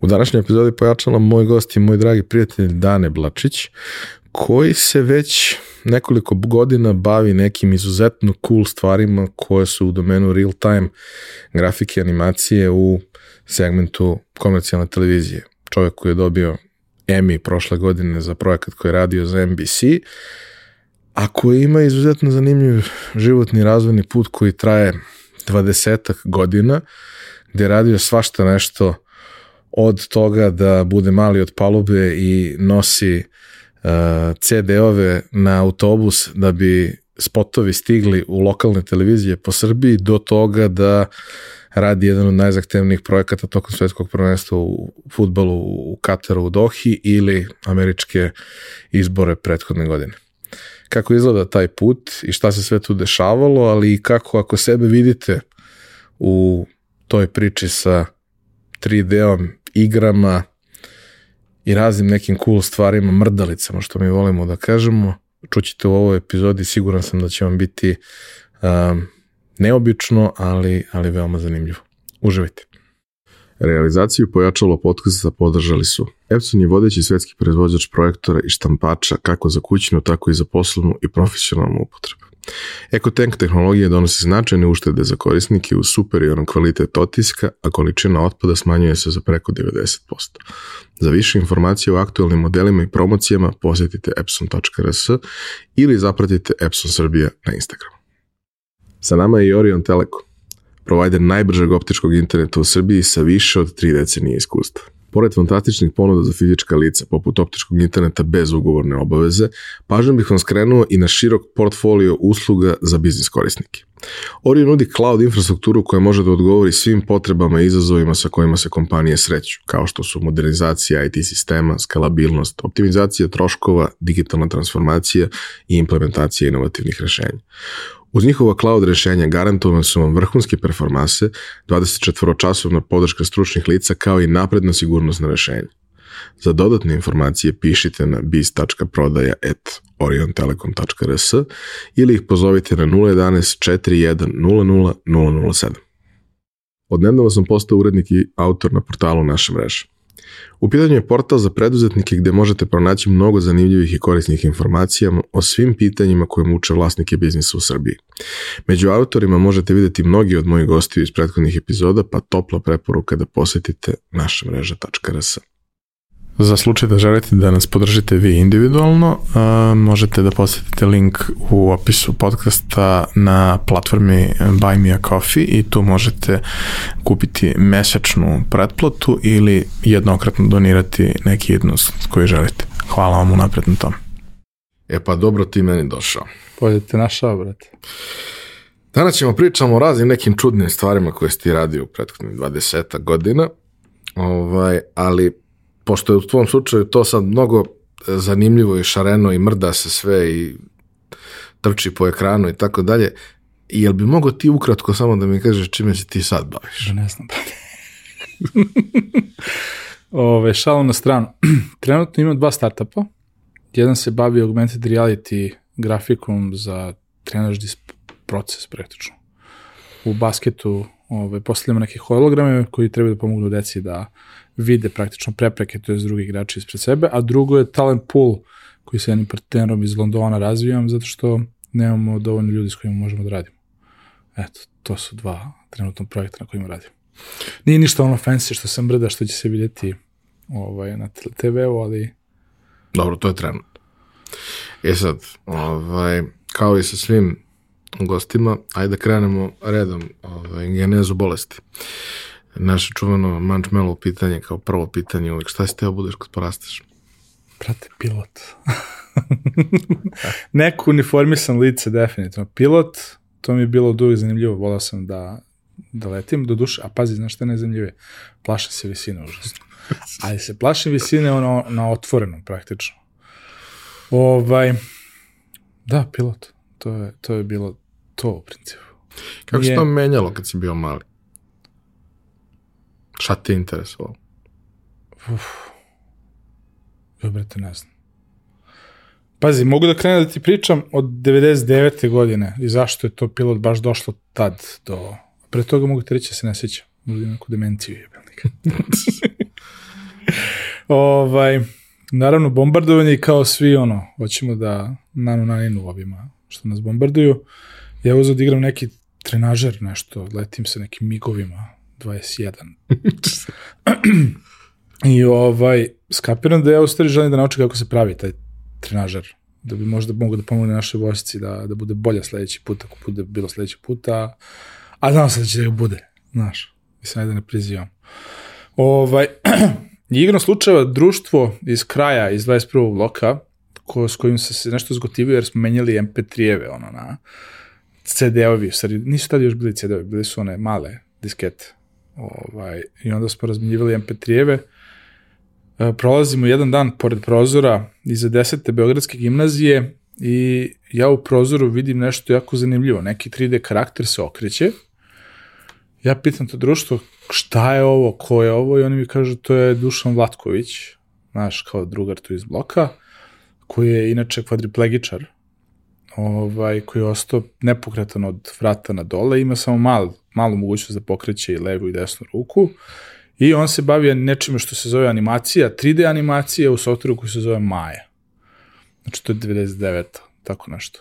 U današnjoj epizodi pojačala moj gost i moj dragi prijatelj Dane Blačić, koji se već nekoliko godina bavi nekim izuzetno cool stvarima koje su u domenu real time grafike animacije u segmentu komercijalne televizije. Čovjek koji je dobio Emmy prošle godine za projekat koji je radio za NBC, a koji ima izuzetno zanimljiv životni razvojni put koji traje 20 godina, gde je radio svašta nešto od toga da bude mali od palube i nosi uh, CD-ove na autobus da bi spotovi stigli u lokalne televizije po Srbiji do toga da radi jedan od najzahtevnijih projekata tokom svetskog prvenstva u futbolu u Kataru u Dohi ili američke izbore prethodne godine. Kako izgleda taj put i šta se sve tu dešavalo, ali i kako ako sebe vidite u toj priči sa 3D-om, igrama i raznim nekim cool stvarima, mrdalicama, što mi volimo da kažemo, čućete u ovoj epizodi, siguran sam da će vam biti um, neobično, ali, ali veoma zanimljivo. Uživajte. Realizaciju pojačalo podcasta podržali su Epson je vodeći svetski proizvođač projektora i štampača kako za kućnu, tako i za poslovnu i profesionalnu upotrebu. EcoTank tehnologija donosi značajne uštede za korisnike u superioran kvalitet otiska, a količina otpada smanjuje se za preko 90%. Za više informacije o aktualnim modelima i promocijama posjetite epson.rs ili zapratite Epson Srbija na Instagramu. Sa nama je i Orion Telekom, provider najbržeg optičkog interneta u Srbiji sa više od 3 decenije iskustva. Pored fantastičnih ponuda za fizička lica, poput optičkog interneta bez ugovorne obaveze, pažnjom bih vam skrenuo i na širok portfolio usluga za biznis korisnike. Orion nudi cloud infrastrukturu koja može da odgovori svim potrebama i izazovima sa kojima se kompanije sreću, kao što su modernizacija IT sistema, skalabilnost, optimizacija troškova, digitalna transformacija i implementacija inovativnih rešenja. Uz njihova cloud rešenja garantovane su vam vrhunske performanse, 24-časovna podrška stručnih lica kao i napredna sigurnosna rešenja. Za dodatne informacije pišite na biz.prodaja.oriontelekom.rs ili ih pozovite na 011 41 00 007. Odnedavno sam postao urednik i autor na portalu naše mreže. U pitanju je portal za preduzetnike gde možete pronaći mnogo zanimljivih i korisnih informacija o svim pitanjima koje muče vlasnike biznisa u Srbiji. Među autorima možete videti mnogi od mojih gostiju iz prethodnih epizoda, pa topla preporuka da posetite naša mreža.rs. Za slučaj da želite da nas podržite vi individualno, uh, možete da posetite link u opisu podcasta na platformi Buy Me a Coffee i tu možete kupiti mesečnu pretplatu ili jednokratno donirati neki jednost koji želite. Hvala vam unapred na tom. E pa dobro ti meni došao. Bolje te našao, brate. Danas ćemo pričamo o raznim nekim čudnim stvarima koje si ti radio u prethodnih 20 godina, ovaj, ali pošto je u tvom slučaju to sad mnogo zanimljivo i šareno i mrda se sve i trči po ekranu i tako dalje, jel bi mogo ti ukratko samo da mi kažeš čime se ti sad baviš? Da ne znam. Ove, šalom na stranu. Trenutno imam dva startupa. Jedan se bavi augmented reality grafikom za trenažni proces praktično. U basketu ove, postavljamo neke holograme koji trebaju da pomognu deci da vide praktično prepreke, to je drugi igrači ispred sebe, a drugo je talent pool koji se jednim partnerom iz Londona razvijam zato što nemamo dovoljno ljudi s kojima možemo da radimo. Eto, to su dva trenutno projekta na kojima radim. Nije ništa ono fancy što sam brda, što će se vidjeti ovaj, na TV-u, ali... Dobro, to je trenutno. E sad, ovaj, kao i sa svim gostima, ajde da krenemo redom ovaj, genezu bolesti. Naše čuveno mančmelo pitanje kao prvo pitanje uvijek, šta si teo budeš kad porasteš? Prate, pilot. Neko uniformisan lice, definitivno. Pilot, to mi je bilo od uvijek zanimljivo, volao sam da, da letim, do duše, a pazi, znaš šta je najzanimljivije? Plašam se visine užasno. Ali se plašim visine ono, na otvorenom, praktično. Ovaj, da, pilot. To je, to je bilo to u principu. Kako se to menjalo kad si bio mali? Šta te interesovalo? Uf. Ja, brate, ne znam. Pazi, mogu da krenem da ti pričam od 99. godine i zašto je to pilot baš došlo tad do... Pre toga mogu ti reći da se ne sjećam. Možda imam neku demenciju jebenika. ovaj, naravno, bombardovanje i kao svi, ono, hoćemo da nanu naninu ovima što nas bombarduju. Ja uzao da igram neki trenažer, nešto, letim sa nekim migovima, 21. I ovaj, skapiram da ja u stvari želim da naučim kako se pravi taj trenažer da bi možda mogu da pomogne našoj vojsci da, da bude bolja sledeći put, ako bude bilo sledeći puta, a znam se da će da ga bude, znaš, mislim, ajde ne prizivam. Ovaj, igrom slučajeva društvo iz kraja, iz 21. bloka, ko, s kojim se se nešto zgotivio, jer smo menjali MP3-eve, ono, na CD-ovi, nisu tada još bili CD-ovi, bili su one male diskete. Ovaj, I onda smo razmenjivali MP3-eve, E, prolazimo jedan dan pored prozora iza desete Beogradske gimnazije i ja u prozoru vidim nešto jako zanimljivo. Neki 3D karakter se okreće. Ja pitam to društvo, šta je ovo, ko je ovo? I oni mi kažu, to je Dušan Vlatković, naš kao drugar tu iz bloka, koji je inače kvadriplegičar, ovaj, koji je ostao nepokretan od vrata na dole, ima samo mal, malu mogućnost da pokreće i levu i desnu ruku I on se bavi nečime što se zove animacija, 3D animacija u softveru koji se zove Maja. Znači to je 99. tako nešto.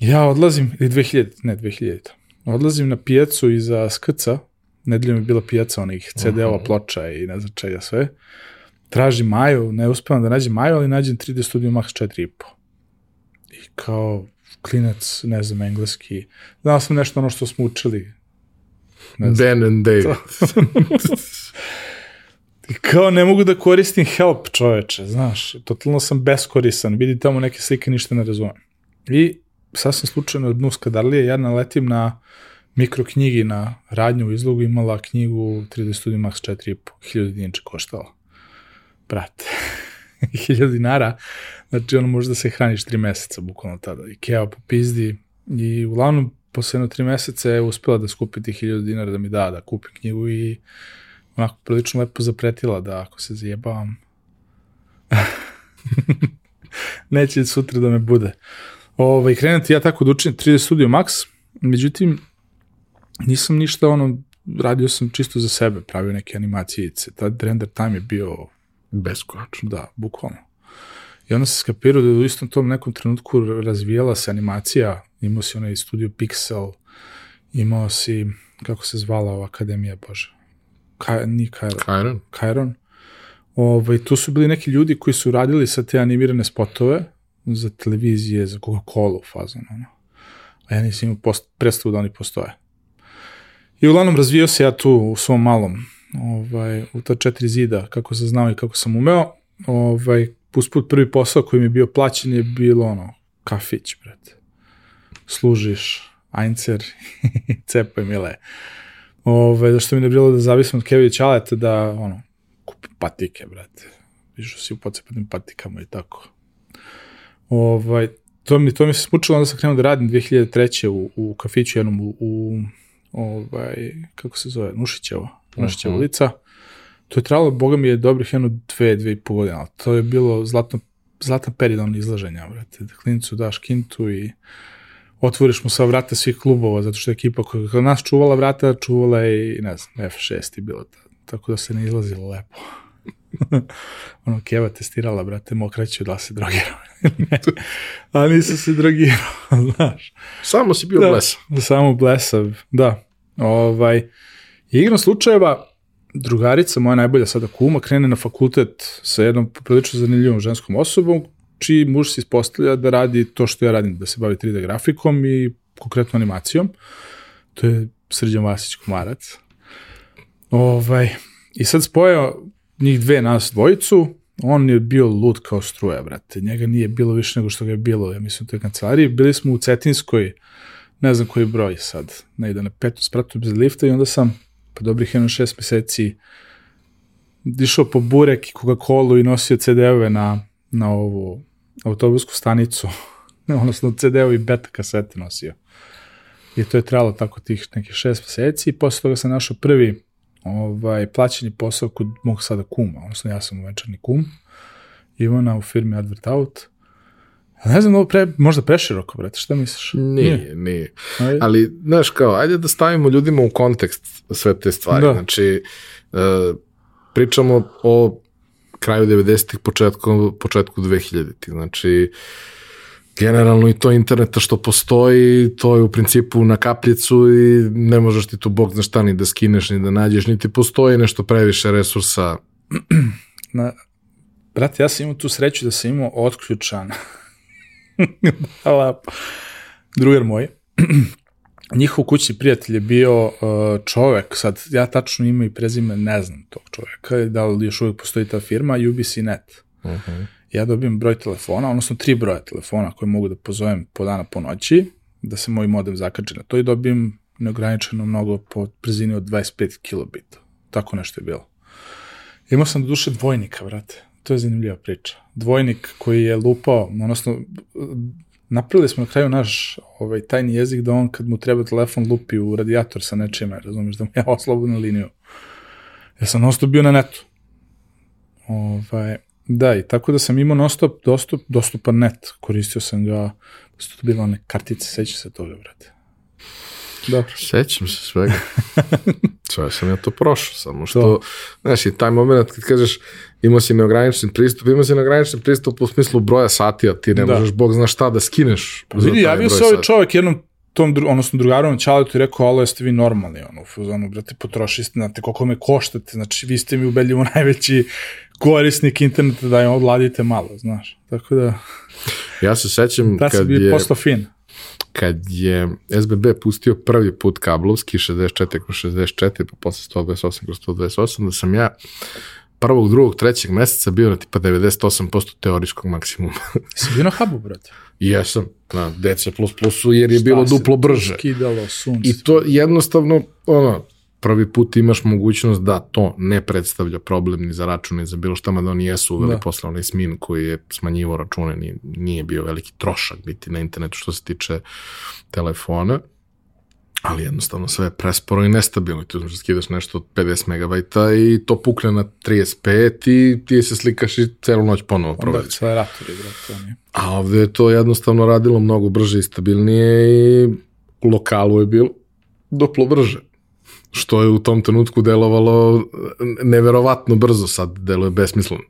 Ja odlazim, ili 2000, ne 2000. Odlazim na pijacu iza Skrca, nedeljom je bila pijaca onih CD-ova, ploča i ne znam čega sve. Tražim Maju, ne uspevam da nađem Maju, ali nađem 3D Studio Max 4.5. I kao klinac, ne znam, engleski. Znao sam nešto ono što smo učili Ben and David. kao ne mogu da koristim help čoveče, znaš, totalno sam beskorisan, vidi tamo neke slike, ništa ne razumem. I sasvim slučajno od Nuska Darlije ja naletim na mikroknjigi na radnju u izlogu imala knjigu 3D Studio Max 4,5, 1000 dinče koštala. Brate, 1000 dinara, znači ono može da se hraniš 3 meseca bukvalno tada. Ikea po pizdi i uglavnom posle jedno tri meseca je uspela da skupi ti 1000 dinara da mi da, da kupim knjigu i onako prilično lepo zapretila da ako se zajebavam neće sutra da me bude. Ovaj, krenuti ja tako da učim 3D Studio Max, međutim, nisam ništa ono, radio sam čisto za sebe, pravio neke animacijice. Tad render time je bio beskonačno. Da, bukvalno. I onda se skapirao da u istom tom nekom trenutku razvijala se animacija imao si onaj studio Pixel, imao si, kako se zvala ova akademija, bože, Ka, ni Kairon. Kairon. Kairon. Ovaj, tu su bili neki ljudi koji su radili sa te animirane spotove za televizije, za Coca-Cola u fazonu. Ono. A ja nisam imao post, predstavu da oni postoje. I uglavnom razvio se ja tu u svom malom, ovaj, u ta četiri zida, kako se znao i kako sam umeo. Ovaj, usput prvi posao koji mi je bio plaćen je bilo ono, kafić, brate služiš, Einzer, cepaj mile. Ove, zašto mi ne bilo da zavisim od Kevija Čaleta da, ono, kupim patike, brate. Višu si u pocepanim patikama i tako. Ovaj, to mi, to mi se smučilo, onda sam krenuo da radim 2003. u, u kafiću jednom u, u ovaj, kako se zove, Nušićevo, Nušićeva uh -huh. ulica. To je trebalo, boga mi je dobrih jedno dve, dve i po godina, to je bilo zlatno, zlatan period izlaženja, brate. Da klinicu daš kintu i otvoriš mu sva vrata svih klubova, zato što je ekipa koja kod nas čuvala vrata, čuvala je i, ne znam, F6 je bilo tad. Tako da se ne izlazilo lepo. ono, Keva testirala, brate, mokraću da se drogirao. A nisam se drogirao, znaš. Samo si bio da, blesav. Samo blesav, da. Ovaj, igram slučajeva, drugarica, moja najbolja sada kuma, krene na fakultet sa jednom prilično zanimljivom ženskom osobom, čiji muž se ispostavlja da radi to što ja radim, da se bavi 3D grafikom i konkretno animacijom. To je Srđan Vasić Kumarac. Ovaj, I sad spojao njih dve nas dvojicu, on je bio lud kao struja, brate. Njega nije bilo više nego što ga je bilo, ja mislim, u toj kancelariji. Bili smo u Cetinskoj, ne znam koji broj sad, negde na petu spratu bez lifta i onda sam, pa dobrih jedno šest meseci, išao po burek i Coca-Cola i nosio CD-ove na, na ovu autobusku stanicu, odnosno CD-ovi beta kasete nosio. I to je trajalo tako tih nekih šest meseci i posle toga sam našao prvi ovaj, plaćeni posao kod mog sada kuma, odnosno ja sam uvenčani kum, Ivana u firmi Advert Out. Ne znam, ovo pre, možda preširoko, brate, šta misliš? Nije, nije. nije. Ali, znaš, kao, ajde da stavimo ljudima u kontekst sve te stvari. Da. Znači, uh, pričamo o kraju 90-ih, početku, početku 2000-ih. Znači, generalno i to interneta što postoji, to je u principu na kapljicu i ne možeš ti tu bog zna šta ni da skineš, ni da nađeš, niti postoji nešto previše resursa. Na, brate, ja sam imao tu sreću da sam imao otključan drugar moj njihov kućni prijatelj je bio uh, čovek, sad ja tačno ime i prezime ne znam tog čoveka, da li još uvijek postoji ta firma, UBC.net. Uh -huh. Ja dobijem broj telefona, odnosno tri broja telefona koje mogu da pozovem po dana po noći, da se moj modem zakače na to i dobijem neograničeno mnogo po brzini od 25 kilobita. Tako nešto je bilo. Imao sam do duše dvojnika, vrate. To je zanimljiva priča. Dvojnik koji je lupao, odnosno napravili smo na kraju naš ovaj, tajni jezik da on kad mu treba telefon lupi u radijator sa nečime, razumiješ, da mu ja oslobodnu liniju. Ja sam non bio na netu. Ovaj, da, i tako da sam imao non stop dostup, dostupan net. Koristio sam ga, da su to bilo one kartice, seća se toga, brate. Dobro. Sećam se svega. Sve sam ja to prošao, samo što, to. znaš, i taj moment kad kažeš imao si neograničen pristup, imao si neograničen pristup u smislu broja sati, a ti ne da. možeš, bog zna šta da skineš. Pa vidi, javio se ovaj čovjek jednom tom, dru, odnosno drugarom Čaletu i rekao, alo, jeste vi normalni, ono, u fuzonu, brate, potrošili ste, znate, koliko me koštate, znači, vi ste mi ubedljivo najveći korisnik interneta da im odladite malo, znaš, tako da... Ja se sećam da kad je... Da fin kad je SBB pustio prvi put kablovski 64 kroz 64, pa posle 128 kroz 128, da sam ja prvog, drugog, trećeg meseca bio na tipa 98% teorijskog maksimuma. Si bio na hubu, brate? Jesam, na DC++, jer je Šta bilo duplo brže. Kidalo sunce. I to jednostavno, ono, prvi put imaš mogućnost da to ne predstavlja problem ni za račun ni za bilo šta, mada oni jesu uveli da. posle onaj smin koji je smanjivo račune, nije, nije bio veliki trošak biti na internetu što se tiče telefona, ali jednostavno sve je presporo i nestabilno. Ti uzmeš da skidaš nešto od 50 megabajta i to pukne na 35 i ti se slikaš i celu noć ponovo provediš. Onda sve ratori, brate. A ovde je to jednostavno radilo mnogo brže i stabilnije i lokalu je bilo duplo brže što je u tom trenutku delovalo neverovatno brzo, sad deluje besmisleno.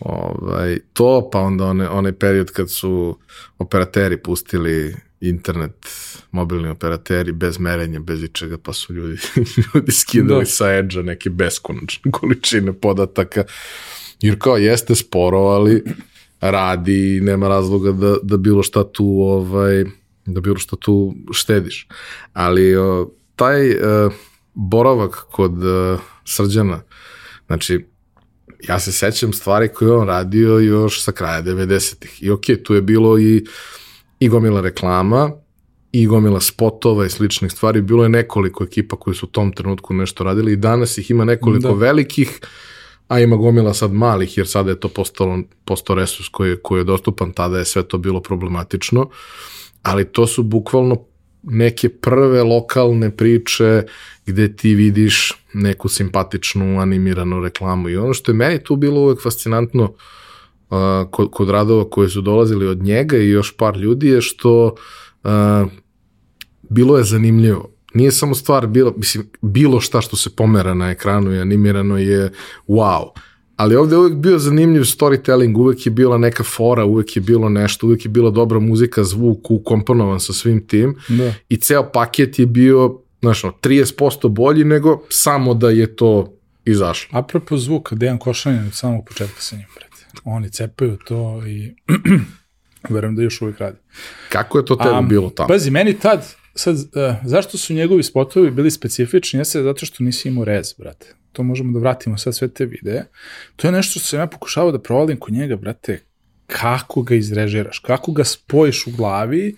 Ovaj, to, pa onda one, onaj period kad su operateri pustili internet, mobilni operateri bez merenja, bez ičega, pa su ljudi, ljudi skidali da. sa edge neke beskonačne količine podataka. Jer kao jeste sporo, ali radi i nema razloga da, da bilo šta tu ovaj, da bilo šta tu štediš. Ali o, taj uh, boravak kod uh, Srđana, znači, ja se sećam stvari koje on radio još sa kraja 90-ih. I okej, okay, tu je bilo i, i gomila reklama, i gomila spotova i sličnih stvari. Bilo je nekoliko ekipa koji su u tom trenutku nešto radili i danas ih ima nekoliko da. velikih, a ima gomila sad malih, jer sada je to postalo, postao resurs koji, koji je dostupan, tada je sve to bilo problematično, ali to su bukvalno neke prve lokalne priče gde ti vidiš neku simpatičnu animiranu reklamu i ono što je meni tu bilo uvek fascinantno uh, kod, kod radova koji su dolazili od njega i još par ljudi je što uh, bilo je zanimljivo. Nije samo stvar bilo, mislim, bilo šta što se pomera na ekranu i animirano je wow ali ovde je uvek bio zanimljiv storytelling, uvek je bila neka fora, uvek je bilo nešto, uvek je bila dobra muzika, zvuk ukomponovan sa svim tim da. i ceo paket je bio, znaš, 30% bolji nego samo da je to izašlo. Apropo zvuka, Dejan Košanin od samog početka sa njim, brate. Oni cepaju to i verujem da još uvijek radi. Kako je to tebi um, bilo tamo? Pazi, meni tad, sad, uh, zašto su njegovi spotovi bili specifični? Jeste zato što nisi imao rez, brate to možemo da vratimo sad sve te videe, to je nešto što sam ja pokušavao da provalim kod njega, brate, kako ga izrežiraš, kako ga spojiš u glavi,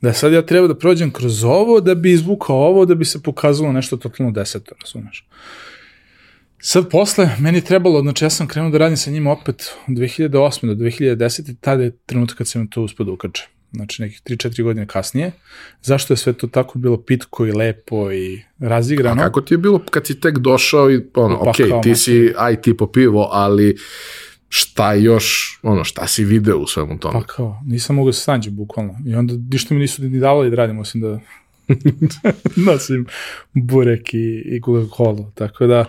da sad ja treba da prođem kroz ovo, da bi izvukao ovo, da bi se pokazalo nešto totalno deseto, razumeš? Sad posle, meni je trebalo, znači ja sam krenuo da radim sa njima opet od 2008. do 2010. Tada je trenutak kad sam to uspio da ukačem znači nekih 3-4 godine kasnije. Zašto je sve to tako bilo pitko i lepo i razigrano? A kako ti je bilo kad si tek došao i ono, pa, ok, ti si IT po pivo, ali šta još, ono, šta si video u svemu tome? Pa kao, nisam mogao da se snađe, bukvalno. I onda ništa mi nisu ni davali da radim, osim da nosim burek i, i Coca-Cola. Tako da,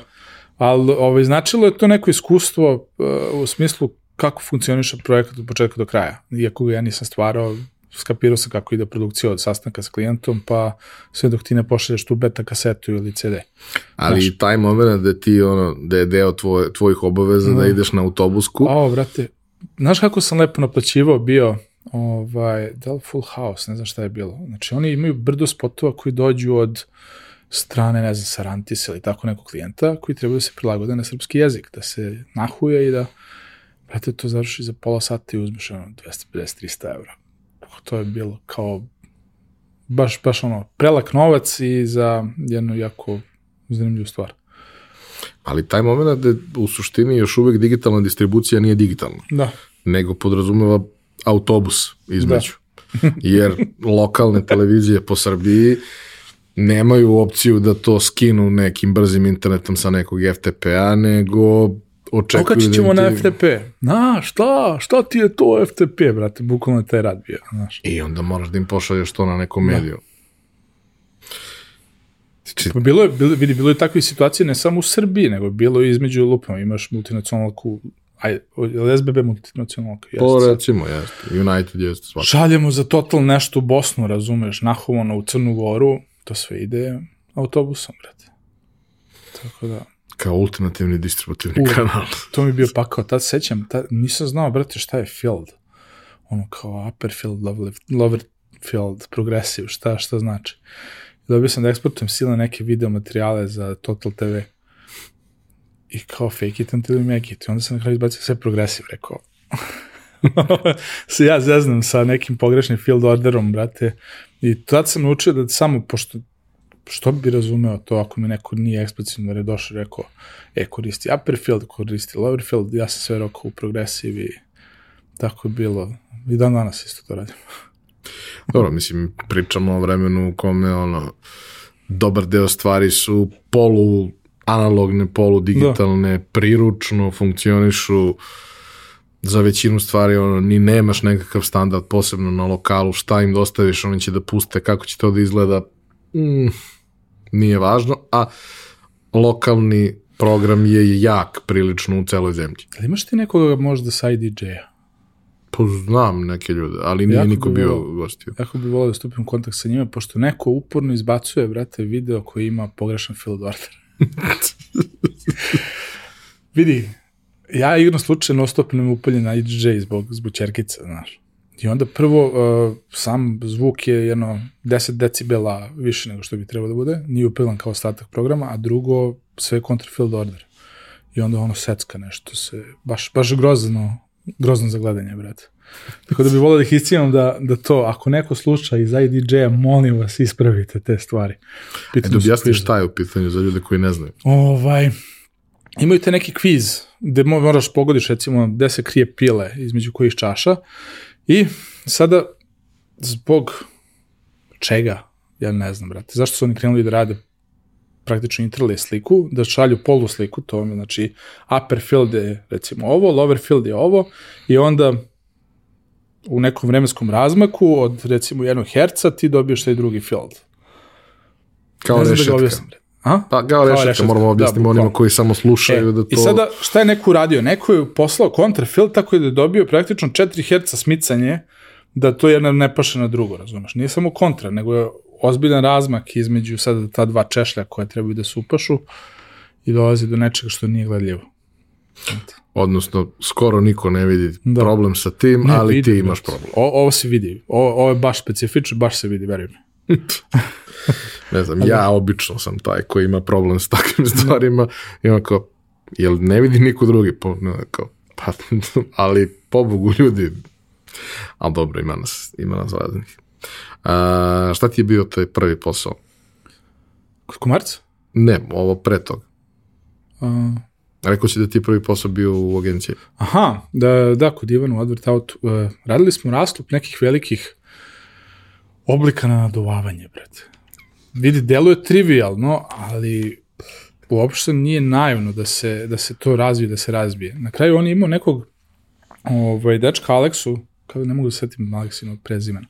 Ali ovaj, značilo je to neko iskustvo uh, u smislu kako funkcioniše projekat od početka do kraja. Iako ga ja nisam stvarao, skapirao sam kako ide produkcija od sastanka s klijentom, pa sve dok ti ne pošalješ tu beta kasetu ili CD. Ali Znaš, taj moment da ti ono, da je deo tvoj, tvojih obaveza no. da ideš na autobusku. O, brate, znaš kako sam lepo naplaćivao bio ovaj, da li Full House, ne znam šta je bilo. Znači, oni imaju brdo spotova koji dođu od strane, ne znam, Sarantis ili tako nekog klijenta koji treba da se prilagode na srpski jezik, da se nahuje i da, brate, to završi za pola sata i uzmeš ono 250-300 evra. To je bilo kao baš, baš ono, prelak novac i za jednu jako zanimljivu stvar. Ali taj moment da u suštini još uvek digitalna distribucija nije digitalna. Da. Nego podrazumeva autobus između. Da. Jer lokalne televizije po Srbiji nemaju opciju da to skinu nekim brzim internetom sa nekog FTP-a, nego očekuju Okačit ćemo da na FTP. Na, šta? Šta ti je to FTP, brate? Bukvalno je taj rad bio. Znaš. I onda moraš da im pošalješ to na nekom da. mediju. Znači, pa bilo je, bilo, vidi, bilo je takve situacije ne samo u Srbiji, nego bilo je između lupama. Imaš multinacionalku aj, SBB multinacionalka. Po pa, recimo, jeste. United jeste svakako. Šaljemo za total nešto u Bosnu, razumeš, nahovano u Crnu Goru, to sve ide autobusom, brate. Tako da... Kao ultimativni distributivni U, kanal. To mi je bio pakao, tad sećam, tad, nisam znao, brate, šta je field. Ono kao upper field, lower, lower field, progressive, šta, šta znači. Dobio sam da eksportujem sile neke video materijale za Total TV i kao fake it until you make it. I onda sam na kraju izbacio sve progresiv, rekao. se ja zeznam sa nekim pogrešnim field orderom, brate. I tad sam naučio da samo, pošto što bi razumeo to ako mi neko nije eksplicitno da je došao rekao, e, koristi upper field, koristi lower field, ja sam sve rekao u progresiv i tako je bilo. I dan danas isto to radim. Dobro, mislim, pričamo o vremenu u kome ono, dobar deo stvari su polu analogne, poludigitalne, da. priručno funkcionišu za većinu stvari, ono, ni nemaš nekakav standard posebno na lokalu, šta im dostaviš, oni će da puste, kako će to da izgleda, mm, nije važno, a lokalni program je jak prilično u celoj zemlji. Ali imaš ti nekoga možda sa IDJ-a? Pa znam neke ljude, ali nije jako niko bi bio gostio. Jako bi volio da stupim u kontakt sa njima, pošto neko uporno izbacuje, brate, video koji ima pogrešan field order. Vidi, ja igram slučaj non stop nam upaljen na IDJ zbog, zbog čerkica, znaš. I onda prvo, uh, sam zvuk je jedno 10 decibela više nego što bi trebalo da bude, nije upaljen kao ostatak programa, a drugo, sve field order. I onda ono secka nešto se, baš, baš grozno, grozno za gledanje, brate. Tako da bi volio da ih iscijam da, da to, ako neko sluša iz IDJ-a, molim vas, ispravite te stvari. E, da objasni šta je u pitanju za ljude koji ne znaju. Ovaj, imaju te neki kviz gde moraš pogodiš recimo gde se krije pile između kojih čaša i sada zbog čega, ja ne znam, brate, zašto su oni krenuli da rade praktično interle sliku, da šalju polu sliku, to je znači upper field je recimo ovo, lower field je ovo i onda u nekom vremenskom razmaku od recimo jednog herca ti dobiješ taj drugi field. Kao ne da rešetka. Da A? Pa kao rešetka, rešetka, moramo da, objasniti da, onima koji samo slušaju e, da to... I sada, šta je neko uradio? Neko je poslao kontrafield tako da je dobio praktično 4 Hz smicanje da to jedna ne paše na drugo, razumeš? Nije samo kontra, nego je ozbiljan razmak između sada ta dva češlja koje trebaju da se upašu i dolazi do nečega što nije gledljivo. Odnosno, skoro niko ne vidi da. problem sa tim, ne, ali vidi, ti imaš problem. O, ovo se vidi. Ovo, ovo je baš specifično, baš se vidi, verujem. ne znam, ja obično sam taj koji ima problem s takvim stvarima i onako, jel ne vidi niko drugi? Po, ne, kao, pa, ali pobogu ljudi, ali dobro, ima nas, ima nas raznih. A, šta ti je bio taj prvi posao? Kod komarca? Ne, ovo pre toga. A... Rekao si da ti je prvi posao bio u agenciji. Aha, da, da, kod Ivana u Advert Out. Uh, radili smo rastup nekih velikih oblika na naduvavanje, brate. Vidi, deluje trivialno, ali uopšte nije naivno da se, da se to razvije, da se razbije. Na kraju on je imao nekog ovaj, dečka Aleksu, kada ne mogu da setim Aleksinog prezimena,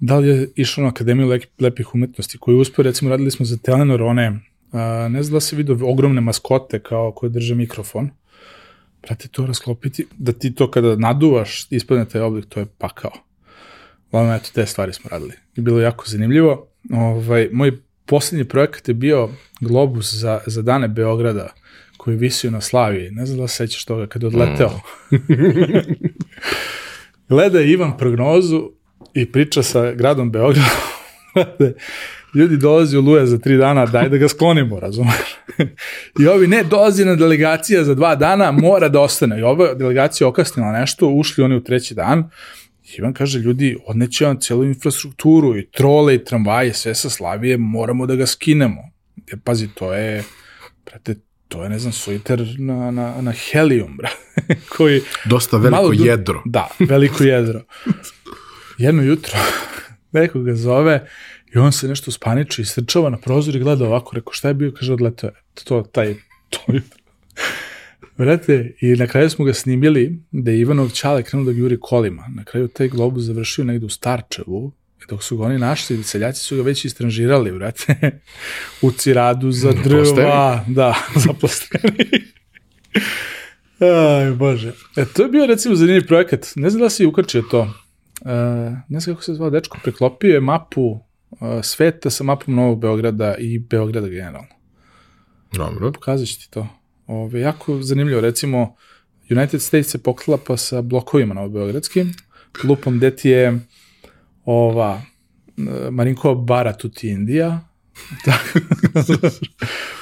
da li je išao na Akademiju lepih umetnosti, koji uspio, recimo, radili smo za Telenor one A, ne znam da se vidio ogromne maskote kao koje drže mikrofon. Brate, to rasklopiti, da ti to kada naduvaš, ispadne taj oblik, to je pakao. Uglavnom, eto, te stvari smo radili. I bilo je jako zanimljivo. Ovaj, moj poslednji projekat je bio Globus za, za dane Beograda, koji je visio na Slaviji. Ne znam da se sećaš toga, kada je odleteo. Mm. Gleda Ivan prognozu i priča sa gradom Beogradom. Ljudi dolazi u Luje za tri dana, daj da ga sklonimo, razumeš? I ovi, ne, dolazi na delegacija za dva dana, mora da ostane. I ova delegacija okasnila nešto, ušli oni u treći dan, Ivan kaže, ljudi, odneće vam celu infrastrukturu i trole i tramvaje, sve sa Slavije, moramo da ga skinemo. Jer, pazi, to je, brate, to je, ne znam, suiter na, na, na helium, bra, koji... Dosta veliko malo, jedro. Da, veliko jedro. Jedno jutro, neko ga zove i on se nešto spaniči i srčava na prozor i gleda ovako, rekao, šta je bio, kaže, odletao je. To, taj, to jutro. Vrate, i na kraju smo ga snimili da je Ivanov Čale krenuo da ga juri kolima. Na kraju taj globus završio negde u Starčevu, dok su ga oni našli, seljaci su ga već istranžirali, vrate, u ciradu za drva, posteri. da, za posteri. Aj, bože. E, to je bio, recimo, zanimljiv projekat. Ne znam da si ukačio to. Uh, ne znam kako se zvao dečko, preklopio je mapu uh, sveta sa mapom Novog Beograda i Beograda generalno. Dobro. Pokazat ću ti to. Ove, jako zanimljivo, recimo, United States se poklapa sa blokovima novobeogradskim, lupom gde ti je ova Marinko Bara tu ti Indija, tako,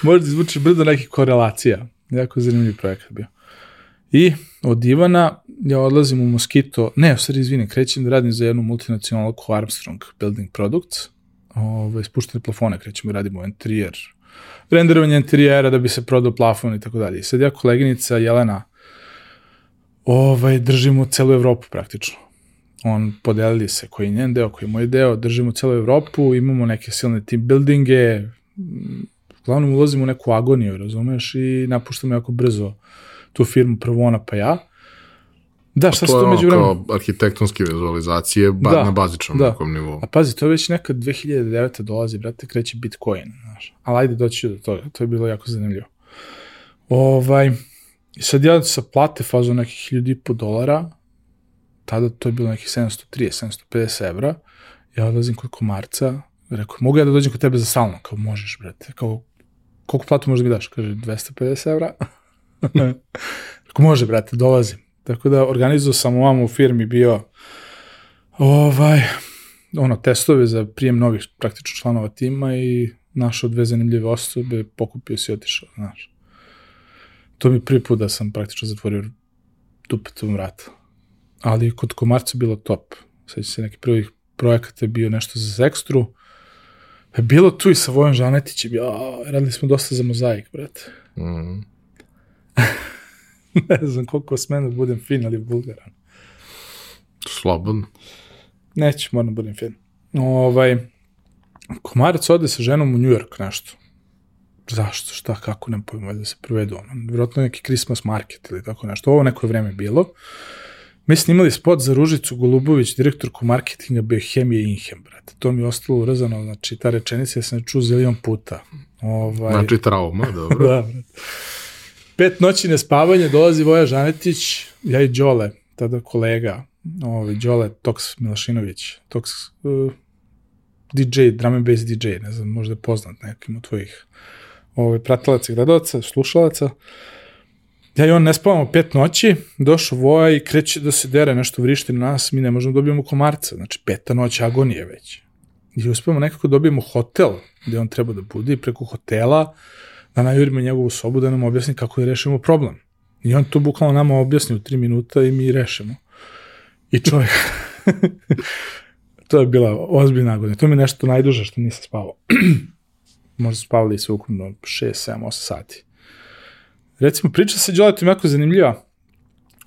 možda izvuči brdo nekih korelacija. Jako zanimljiv projekat bio. I od Ivana ja odlazim u Moskito, ne, u stvari izvini, krećem da radim za jednu multinacionalnu Armstrong Building Products, ove, ispuštene plafone, krećemo da radimo interijer, renderovanje interijera da bi se prodao plafon i tako dalje. I sad ja koleginica Jelena ovaj, držimo celu Evropu praktično. On podelili se koji je njen deo, koji je moj deo, držimo celu Evropu, imamo neke silne team buildinge, uglavnom ulazimo u neku agoniju, razumeš, i napuštamo jako brzo tu firmu, prvo ona pa ja. Da, šta se to među vremenom? Kao arhitektonske vizualizacije ba, da, na bazičnom da. nekom nivou. A pazi, to je već neka 2009. dolazi, brate, kreće Bitcoin, znaš. Ali ajde doći do toga, to je bilo jako zanimljivo. Ovaj, sad ja sa plate fazu nekih 1000 dolara, tada to je bilo nekih 730, 750 evra, ja odlazim kod komarca, rekao, mogu ja da dođem kod tebe za salno? Kao, možeš, brate. Kao, koliko platu možda mi daš? Kaže, 250 evra. rekao, može, brate, dolazim. Tako da organizuo sam ovam u firmi bio ovaj, ono, testove za prijem novih praktično članova tima i našao dve zanimljive osobe, pokupio se i otišao, znaš. To mi prvi put da sam praktično zatvorio dupetom vrata. Ali kod komarca bilo top. Sveća se neki prvih projekata je bio nešto za Zekstru. Je bilo tu i sa Vojan Žanetićem. Ja, radili smo dosta za mozaik, brate. Mm. ne znam koliko smem da budem fin, ali vulgaran. Slobodno. Neću, moram da budem fin. Ovaj, komarac ode sa ženom u New York nešto. Zašto, šta, kako, ne pojmo, da se provedu ono. Vjerojatno neki Christmas market ili tako nešto. Ovo neko vreme bilo. Mi smo imali spot za Ružicu Golubović, direktorku marketinga Biohemije Inhem, brate. To mi je ostalo urezano, znači ta rečenica ja sam čuo zelion puta. Ovaj... Znači trauma, dobro. da, brate pet noći nespavanja, dolazi Voja Žanetić, ja i Đole, tada kolega, ovaj, Đole Toks Milašinović, Toks uh, DJ, drum and bass DJ, ne znam, možda poznat nekim od tvojih ovaj, pratilaca, gledalaca, slušalaca. Ja i on ne spavamo pet noći, došao Voja i kreće da se dere nešto vrišti na nas, mi ne možemo da dobijemo komarca, znači peta noć agonije već. I uspemo nekako da dobijemo hotel gde on treba da bude i preko hotela da najurimo njegovu sobu da nam objasni kako da rešimo problem. I on to bukvalno nama objasni u tri minuta i mi rešimo. I čovjek, to je bila ozbiljna godina. To mi je nešto najduže što nisam spavao. Možda spavali sve ukupno 6, 7, 8 sati. Recimo, priča sa Đoletom jako zanimljiva.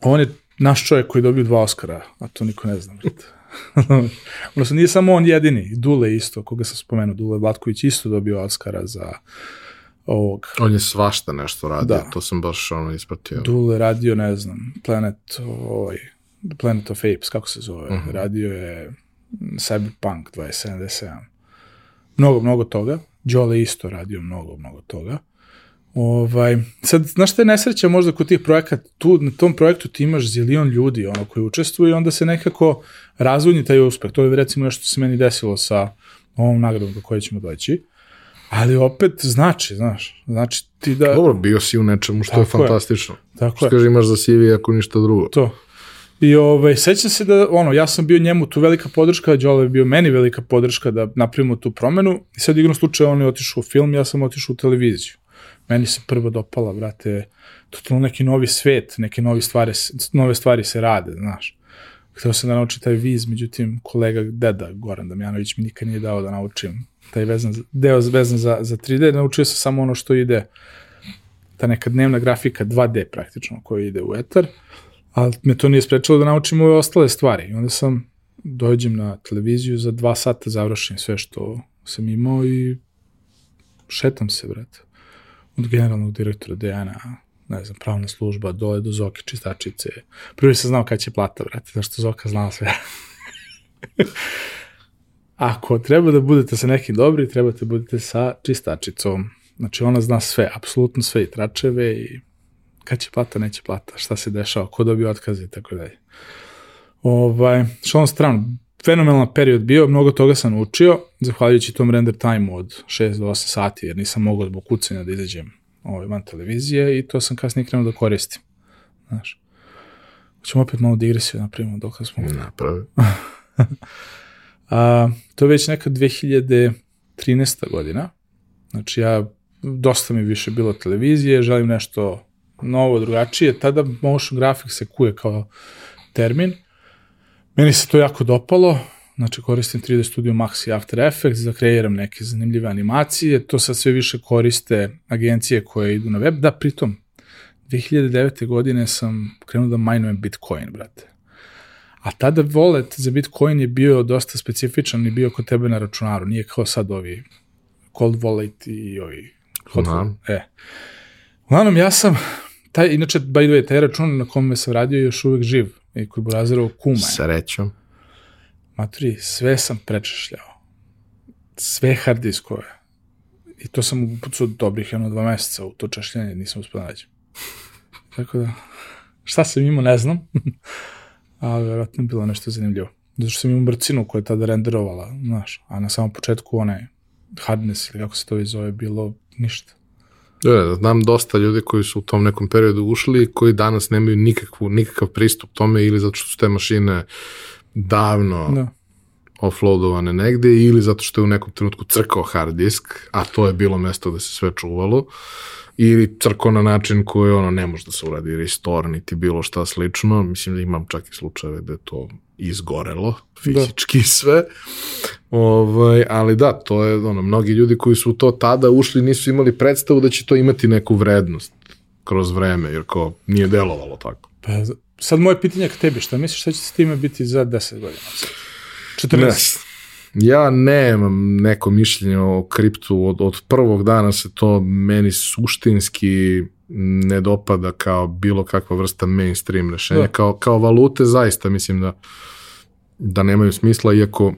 On je naš čovjek koji je dobio dva Oscara, a to niko ne zna. Odnosno, nije samo on jedini. Dule isto, koga sam spomenuo, Dule Vlatković isto dobio Oscara za ovog. On je svašta nešto radio, da. to sam baš ono ispratio. Dule radio, ne znam, Planet, ovaj, Planet of Apes, kako se zove, uh mhm. -huh. radio je Cyberpunk 2077. Mnogo, mnogo toga. Đole isto radio mnogo, mnogo toga. Ovaj, sad, znaš šta je nesreća možda kod tih projekata, tu, na tom projektu ti imaš zilion ljudi ono, koji učestvuju i onda se nekako razvodnji taj uspeh. To je recimo nešto što se meni desilo sa ovom nagradom do koje ćemo doći. Ali opet znači, znaš, znači ti da... Dobro, bio si u nečemu što je Tako je. fantastično. Tako Što je. kaže, imaš za CV ako ništa drugo. To. I ovaj, sećam se da, ono, ja sam bio njemu tu velika podrška, Đole je bio meni velika podrška da napravimo tu promenu. I sad igrom slučaja on je otišao u film, ja sam otišao u televiziju. Meni se prvo dopala, brate, totalno neki novi svet, neke novi stvari, nove stvari se rade, znaš. Hteo sam da naučim taj viz, međutim, kolega deda Goran Damjanović mi nikad nije dao da naučim taj vezan, za- deo vezan za, za 3D, naučio sam samo ono što ide, ta neka dnevna grafika 2D praktično koja ide u etar, ali me to nije sprečalo da naučim ove ostale stvari. I onda sam dođem na televiziju, za dva sata završim sve što sam imao i šetam se, brate. Od generalnog direktora Dejana, ne znam, pravna služba, dole do Zoke čistačice. Prvi sam znao kad će plata, brate, zašto Zoka znala sve. Ako treba da budete sa nekim dobri, trebate da budete sa čistačicom. Znači ona zna sve, apsolutno sve i tračeve i kad će plata, neće plata, šta se dešava, ko dobio otkaze i tako dalje. Ovaj, što na stranu, fenomenalan period bio, mnogo toga sam naučio, zahvaljujući tom render time od 6 do 8 sati, jer nisam mogao zbog kucanja da izađem ovaj, van televizije i to sam kasnije krenuo da koristim. Znaš. Hoćemo opet malo digresiju napravimo dok smo... Napravi. A, to je već neka 2013. godina. Znači ja, dosta mi više bilo televizije, želim nešto novo, drugačije. Tada motion graphics se kuje kao termin. Meni se to jako dopalo. Znači koristim 3D Studio Max i After Effects da kreiram neke zanimljive animacije. To sad sve više koriste agencije koje idu na web. Da, pritom, 2009. godine sam krenuo da majnujem Bitcoin, brate. A tada wallet za Bitcoin je bio dosta specifičan i bio kod tebe na računaru. Nije kao sad ovi cold wallet i ovi hot wallet. E. Uglavnom, ja sam, taj, inače, by the way, taj račun na kome sam radio još uvek živ i koji Burazirov kuma. Srećom. Maturi, sve sam prečešljao. Sve hard diskove. I to sam upucao dobrih jedno dva meseca u to češljanje, nisam uspio da nađem. Tako da, šta sam imao, ne znam. Ali verovatno je bilo nešto zanimljivo. Zato što sam imao brcinu koja je tada renderovala, znaš, a na samom početku onaj hardness ili kako se to već zove, bilo ništa. Da, znam dosta ljudi koji su u tom nekom periodu ušli i koji danas nemaju nikakvu, nikakav pristup tome ili zato što su te mašine davno Da. Offloadovane negde ili zato što je u nekom trenutku crkao hard disk, a to je bilo mesto gde se sve čuvalo, ili crkao na način koji ono ne može da se uradi restore niti bilo šta slično. Mislim da imam čak i slučajeve da je to izgorelo, fizički sve. Ovaj, ali da, to je ono, mnogi ljudi koji su to tada ušli nisu imali predstavu da će to imati neku vrednost kroz vreme, jer kao nije delovalo tako. Pa, sad moje pitanje ka tebi, šta misliš šta će s time biti za 10 godina? 14? Ne. Ja nemam neko mišljenje o kriptu, od, od prvog dana se to meni suštinski ne dopada kao bilo kakva vrsta mainstream rešenja. Da. Kao, kao valute zaista mislim da, da nemaju smisla, iako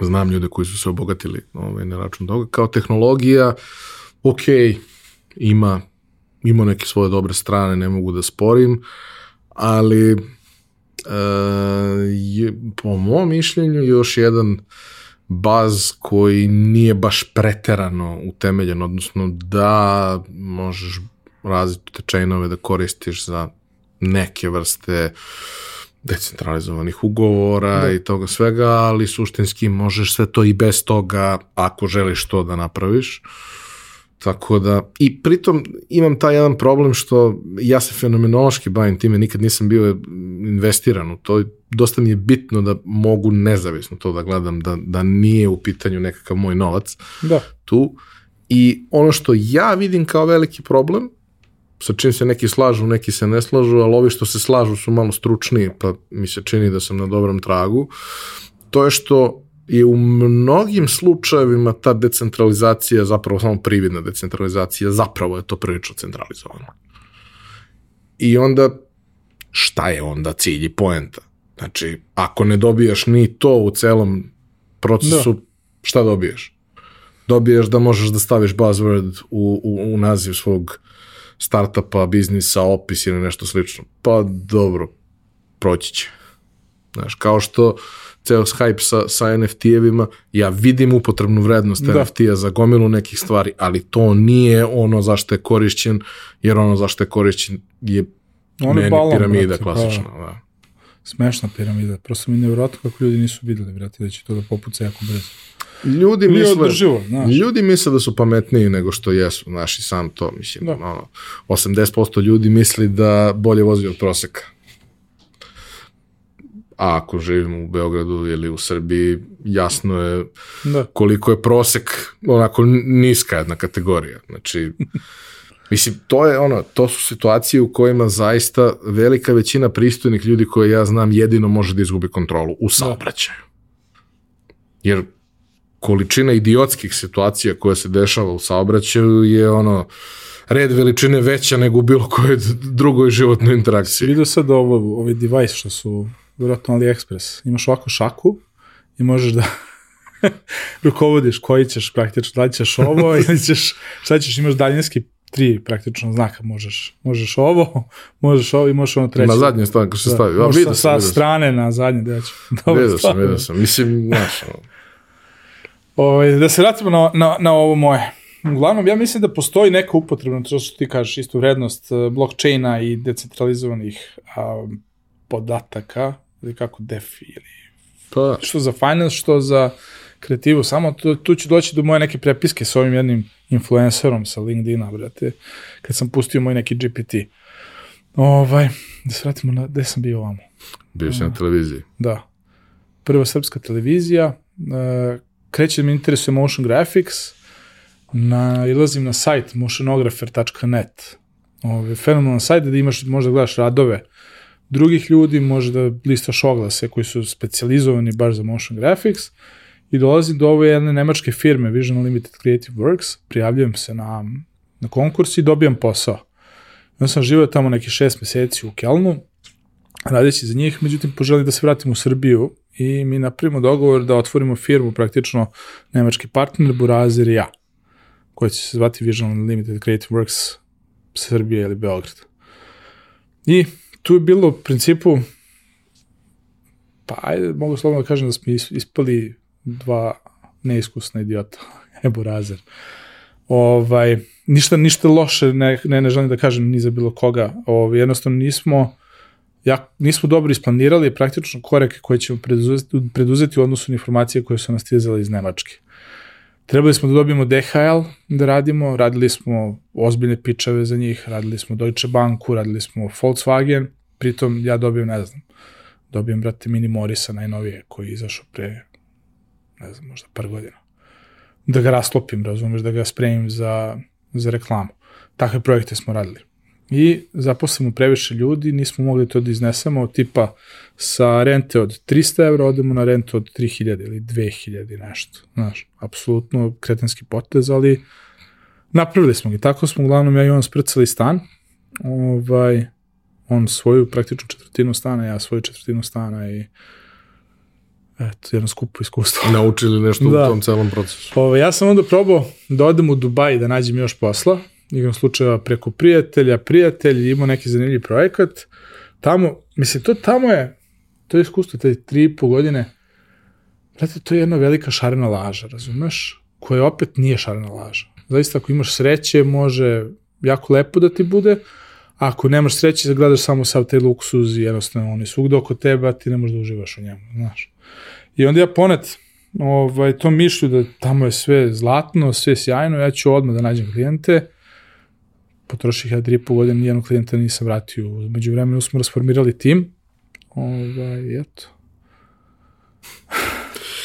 znam ljude koji su se obogatili ovaj, na račun toga. Kao tehnologija, ok, ima, ima neke svoje dobre strane, ne mogu da sporim, ali je, po mom mišljenju još jedan baz koji nije baš preterano utemeljen, odnosno da možeš različite chainove da koristiš za neke vrste decentralizovanih ugovora da. i toga svega, ali suštinski možeš sve to i bez toga ako želiš to da napraviš. Tako da, i pritom imam taj jedan problem što ja se fenomenološki bavim time, nikad nisam bio investiran u to, dosta mi je bitno da mogu nezavisno to da gledam, da, da nije u pitanju nekakav moj novac Da. tu. I ono što ja vidim kao veliki problem, sa čim se neki slažu, neki se ne slažu, ali ovi što se slažu su malo stručniji, pa mi se čini da sam na dobrom tragu, to je što je u mnogim slučajevima ta decentralizacija, zapravo samo prividna decentralizacija, zapravo je to prilično centralizovano. I onda, šta je onda cilj i poenta? Znači, ako ne dobijaš ni to u celom procesu, da. šta dobijaš? dobiješ da možeš da staviš buzzword u, u, u naziv svog startupa, biznisa, opis ili nešto slično. Pa dobro, proći će. Znaš, kao što ceo hype sa, sa NFT-evima, ja vidim upotrebnu vrednost Da. NFT-a za gomilu nekih stvari, ali to nije ono zašto je korišćen, jer ono zašto je korišćen je je meni balon, piramida brate, klasična. Da. Smešna piramida. Prosto mi je nevjerojatno kako ljudi nisu videli, brate, da će to da popuca jako brzo. Ljudi Nije misle, održivo, znaš. ljudi misle da su pametniji nego što jesu, znaš i sam to, mislim, Da. ono, 80% ljudi misli da bolje vozi od proseka. A ako živimo u Beogradu ili u Srbiji, jasno je Da. koliko je prosek onako niska jedna kategorija. Znači, mislim, to je ono, to su situacije u kojima zaista velika većina pristojnih ljudi koje ja znam jedino može da izgubi kontrolu u saobraćaju. Jer količina idiotskih situacija koja se dešava u saobraćaju je ono red veličine veća nego u bilo kojoj drugoj životnoj interakciji. Vidio sad ovo, ovaj device što su vjerojatno AliExpress. Imaš ovako šaku i možeš da rukovodiš koji ćeš praktično, da li ćeš ovo ili ćeš, šta ćeš, imaš daljinski tri praktično znaka, možeš, možeš ovo, možeš ovo i možeš ono treće. Na zadnje strane ko se stavi. Ja, možeš sa, sam, sa strane na zadnje, da ću. Vidio sam, vidio sam. Mislim, znaš, Ovaj, da se vratimo na, na, na ovo moje. Uglavnom, ja mislim da postoji neka upotrebna, to što ti kažeš, istu vrednost eh, blockchaina i decentralizovanih a, podataka, ili kako DeFi, ili pa, što za finance, što za kreativu, samo tu, tu ću doći do moje neke prepiske sa ovim jednim influencerom sa LinkedIna, brate, kad sam pustio moj neki GPT. Ovaj, da se vratimo na, gde sam bio ovamo? bio si na televiziji. Da. Prva srpska televizija, uh, kreće da me interesuje motion graphics, na, ilazim na sajt motionographer.net. Ove, fenomenalan sajt gde imaš, možda gledaš radove drugih ljudi, može da listaš oglase koji su specializovani baš za motion graphics i dolazim do ove jedne nemačke firme Vision Limited Creative Works, prijavljujem se na, na konkurs i dobijam posao. Onda sam živio tamo neki šest meseci u Kelnu, radeći za njih, međutim poželim da se vratim u Srbiju i mi napravimo dogovor da otvorimo firmu, praktično nemački partner, Burazer i ja, koja će se zvati Vision Limited Creative Works Srbija ili Beograd. I tu je bilo u principu, pa ajde, mogu slobodno da kažem da smo is- ispali dva neiskusna idiota, e Burazer. Ovaj, ništa, ništa loše, ne, ne, ne želim da kažem ni za bilo koga, ovaj, jednostavno nismo, ja, nismo dobro isplanirali praktično korake koje ćemo preduzeti, preduzeti u odnosu na informacije koje su nas stizale iz Nemačke. Trebali smo da dobijemo DHL da radimo, radili smo ozbiljne pičave za njih, radili smo Deutsche Banku, radili smo Volkswagen, pritom ja dobijem, ne znam, dobijem, brate, Mini Morisa najnovije, koji je izašao pre, ne znam, možda par godina. Da ga rasklopim, razumeš, da ga spremim za, za reklamu. Takve projekte smo radili. I zaposlimo previše ljudi, nismo mogli to da iznesemo, tipa sa rente od 300 evra odemo na rentu od 3000 ili 2000 nešto. Znaš, apsolutno kretenski potez, ali napravili smo ga. Tako smo uglavnom ja i on sprcali stan. Ovaj, on svoju praktično četvrtinu stana, ja svoju četvrtinu stana i eto, jedno skupo iskustvo. Naučili nešto Da. u tom celom procesu. Ovo, Ovaj, ja sam onda probao da odem u Dubaj da nađem još posla, igrom slučaja preko prijatelja, prijatelj imao neki zanimljiv projekat, tamo, mislim, to tamo je, to je iskustvo, te tri i po godine, brate, to je jedna velika šarena laža, razumeš? Koja opet nije šarena laža. Zaista, ako imaš sreće, može jako lepo da ti bude, ako nemaš sreće, da gledaš samo sav taj luksuz i jednostavno oni svugde oko tebe, a ti ne možeš da uživaš u njemu, znaš. I onda ja ponet ovaj, to mišlju da tamo je sve zlatno, sve sjajno, ja ću odmah da nađem klijente, potroših ja tri i po godine, nijednog klijenta nisam vratio. Među vremenu smo rasformirali tim, ovaj, eto.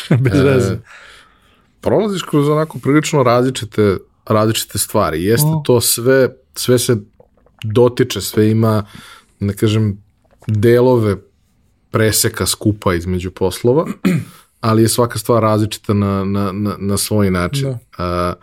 Bez E, veze. prolaziš kroz onako prilično različite, različite stvari. Jeste O. to sve, sve se dotiče, sve ima, da kažem, delove preseka skupa između poslova, ali je svaka stvar različita na, na, na, na svoj način. Da. A,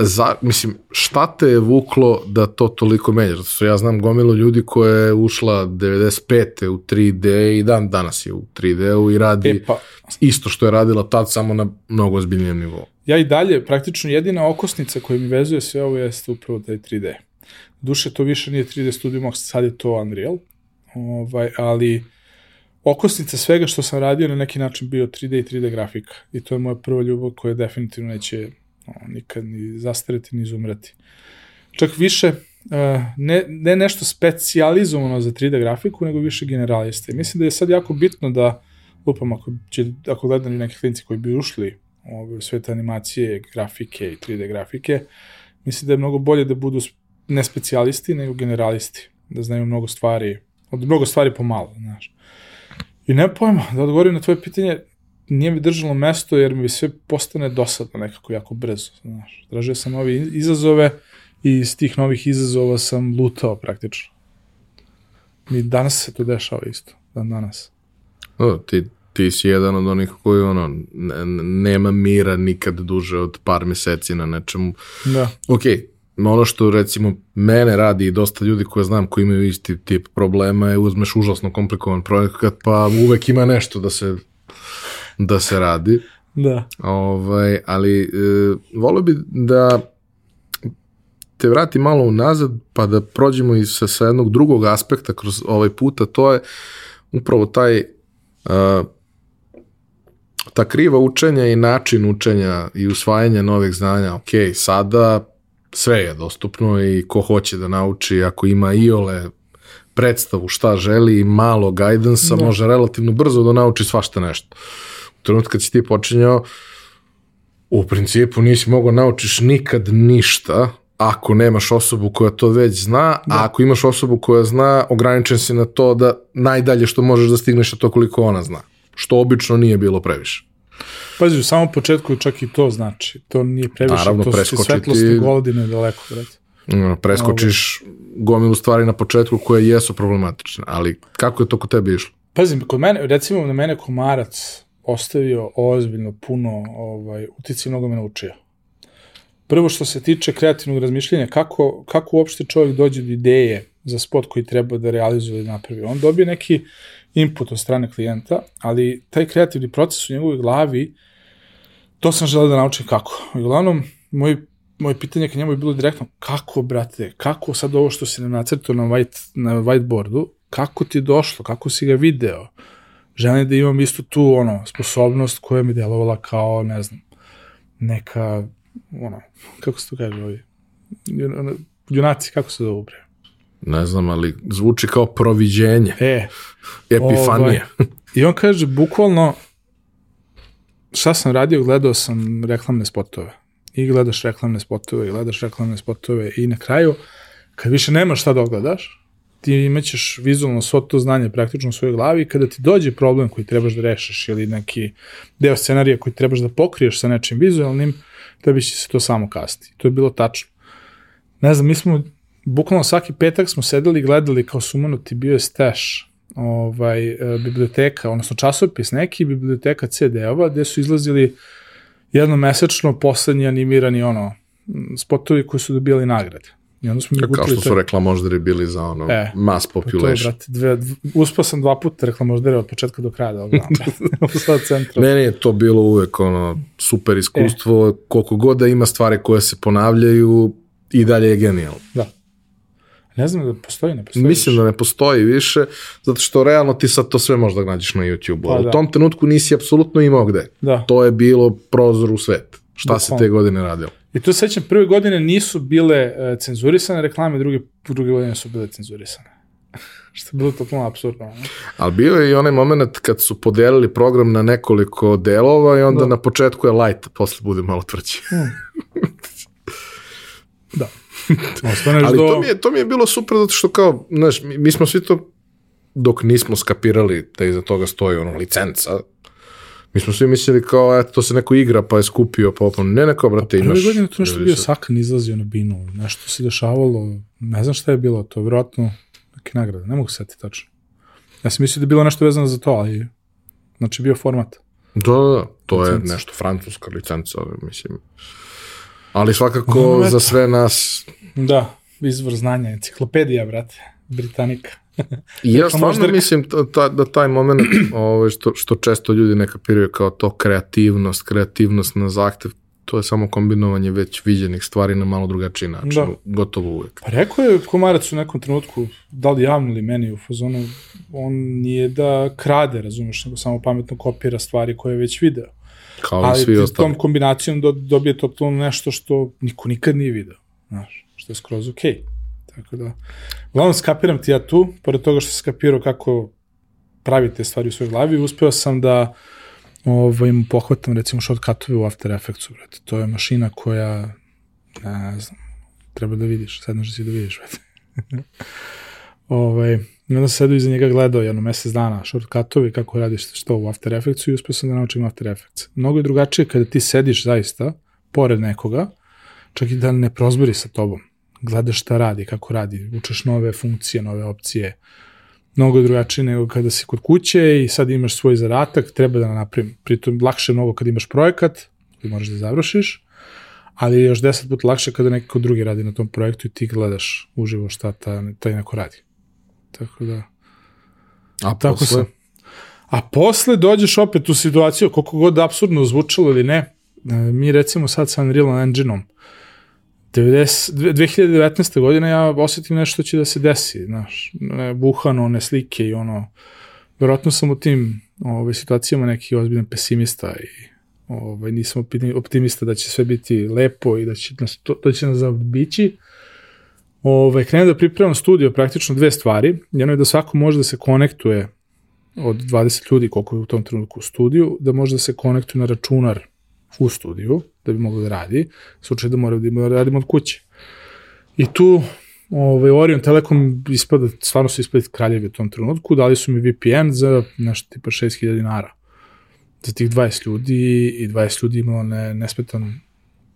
za, mislim, šta te je vuklo da to toliko menjaš? Zato što ja znam gomilu ljudi koja je ušla 95. u 3D i dan danas je u 3D-u i radi E pa, isto što je radila tad, samo na mnogo ozbiljnijem nivou. ja i dalje, praktično jedina okosnica koja mi vezuje sve ovo jeste upravo taj 3D. Duše, to više nije 3D Studio Max, sad je to Unreal, ovaj, ali okosnica svega što sam radio na neki način bio 3D i 3D grafika. I to je moja prva ljubav koja definitivno neće o, nikad ni zastariti, ni izumreti. Čak više, uh, ne, ne nešto specijalizovano za 3D grafiku, nego više generaliste. Mislim da je sad jako bitno da, lupam, ako, će, ako gledali neki klinci koji bi ušli u svet animacije, grafike i 3D grafike, mislim da je mnogo bolje da budu ne specijalisti, nego generalisti. Da znaju mnogo stvari, od mnogo stvari pomalo, znaš. I ne pojma, da odgovorim na tvoje pitanje, nije mi držalo mesto jer mi sve postane dosadno nekako jako brzo, znaš. Tražio sam nove izazove i iz tih novih izazova sam lutao praktično. I danas se to dešava isto, dan danas. O, ti, ti si jedan od onih koji ono, ne- nema mira nikad duže od par meseci na nečemu. Da, Ok, ono što recimo mene radi i dosta ljudi koje znam koji imaju isti tip problema je uzmeš užasno komplikovan projekat pa uvek ima nešto da se da se radi. da. Ovaj, ali e, volio bi da te vrati malo unazad pa da prođemo i sa, sa jednog drugog aspekta kroz ovaj puta, to je upravo taj a, ta kriva učenja i način učenja i usvajanja novih znanja. Ok, sada sve je dostupno i ko hoće da nauči, ako ima iole predstavu šta želi i malo gajdensa, Da. može relativno brzo da nauči svašta nešto. U trenutku kad si ti počinjao, u principu nisi mogao naučiš nikad ništa ako nemaš osobu koja to već zna, a ako imaš osobu koja zna, ograničen si na to da najdalje što možeš da stigneš je to koliko ona zna. Što obično nije bilo previše. Pazi, u samom početku čak i to znači. To nije previše, Naravno, to su ti godine daleko, brate. Preskočiš gomilu stvari na početku koje jesu problematične, ali kako je to kod tebe išlo? Pazi, kod mene, recimo na mene komarac ostavio ozbiljno puno ovaj, utici i mnogo me naučio. Prvo što se tiče kreativnog razmišljenja, kako, kako uopšte čovjek dođe do ideje za spot koji treba da realizuje ili napravi. On dobije neki input od strane klijenta, ali taj kreativni proces u njegovoj glavi, to sam želeo da naučim kako. I uglavnom, moj, moje pitanje ka njemu je bilo direktno, kako, brate, kako sad ovo što si nacrtao na, white, na whiteboardu, kako ti je došlo, kako si ga video? Želim da imam istu tu, ono, sposobnost koja mi delovala kao, ne znam, neka, ono, kako se to kaže ovi, junaci, kako se zove bre? Ne znam, ali zvuči kao proviđenje, E, epifanija. I on kaže, bukvalno, šta sam radio, gledao sam reklamne spotove. I gledaš reklamne spotove, i gledaš reklamne spotove i na kraju, kad više nemaš šta da ogledaš, ti imaćeš vizualno svo to znanje praktično u svojoj glavi i kada ti dođe problem koji trebaš da rešiš ili neki deo scenarija koji trebaš da pokriješ sa nečim vizualnim, tebi će se to samo kasti. To je bilo tačno. Ne znam, mi smo, bukvalno svaki petak smo sedeli i gledali kao sumanuti, bio je stash ovaj, e, biblioteka, odnosno časopis neki, biblioteka CD-ova, gde su izlazili jednomesečno poslednji animirani ono, spotovi koji su dobijali nagrade. I onda smo mi Kao što to- su reklamoždari bili za ono E, mass Pa to, population. brate, dve, dv, uspao sam dva puta reklamoždere od početka do kraja da centru. Meni je to bilo uvek ono super iskustvo, koliko god da ima stvari koje se ponavljaju i dalje je genijalno. Da. Ne znam da postoji, ne postoji. Mislim više. da ne postoji više, zato što realno ti sad to sve možda nađeš na YouTube-u, Pa a u da. tom trenutku nisi apsolutno imao gde. Da. To je bilo prozor u svet. Šta se Bukvalno. te godine radilo? I tu sećam, prve godine nisu bile uh, cenzurisane reklame, druge, druge godine su bile cenzurisane. Što je bilo totalno absurdno. Ne? Ali bio je i onaj moment kad su podelili program na nekoliko delova i onda Da. na početku je light, posle bude malo tvrđi. Da. Ostaneš Ali do... to mi, je, to mi je bilo super zato što kao, znaš, mi, mi smo svi to, dok nismo skapirali da iza toga stoji ono licenca, mi smo svi mislili kao, eto, to se neko igra pa je skupio, pa opon. Ne, neko, brate, imaš... Prve godine to nešto bio sa... Sakan izlazio na binu, nešto se dešavalo, ne znam šta je bilo to, vjerojatno neke nagrade, ne mogu se setiti tačno. Ja sam mislio da je bilo nešto vezano za to, ali znači bio format. Da, da, da, to je Licenca. nešto francuska licenca, mislim. Ali svakako za sve nas Da, izvor znanja, enciklopedija, brate, Britanika. I ja stvarno mislim ta, ta, da taj moment ovaj, što, što često ljudi ne kapiraju kao to kreativnost, kreativnost na zahtev, to je samo kombinovanje već viđenih stvari na malo drugačiji način, Da. gotovo uvek. Pa rekao je Komarac u nekom trenutku, da li javno ili meni u fazonu, on nije da krade, razumeš, nego samo pametno kopira stvari koje je već video. Kao i Ali svi ostali. tom kombinacijom do, dobije totalno nešto što niko nikad nije video, znaš, što je skroz okej. Tako da, uglavnom skapiram ti ja tu, pored toga što sam skapirao kako pravite stvari u svojoj glavi, uspeo sam da ovaj, pohvatam recimo shortcutove u After Effectsu, brate. To je mašina koja, ne znam, treba da vidiš, sedneš da si da vidiš, brate. ovaj, i onda sam sedu iza njega gledao jedno mesec dana shortcutovi kako radiš što u After Effectsu i uspeo sam da naučim After Effects. Mnogo je drugačije kada ti sediš zaista pored nekoga, čak i da ne prozbori sa tobom. Gledaš šta radi, kako radi, učeš nove funkcije, nove opcije. Mnogo je drugačije nego kada si kod kuće i sad imaš svoj zadatak, treba da napravim. Pritom lakše mnogo kad imaš projekat koji moraš da završiš, ali je još deset puta lakše kada neko drugi radi na tom projektu i ti gledaš uživo šta ta, taj neko radi. Tako da... A Tako posle, sam. A posle dođeš opet u situaciju, koliko god apsurdno zvučalo ili ne, e, mi recimo sad sa Unreal Engine-om, 90, 2019. godine ja osetim nešto što će da se desi, znaš, buhano, one slike i ono, verovatno sam u tim ove, situacijama neki ozbiljan pesimista i ovaj, nisam opti- optimista da će sve biti lepo i da će nas, to, to će nas zaobići. Ove, krenem da pripremam studio, praktično dve stvari. Jedno je da svako može da se konektuje od 20 ljudi koliko je u tom trenutku u studiju, da može da se konektuje na računar u studiju, da bi moglo da radi, u slučaju da moramo da, radimo od kuće. I tu ovaj, Orion Telekom ispada, stvarno su ispadi kraljevi u tom trenutku, dali su mi VPN za nešto tipa 6000 dinara za tih 20 ljudi i 20 ljudi imalo ne, nesmetan,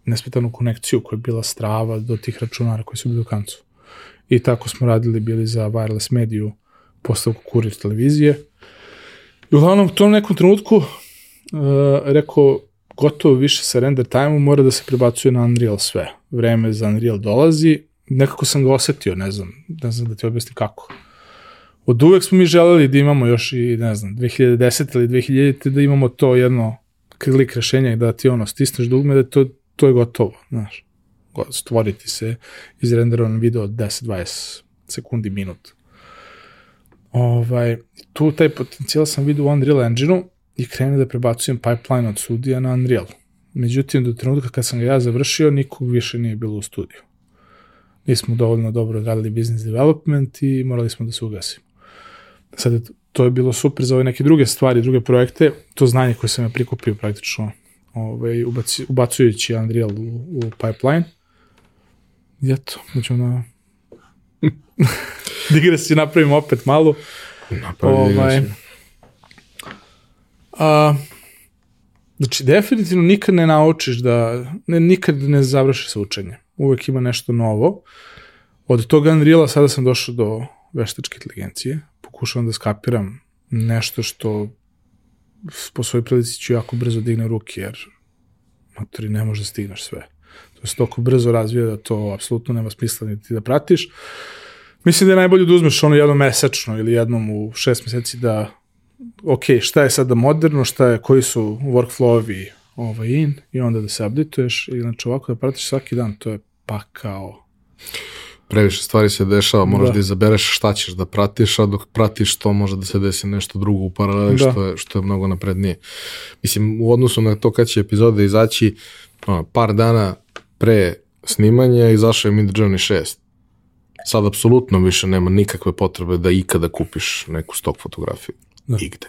nesmetanu konekciju koja je bila strava do tih računara koji su bili u kancu. I tako smo radili, bili za wireless mediju, postavku kurir televizije. I uglavnom, u tom nekom trenutku uh, rekao, gotovo više sa render time-om mora da se prebacuje na Unreal sve. Vreme za Unreal dolazi, nekako sam ga osetio, ne znam, ne znam da ti objasnim kako. Od uvek smo mi želeli da imamo još i, ne znam, 2010 ili 2000 da imamo to jedno klik rešenja da ti ono stisneš dugme da to, to je gotovo, znaš. Stvoriti se izrenderovan video od 10-20 sekundi, minut. Ovaj, tu taj potencijal sam vidio u Unreal Engine-u i krenuo da prebacujem pipeline od studija na Unreal. Međutim, do trenutka kad sam ga ja završio, nikog više nije bilo u studiju. Nismo dovoljno dobro radili business development i morali smo da se ugasimo. Sad, je to- je bilo super za ove neke druge stvari, druge projekte, to znanje koje sam ja prikupio praktično ovaj, ubaci, ubacujući Unreal u, u pipeline. I eto, da ćemo na digresiju napravimo opet malo. Napravi Ovaj, digresiju. A, znači, definitivno nikad ne naučiš da, ne, nikad ne završiš sa učenjem. Uvek ima nešto novo. Od toga Unreala sada sam došao do veštačke inteligencije. Pokušavam da skapiram nešto što po svojoj prilici ću jako brzo digne ruke, jer matori ne može da stigneš sve. To se toliko brzo razvija da to apsolutno nema smisla niti da pratiš. Mislim da je najbolje da uzmeš ono jednom mesečno ili jednom u šest meseci da ok, šta je sada moderno, šta je, koji su workflowovi ovaj in i onda da se updateuješ i znači ovako da pratiš svaki dan, to je pakao. Previše stvari se dešava, moraš Da. da. izabereš šta ćeš da pratiš, a dok pratiš to može da se desi nešto drugo u paraleli, Da. što, je, što je mnogo naprednije. Mislim, u odnosu na to kad će epizode izaći, ono, par dana pre snimanja izašao je Mid Journey 6. Sad apsolutno više nema nikakve potrebe da ikada kupiš neku stok fotografiju. Da. Igde.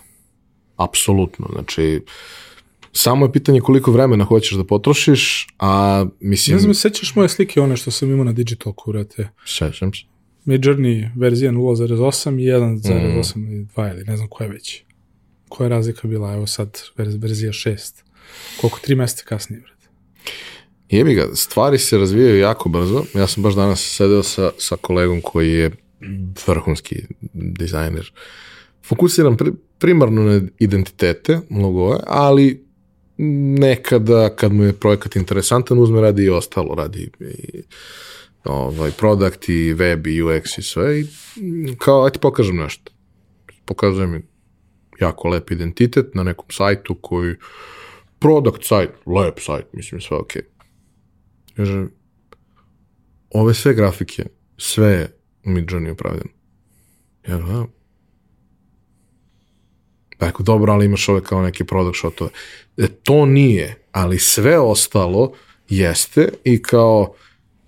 Apsolutno. Znači, samo je pitanje koliko vremena hoćeš da potrošiš, a mislim, Ne znam, sećaš moje slike one što sam imao na Digitalku, vrate. sećam se. Midjourney verzija 0.8 i 1.8 ili 2 ili ne znam koja je već. Koja je razlika bila, evo sad verz- verzija 6. Koliko, tri meseca kasnije, brate. Jebi ga, stvari se razvijaju jako brzo. Ja sam baš danas sedeo sa, sa kolegom koji je vrhunski dizajner. Fokusiram pri, primarno na identitete, logoje, ali nekada kad mu je projekat interesantan uzme radi i ostalo, radi i ovaj, product i web i UX i sve i kao, aj ti pokažem nešto. Pokazuje mi jako lep identitet na nekom sajtu koji product sajt, lep sajt, mislim sve ok. Kaže, ove sve grafike, sve je Midjourney upravljeno. Ja, da, Rekao, dobro, ali imaš ove kao neke product shotove. E, to nije, ali sve ostalo jeste i kao,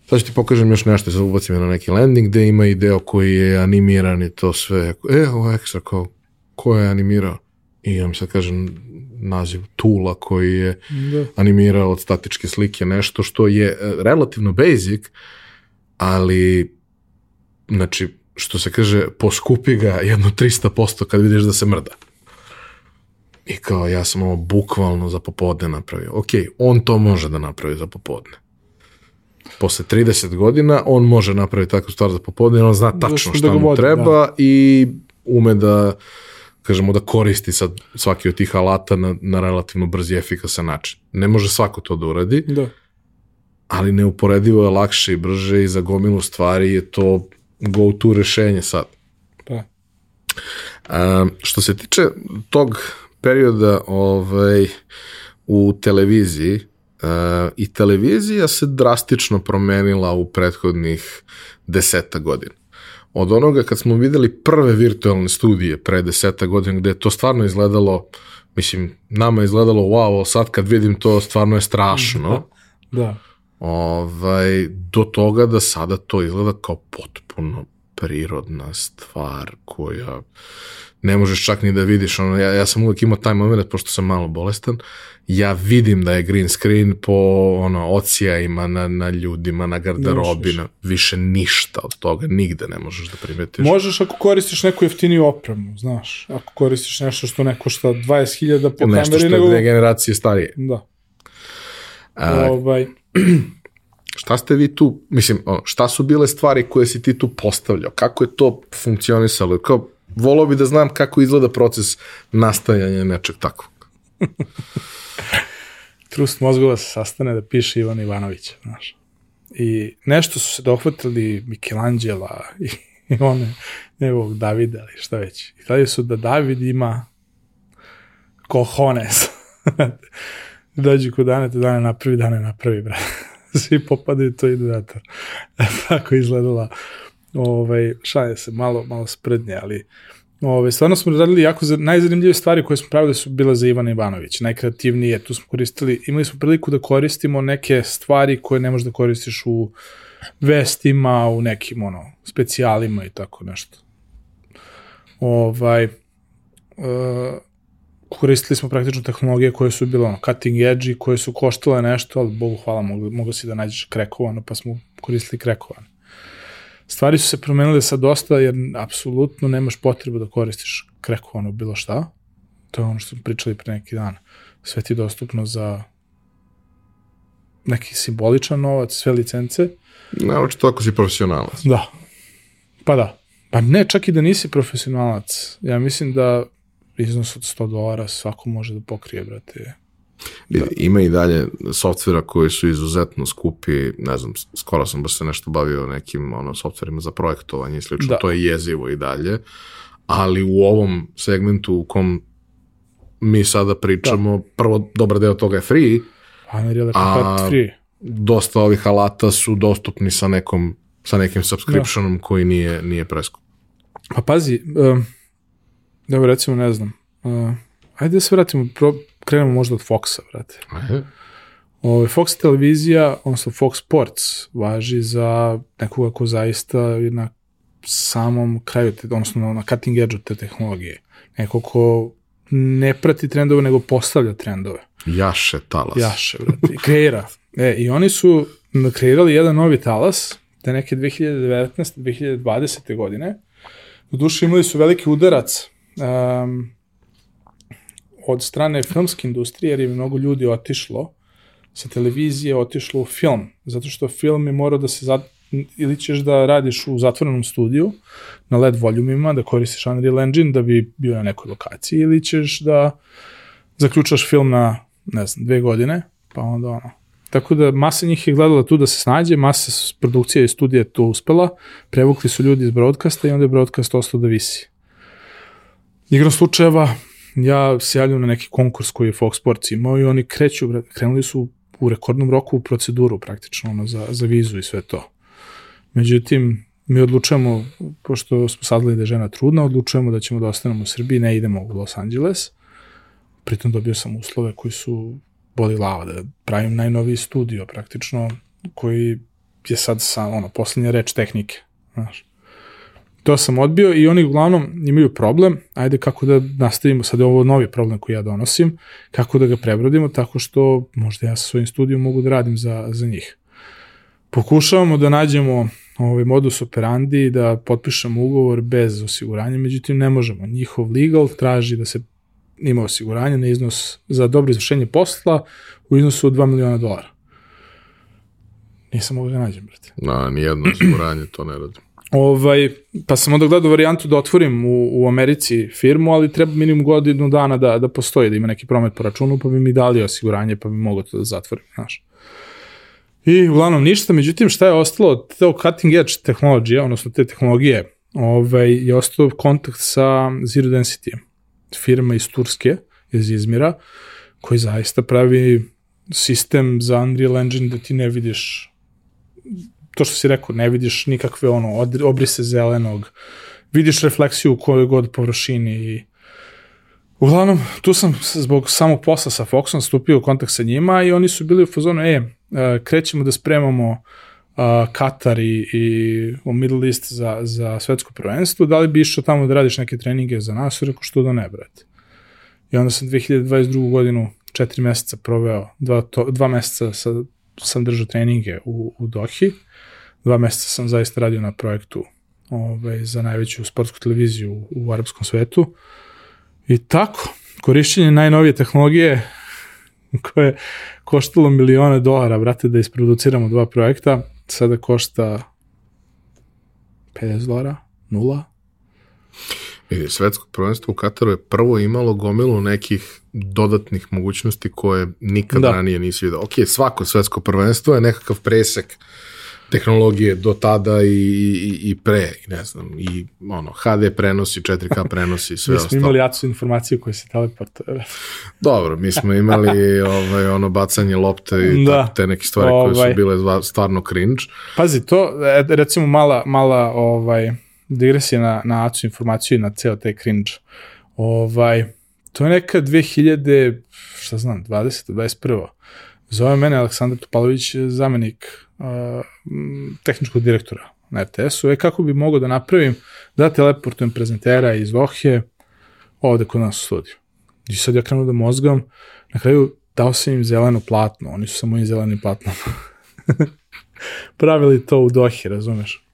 sad ću ti pokažem još nešto, sad ubacim na neki landing gde ima i deo koji je animiran i to sve. E, ovo ekstra, kao, ko je animirao? I ja mi sad kažem naziv tula koji je da. animirao od statičke slike nešto što je e, relativno basic, ali znači, što se kaže, poskupi ga jedno 300% kad vidiš da se mrda. I kao, ja sam ovo bukvalno za popodne napravio. Ok, on to može da napravi za popodne. Posle 30 godina on može napraviti takvu stvar za popodne, on zna tačno šta mu treba da. i ume da kažemo da koristi sad svaki od tih alata na, na relativno brzi i efikasan način. Ne može svako to da uradi, da. ali neuporedivo je lakše i brže i za gomilu stvari je to go to rešenje sad. Pa. A, što se tiče tog perioda ovaj, u televiziji uh, i televizija se drastično promenila u prethodnih deseta godina. Od onoga kad smo videli prve virtualne studije pre deseta godina gde je to stvarno izgledalo, mislim, nama je izgledalo wow, sad kad vidim to stvarno je strašno. Da. da. Ovaj, do toga da sada to izgleda kao potpuno prirodna stvar koja ne možeš čak ni da vidiš, ono, ja, ja sam uvek imao taj moment, pošto sam malo bolestan, ja vidim da je green screen po ono, ocijajima na, na ljudima, na garderobi, na, više ništa od toga, nigde ne možeš da primetiš. Možeš ako koristiš neku jeftiniju opremu, znaš, ako koristiš nešto što ne košta 20.000 po kameri. Nešto što nego... je dve generacije starije. Da. A, ovaj... šta ste vi tu, mislim, šta su bile stvari koje si ti tu postavljao, kako je to funkcionisalo, kao volao bi da znam kako izgleda proces nastajanja nečeg takvog. Trust mozgova se sastane da piše Ivan Ivanović, znaš. I nešto su se dohvatili Michelangela i, i one, nevog Davida ili šta već. I tada su da David ima cojones. Dođu kod Dane, te Dane napravi, Dane napravi, brate. Svi popadaju to ide da to. Tako izgledala ovaj, šalje se malo, malo sprednje, ali Ove, stvarno smo radili jako za, najzanimljivije stvari koje smo pravili su bile za Ivana Ivanović, najkreativnije, tu smo koristili, imali smo priliku da koristimo neke stvari koje ne možeš da koristiš u vestima, u nekim ono, specijalima i tako nešto. Ovaj, uh, koristili smo praktično tehnologije koje su bile ono, cutting edge i koje su koštale nešto, ali Bogu hvala, mogu, mogu si da nađeš krekovano, pa smo koristili krekovano stvari su se promenile sa dosta, jer apsolutno nemaš potrebu da koristiš krekovano bilo šta. To je ono što smo pričali pre neki dan. Sve ti je dostupno za neki simboličan novac, sve licence. Naočito ako si profesionalac. Da. Pa da. Pa ne, čak i da nisi profesionalac. Ja mislim da iznos od 100 dolara svako može da pokrije, brate, Da. Ima i dalje softvera koji su izuzetno skupi, ne znam, skoro sam baš se nešto bavio nekim ono, softverima za projektovanje i slično, da. to je jezivo i dalje, ali u ovom segmentu u kom mi sada pričamo, da. prvo dobar deo toga je free, Unreal a free. dosta ovih alata su dostupni sa nekom sa nekim subscriptionom da. koji nije, nije preskup. Pa pazi, uh, evo recimo, ne znam, uh, ajde da se vratimo, pro, krenemo možda od Foxa, brate. Ove, Fox televizija, odnosno Fox Sports, važi za nekoga ko zaista je na samom kraju, te, odnosno na cutting edge te tehnologije. Neko ko ne prati trendove, nego postavlja trendove. Jaše talas. Jaše, brate. I kreira. E, I oni su kreirali jedan novi talas, te neke 2019. 2020. godine. U duši imali su veliki udarac um, od strane filmske industrije, jer je mnogo ljudi otišlo sa televizije, otišlo u film, zato što film je morao da se, zat... ili ćeš da radiš u zatvorenom studiju, na LED voljumima, da koristiš Unreal Engine da bi bio na nekoj lokaciji, ili ćeš da zaključaš film na ne znam, dve godine, pa onda ono. Tako da masa njih je gledala tu da se snađe, masa produkcija i studija je to uspela, prevukli su ljudi iz broadcasta i onda je broadcast ostao da visi. Igrom slučajeva, ja se javljam na neki konkurs koji je Fox Sports imao i oni kreću, krenuli su u rekordnom roku u proceduru praktično ono, za, za vizu i sve to. Međutim, mi odlučujemo, pošto smo saznali da je žena trudna, odlučujemo da ćemo da ostanemo u Srbiji, ne idemo u Los Angeles. Pritom dobio sam uslove koji su boli lava, da pravim najnoviji studio praktično, koji je sad sa, ono, poslednja reč tehnike, znaš. To sam odbio i oni uglavnom imaju problem, ajde kako da nastavimo, sad je ovo novi problem koji ja donosim, kako da ga prebrodimo, tako što možda ja sa svojim studijom mogu da radim za, za njih. Pokušavamo da nađemo ovaj modus operandi da potpišemo ugovor bez osiguranja, međutim ne možemo. Njihov legal traži da se ima osiguranje na iznos za dobro izvršenje posla u iznosu od 2 miliona dolara. Nisam mogao da nađem, brate. Na, nijedno osiguranje to ne radi. Ovaj, pa sam onda gledao varijantu da otvorim u, u Americi firmu, ali treba minimum godinu dana da, da postoji, da ima neki promet po računu, pa bi mi dali osiguranje, pa bi mogao to da zatvorim, znaš. I uglavnom ništa, međutim šta je ostalo od teo cutting edge tehnologije, odnosno te tehnologije, ovaj, je ostao kontakt sa Zero Density, firma iz Turske, iz Izmira, koji zaista pravi sistem za Unreal Engine da ti ne vidiš to što si rekao, ne vidiš nikakve ono, obrise zelenog, vidiš refleksiju u kojoj god površini i Uglavnom, tu sam zbog samog posla sa Foxom stupio u kontakt sa njima i oni su bili u fazonu, e, e, krećemo da spremamo Katar i, i Middle East za, za svetsko prvenstvo, da li bi išao tamo da radiš neke treninge za nas? Rekao, što da ne, brate. I onda sam 2022. godinu četiri meseca proveo, dva, to, dva meseca sa, sam držao treninge u, u Dohi, dva meseca sam zaista radio na projektu ovaj, za najveću sportsku televiziju u, u arapskom svetu. I tako, korišćenje najnovije tehnologije koje je koštalo milione dolara, brate, da isproduciramo dva projekta, sada košta 50 dolara, nula. Vidi, svetsko prvenstvo u Kataru je prvo imalo gomilu nekih dodatnih mogućnosti koje nikad Da. da. ranije nisi vidio. Ok, svako svetsko prvenstvo je nekakav presek tehnologije do tada i, i, i pre, ne znam, i ono, HD prenosi, 4K prenosi sve Mi smo ostalo. imali jacu informaciju koja se teleportuje. Dobro, mi smo imali ovaj, ono bacanje lopte i Da. te neke stvari koje Ovaj. su bile zva- stvarno cringe. Pazi, to, e, recimo mala, mala ovaj, digresija na, na ACU informaciju i na ceo taj cringe. Ovaj, to je neka 2000, šta znam, 20. 21. Zove mene Aleksandar Topalović, zamenik tehničkog direktora na RTS-u, e kako bi mogao da napravim da teleportujem prezentera iz Dohe ovde kod nas u studiju. I sad ja krenuo da mozgam, na kraju dao sam im zeleno platno, oni su sa mojim zelenim platnom pravili to u Dohi, razumeš?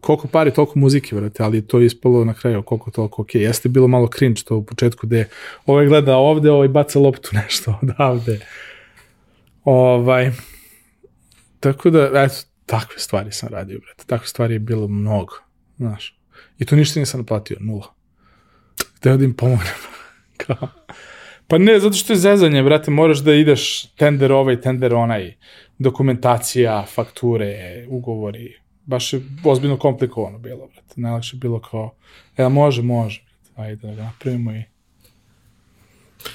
Koliko pari, toliko muzike, vrate, ali to je ispalo na kraju koliko toliko ok. Jeste bilo malo cringe to u početku gde ovaj gleda ovde, ovaj baca loptu nešto odavde. Ovaj, tako da, eto, takve stvari sam radio, brate. Takve stvari je bilo mnogo, znaš. I to ništa nisam naplatio, nula. Hteo da im pomognem. Kao. Pa ne, zato što je zezanje, brate, moraš da ideš tender ovaj, tender onaj, dokumentacija, fakture, ugovori, baš je ozbiljno komplikovano bilo, brate. Najlakše je bilo kao, e, može, može, brate, ajde da ga napravimo i...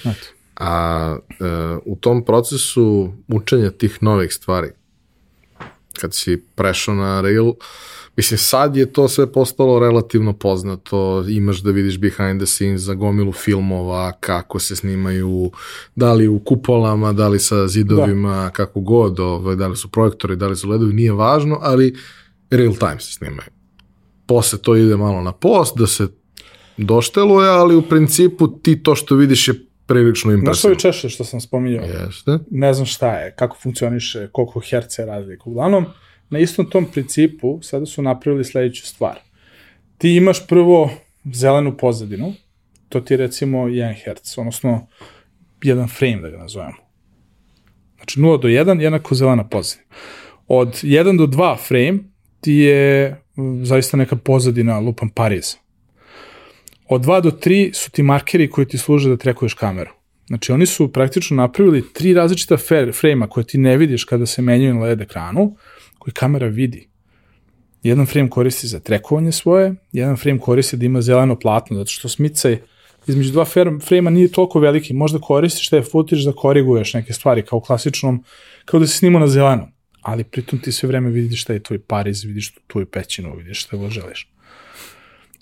Eto. A e, u tom procesu učenja tih novih stvari, kad si prešao na Reel, mislim sad je to sve postalo relativno poznato, imaš da vidiš behind the scenes za gomilu filmova, kako se snimaju, da li u kupolama, da li sa zidovima, da. kako god, ovaj, da li su projektori, da li su ledovi, nije važno, ali real time se snimaju. Posle to ide malo na post, da se došteluje, ali u principu ti to što vidiš je prilično Znaš impresivno. ovi češlje što sam spominjao? Jeste. ne znam šta je, kako funkcioniše, koliko herca je razlika. Uglavnom, na istom tom principu sada su napravili sledeću stvar. Ti imaš prvo zelenu pozadinu, to ti je recimo 1 Hz, odnosno jedan frame da ga nazovemo. Znači 0 do 1 jednako zelena pozadina. Od 1 do 2 frame ti je zaista neka pozadina lupam Pariza. Od 2 do 3 su ti markeri koji ti služe da trekuješ kameru. Znači oni su praktično napravili tri različita frejma koje ti ne vidiš kada se menjaju na LED ekranu, koji kamera vidi. Jedan frame koristi za trekovanje svoje, jedan frame koristi da ima zeleno platno, zato što smicaj između dva frame-a nije toliko veliki, možda koristiš taj footage da koriguješ neke stvari, kao klasičnom, kao da se snima na zeleno, ali pritom ti sve vreme vidiš šta je tvoj pariz, vidiš tvoju pećinu, vidiš šta god želiš.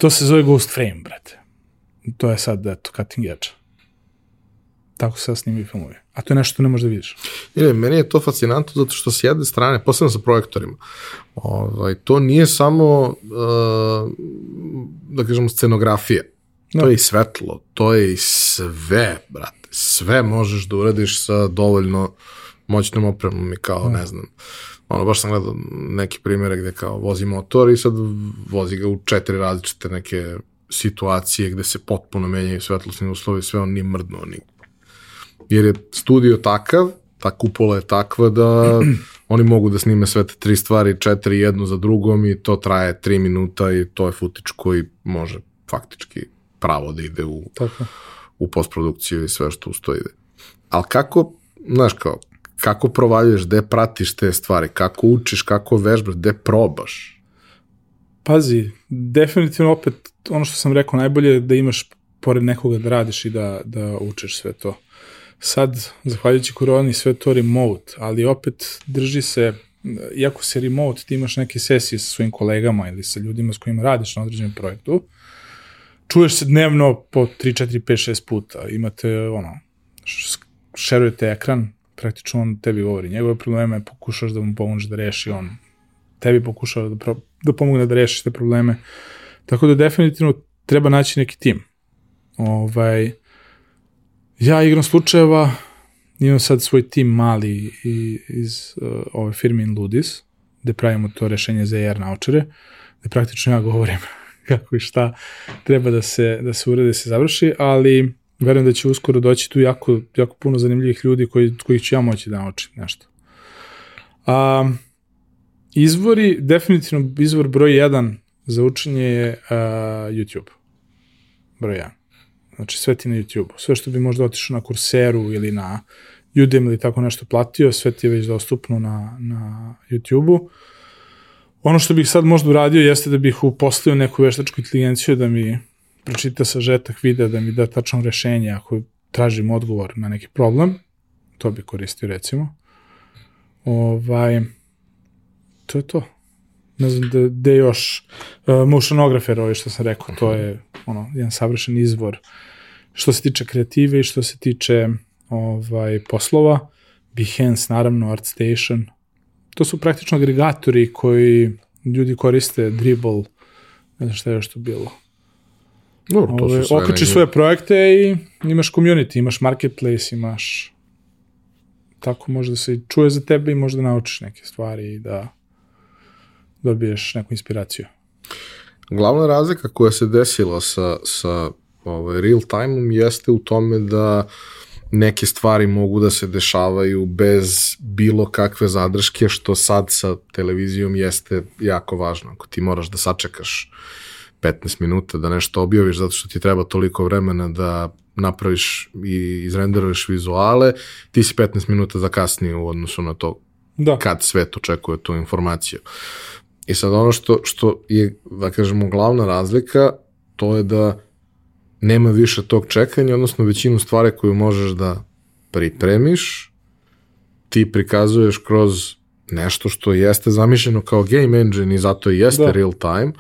To se zove ghost frame, brate. To je sad, eto, cutting edge. Tako se sad snimaju filmovi. A to je nešto što ne možeš da vidiš. Ne, meni je to fascinantno zato što s jedne strane, posebno sa projektorima, ovaj, to nije samo, uh, da kažemo, scenografija. No. To je i svetlo, to je i sve, brate. Sve možeš da uradiš sa dovoljno moćnom opremom i kao, no. ne znam, ono, baš sam gledao neki primjere gde kao vozi motor i sad vozi ga u četiri različite neke situacije gde se potpuno menjaju svetlosni uslovi, sve on nije mrdnuo ni jer je studio takav, ta kupola je takva da oni mogu da snime sve te tri stvari, četiri jednu za drugom i to traje tri minuta i to je futič koji može faktički pravo da ide u, Tako. u postprodukciju i sve što usto ide. Ali kako, znaš kao, kako provaljuješ, gde pratiš te stvari, kako učiš, kako vežbaš, gde probaš? Pazi, definitivno opet ono što sam rekao, najbolje je da imaš pored nekoga da radiš i da, da učiš sve to. Sad, zahvaljujući koroni, sve to remote, ali opet drži se, iako se remote, ti imaš neke sesije sa svojim kolegama ili sa ljudima s kojima radiš na određenom projektu, čuješ se dnevno po 3, 4, 5, 6 puta, imate ono, šerujete ekran, praktično on tebi govori? Njegove probleme, pokušaš da mu pomožeš da reši on, tebi pokušava da, pro, da pomogne da rešiš te probleme, tako da definitivno treba naći neki tim. Ovaj, Ja igram slučajeva, imam sad svoj tim mali iz uh, ove firme Inludis, gde pravimo to rešenje za AR naučare, gde praktično ja govorim kako i šta treba da se, da se urede, da se završi, ali verujem da će uskoro doći tu jako, jako puno zanimljivih ljudi koji, kojih ću ja moći da naučim nešto. A, izvori, definitivno izvor broj 1 za učenje je uh, YouTube. Broj 1. Znači sve ti na YouTube. Sve što bi možda otišao na Courseru ili na Udemy ili tako nešto platio, sve ti je već dostupno na, na YouTube-u. Ono što bih sad možda uradio jeste da bih uposlio neku veštačku inteligenciju da mi pročita sažetak videa, da mi da tačno rešenje ako tražim odgovor na neki problem. To bi koristio recimo. Ovaj, to je to ne znam da, da još uh, motionografer, ovaj što sam rekao, to je ono, jedan savršen izvor što se tiče kreative i što se tiče ovaj, poslova. Behance, naravno, ArtStation. To su praktično agregatori koji ljudi koriste, Dribble, ne znam šta je još to bilo. Dobro, to su sve Okači svoje projekte i imaš community, imaš marketplace, imaš tako može da se čuje za tebe i može da naučiš neke stvari i da dobiješ neku inspiraciju. Glavna razlika koja se desila sa, sa ovaj, real time-om jeste u tome da neke stvari mogu da se dešavaju bez bilo kakve zadrške, što sad sa televizijom jeste jako važno. Ako ti moraš da sačekaš 15 minuta da nešto objaviš zato što ti treba toliko vremena da napraviš i izrenderuješ vizuale, ti si 15 minuta zakasnio u odnosu na to da. kad svet očekuje tu informaciju. I sad ono što, što je, da kažemo, glavna razlika, to je da nema više tog čekanja, odnosno većinu stvari koju možeš da pripremiš, ti prikazuješ kroz nešto što jeste zamišljeno kao game engine i zato i jeste da. real time,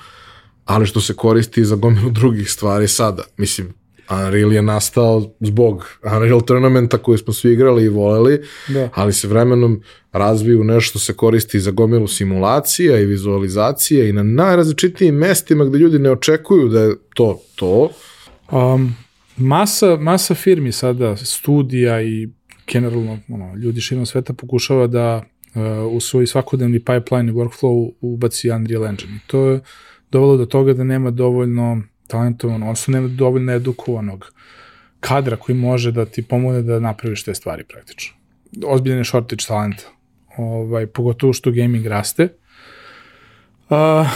ali što se koristi za gomilu drugih stvari sada. Mislim, Unreal je nastao zbog Unreal tournamenta koji smo svi igrali i voleli, da. ali se vremenom razviju nešto se koristi za gomilu simulacija i vizualizacija i na najrazličitijim mestima gde ljudi ne očekuju da je to to. Um, masa, masa firmi sada, studija i generalno ono, ljudi širom sveta pokušava da uh, u svoj svakodnevni pipeline i workflow ubaci Unreal Engine. I to je dovelo do toga da nema dovoljno talentovan, odnosno nema dovoljno edukovanog kadra koji može da ti pomogne da napraviš te stvari praktično. Ozbiljan je shortage talenta. Ovaj, pogotovo što gaming raste. Uh,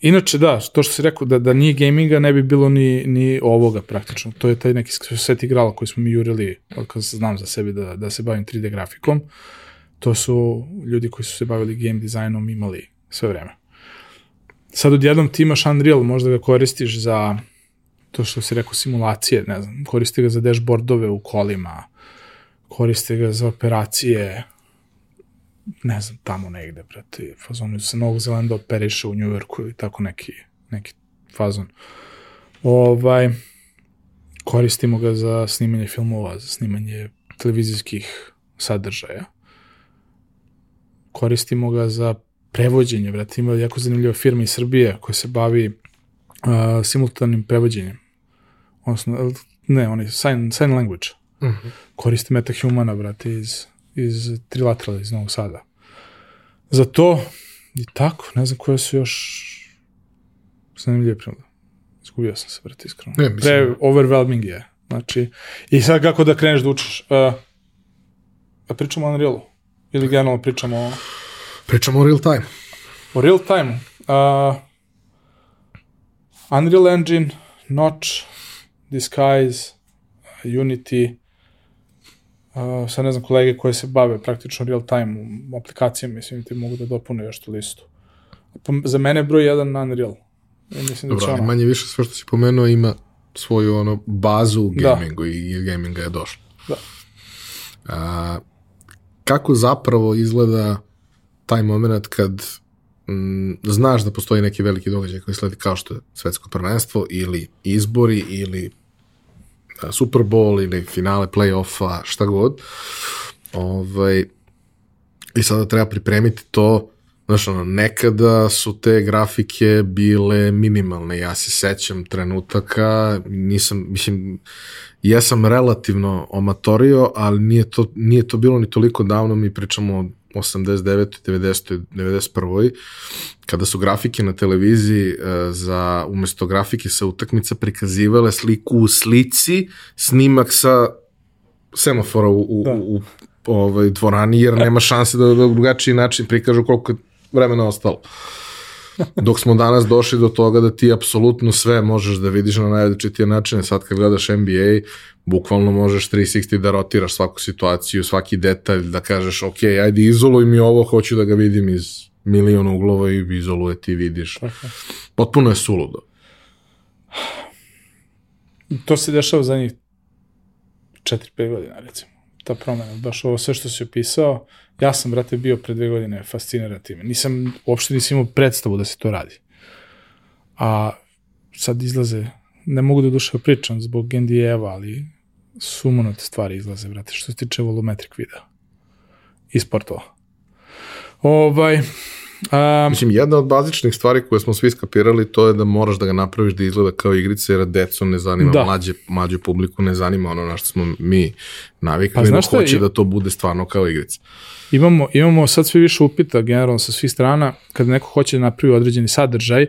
Inače, da, to što si rekao, da, da nije gaminga, ne bi bilo ni, ni ovoga praktično. To je taj neki set igrala koji smo mi jurili, od kada znam za sebi da, da se bavim 3D grafikom. To su ljudi koji su se bavili game dizajnom imali sve vreme. Sad odjednom ti imaš Unreal, možda ga koristiš za to što si rekao simulacije, ne znam, koristi ga za dashboardove u kolima, koriste ga za operacije, ne znam, tamo negde, brate, fazonu sa Novog Zelanda operiše u Njujorku ili tako neki, neki fazon. Ovaj, koristimo ga za snimanje filmova, za snimanje televizijskih sadržaja. Koristimo ga za prevođenje, brate, ima jako zanimljiva firma iz Srbije koja se bavi uh, simultanim prevođenjem. Odnosno, ne, oni, sign, sign language. Uh Mhm. -huh. Koristi MetaHumana, brate, iz, iz Trilaterala, iz Novog Sada. Za to, i tako, ne znam koje su još zanimljive primjere. Izgubio sam se, brate, iskreno. Ne, mislim- Pre overwhelming je. Znači, i sad kako da kreneš da učiš? Uh, a pričamo o Unrealu? Ili generalno pričamo o... Pričamo o real time. O real time. Uh, Unreal Engine, Notch, Disguise, Unity, uh, sad ne znam kolege koje se bave praktično real time aplikacijama, mislim ti mogu da dopune još tu listu. Pa za mene je broj jedan Unreal. Ja mislim da Dobro, će ali ono... manje više sve što si pomenuo ima svoju ono bazu u Da. gamingu i iz gaminga je došlo. Da. A, kako zapravo izgleda taj moment kad mm, znaš da postoji neki veliki događaj koji sledi kao što je svetsko prvenstvo ili izbori ili a, Super Bowl ili finale play-offa, šta god. Ovaj, I sada treba pripremiti to Znaš, ono, nekada su te grafike bile minimalne. Ja se sećam trenutaka, nisam, mislim, jesam relativno omatorio, ali nije to, nije to bilo ni toliko davno, mi pričamo 89. 90. 91. kada su grafike na televiziji e, za, umesto grafike sa utakmica prikazivale sliku u slici, snimak sa semafora u, u, Da. u, u ovaj, dvorani, jer nema šanse da na drugačiji način prikažu koliko je vremena ostalo. Dok smo danas došli do toga da ti apsolutno sve možeš da vidiš na najrazličitije načine. Sad kad gledaš NBA, bukvalno možeš 360 da rotiraš svaku situaciju, svaki detalj, da kažeš, ok, ajde izoluj mi ovo, hoću da ga vidim iz miliona uglova i izoluje ti vidiš. Potpuno je suludo. To se dešava za njih 4-5 godina, recimo. Ta promena, baš ovo sve što si opisao, ja sam, brate, bio pre dve godine fasciniran time. Nisam, uopšte nisam imao predstavu da se to radi. A sad izlaze, ne mogu da duše pričam zbog NDA-eva, ali sumonate stvari izlaze, brate, što se tiče volumetric videa i sportova. Ovaj, a, Mislim, jedna od bazičnih stvari koje smo svi skapirali to je da moraš da ga napraviš da izgleda kao igrica jer decu ne zanima, Da. mlađe, mlađu publiku ne zanima ono na što smo mi navikli, Pa pa, no šta, hoće da to bude stvarno kao igrica. imamo, imamo sad sve više upita generalno sa svih strana, kad neko hoće da napravi određeni sadržaj,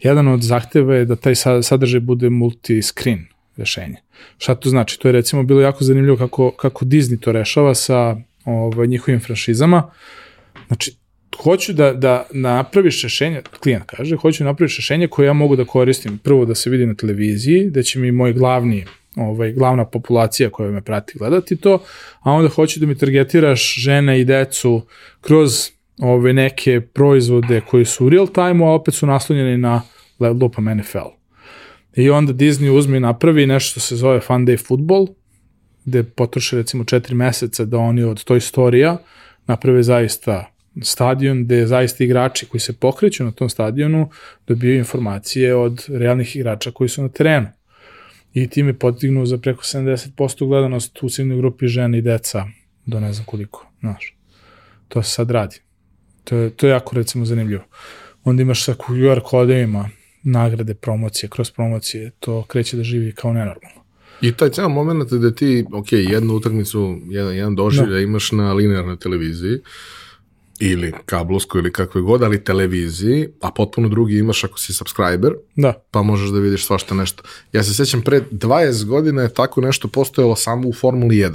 jedan od zahteva je da taj sa- sadržaj bude multi-screen rešenje. Šta to znači? To je recimo bilo jako zanimljivo kako, kako Disney to rešava sa ovaj, njihovim franšizama. Znači, hoću da, da napraviš rešenje, klijent kaže, hoću da napraviš rešenje koje ja mogu da koristim prvo da se vidi na televiziji, da će mi moj glavni ovaj, glavna populacija koja me prati gledati to, a onda hoću da mi targetiraš žene i decu kroz ove neke proizvode koji su u real time-u, a opet su naslonjeni na lupam NFL. I onda Disney uzme i napravi nešto što se zove Fun Day Football, gde potroše recimo četiri meseca da oni od toj storija naprave zaista stadion gde zaista igrači koji se pokreću na tom stadionu dobijaju informacije od realnih igrača koji su na terenu. I time podignu za preko 70% gledanost u ciljnoj grupi žene i deca do ne znam koliko, znaš. To se sad radi. To je, to je jako recimo zanimljivo. Onda imaš sa QR kodovima nagrade, promocije, kroz promocije, to kreće da živi kao nenormalno. I taj ceo moment da ti, ok, jednu utakmicu, jedan, jedan doživlja da. imaš na linearnoj televiziji, ili kablovskoj ili kakve god, ali televiziji, a potpuno drugi imaš ako si subscriber, Da, pa možeš da vidiš svašta nešto. Ja se sećam, pre 20 godina je tako nešto postojalo samo u Formuli 1,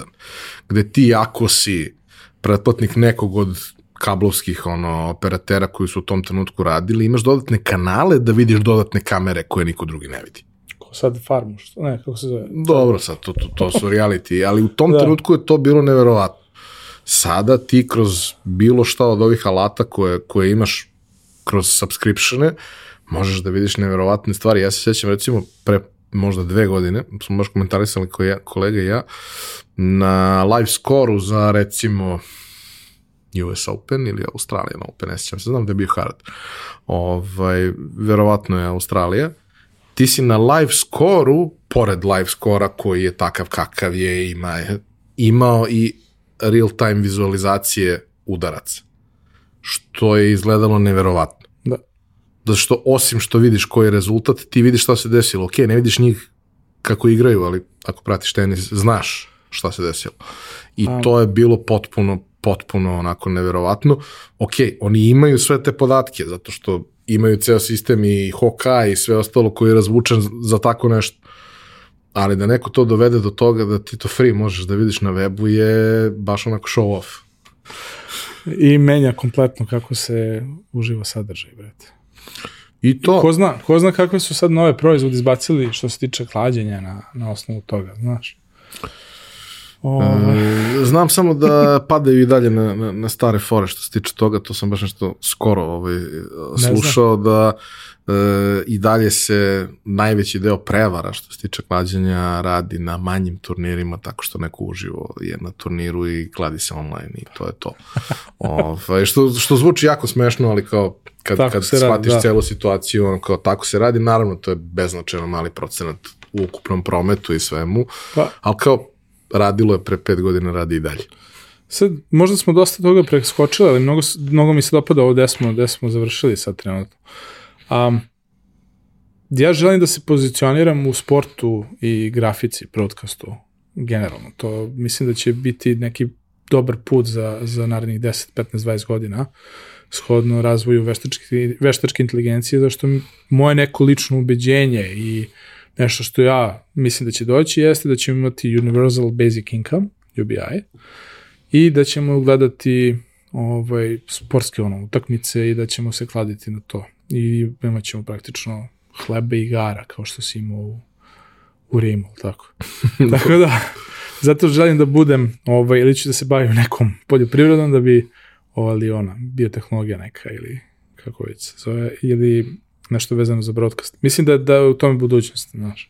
gde ti ako si pretplatnik nekog od kablovskih ono, operatera koji su u tom trenutku radili, imaš dodatne kanale da vidiš dodatne kamere koje niko drugi ne vidi. Ko sad farmu, što? Ne, kako se zove? Dobro, sad to, to, to su reality, ali u tom Da. trenutku je to bilo neverovatno. Sada ti kroz bilo šta od ovih alata koje, koje imaš kroz subscriptione, možeš da vidiš neverovatne stvari. Ja se sjećam recimo pre možda dve godine, smo baš komentarisali ko ja, kolega i ja, na live score-u za recimo US Open ili Australian Open, ne sjećam se, znam da je bio hard. Ovaj, verovatno je Australija. Ti si na live score-u, pored live score-a koji je takav kakav je, ima, imao i real-time vizualizacije udaraca. Što je izgledalo neverovatno. Da. Zato što osim što vidiš koji je rezultat, ti vidiš šta se desilo. Ok, ne vidiš njih kako igraju, ali ako pratiš tenis, znaš šta se desilo. I A. to je bilo potpuno, potpuno onako neverovatno. Ok, oni imaju sve te podatke, zato što imaju ceo sistem i Hawkeye i sve ostalo koji je razvučen za tako nešto. Ali da neko to dovede do toga da ti to free možeš da vidiš na webu je baš onako show off. I menja kompletno kako se uživa sadržaj, brate. I to, Ko zna, ko zna kakve su sad nove proizvode izbacili što se tiče hlađenja na, na osnovu toga, znaš. O, E, Znam samo da padaju i dalje na, na, na stare fore što se tiče toga, to sam baš nešto skoro ovaj, slušao da e, i dalje se najveći deo prevara što se tiče klađenja radi na manjim turnirima tako što neko uživo je na turniru i kladi se online i to je to. ovaj, što, što zvuči jako smešno, ali kao kad, Tako kad se radi, shvatiš da. celu situaciju, ono kao tako se radi, naravno to je beznačajno mali procenat u ukupnom prometu i svemu, Pa- ali kao radilo je pre pet godina, radi i dalje. Sad, možda smo dosta toga preskočili, ali mnogo, mnogo mi se dopada ovo gde smo, gde smo završili sad trenutno. Um, ja želim da se pozicioniram u sportu i grafici, broadcastu, generalno. To mislim da će biti neki dobar put za, za narednih 10, 15, 20 godina shodno razvoju veštačke, veštačke inteligencije, zašto moje neko lično ubeđenje i nešto što ja mislim da će doći jeste da ćemo imati Universal Basic Income, UBI, i da ćemo gledati ovaj, sportske ono, utakmice i da ćemo se kladiti na to. I imat ćemo praktično hlebe i gara, kao što si imao u, u Rimu, tako. tako da, zato želim da budem, ovaj, ili ću da se bavim nekom poljoprivredom, da bi, ali ona, biotehnologija neka, ili kako već se zove, ili nešto vezano za broadcast. Mislim da, da u tome budućnost, znaš.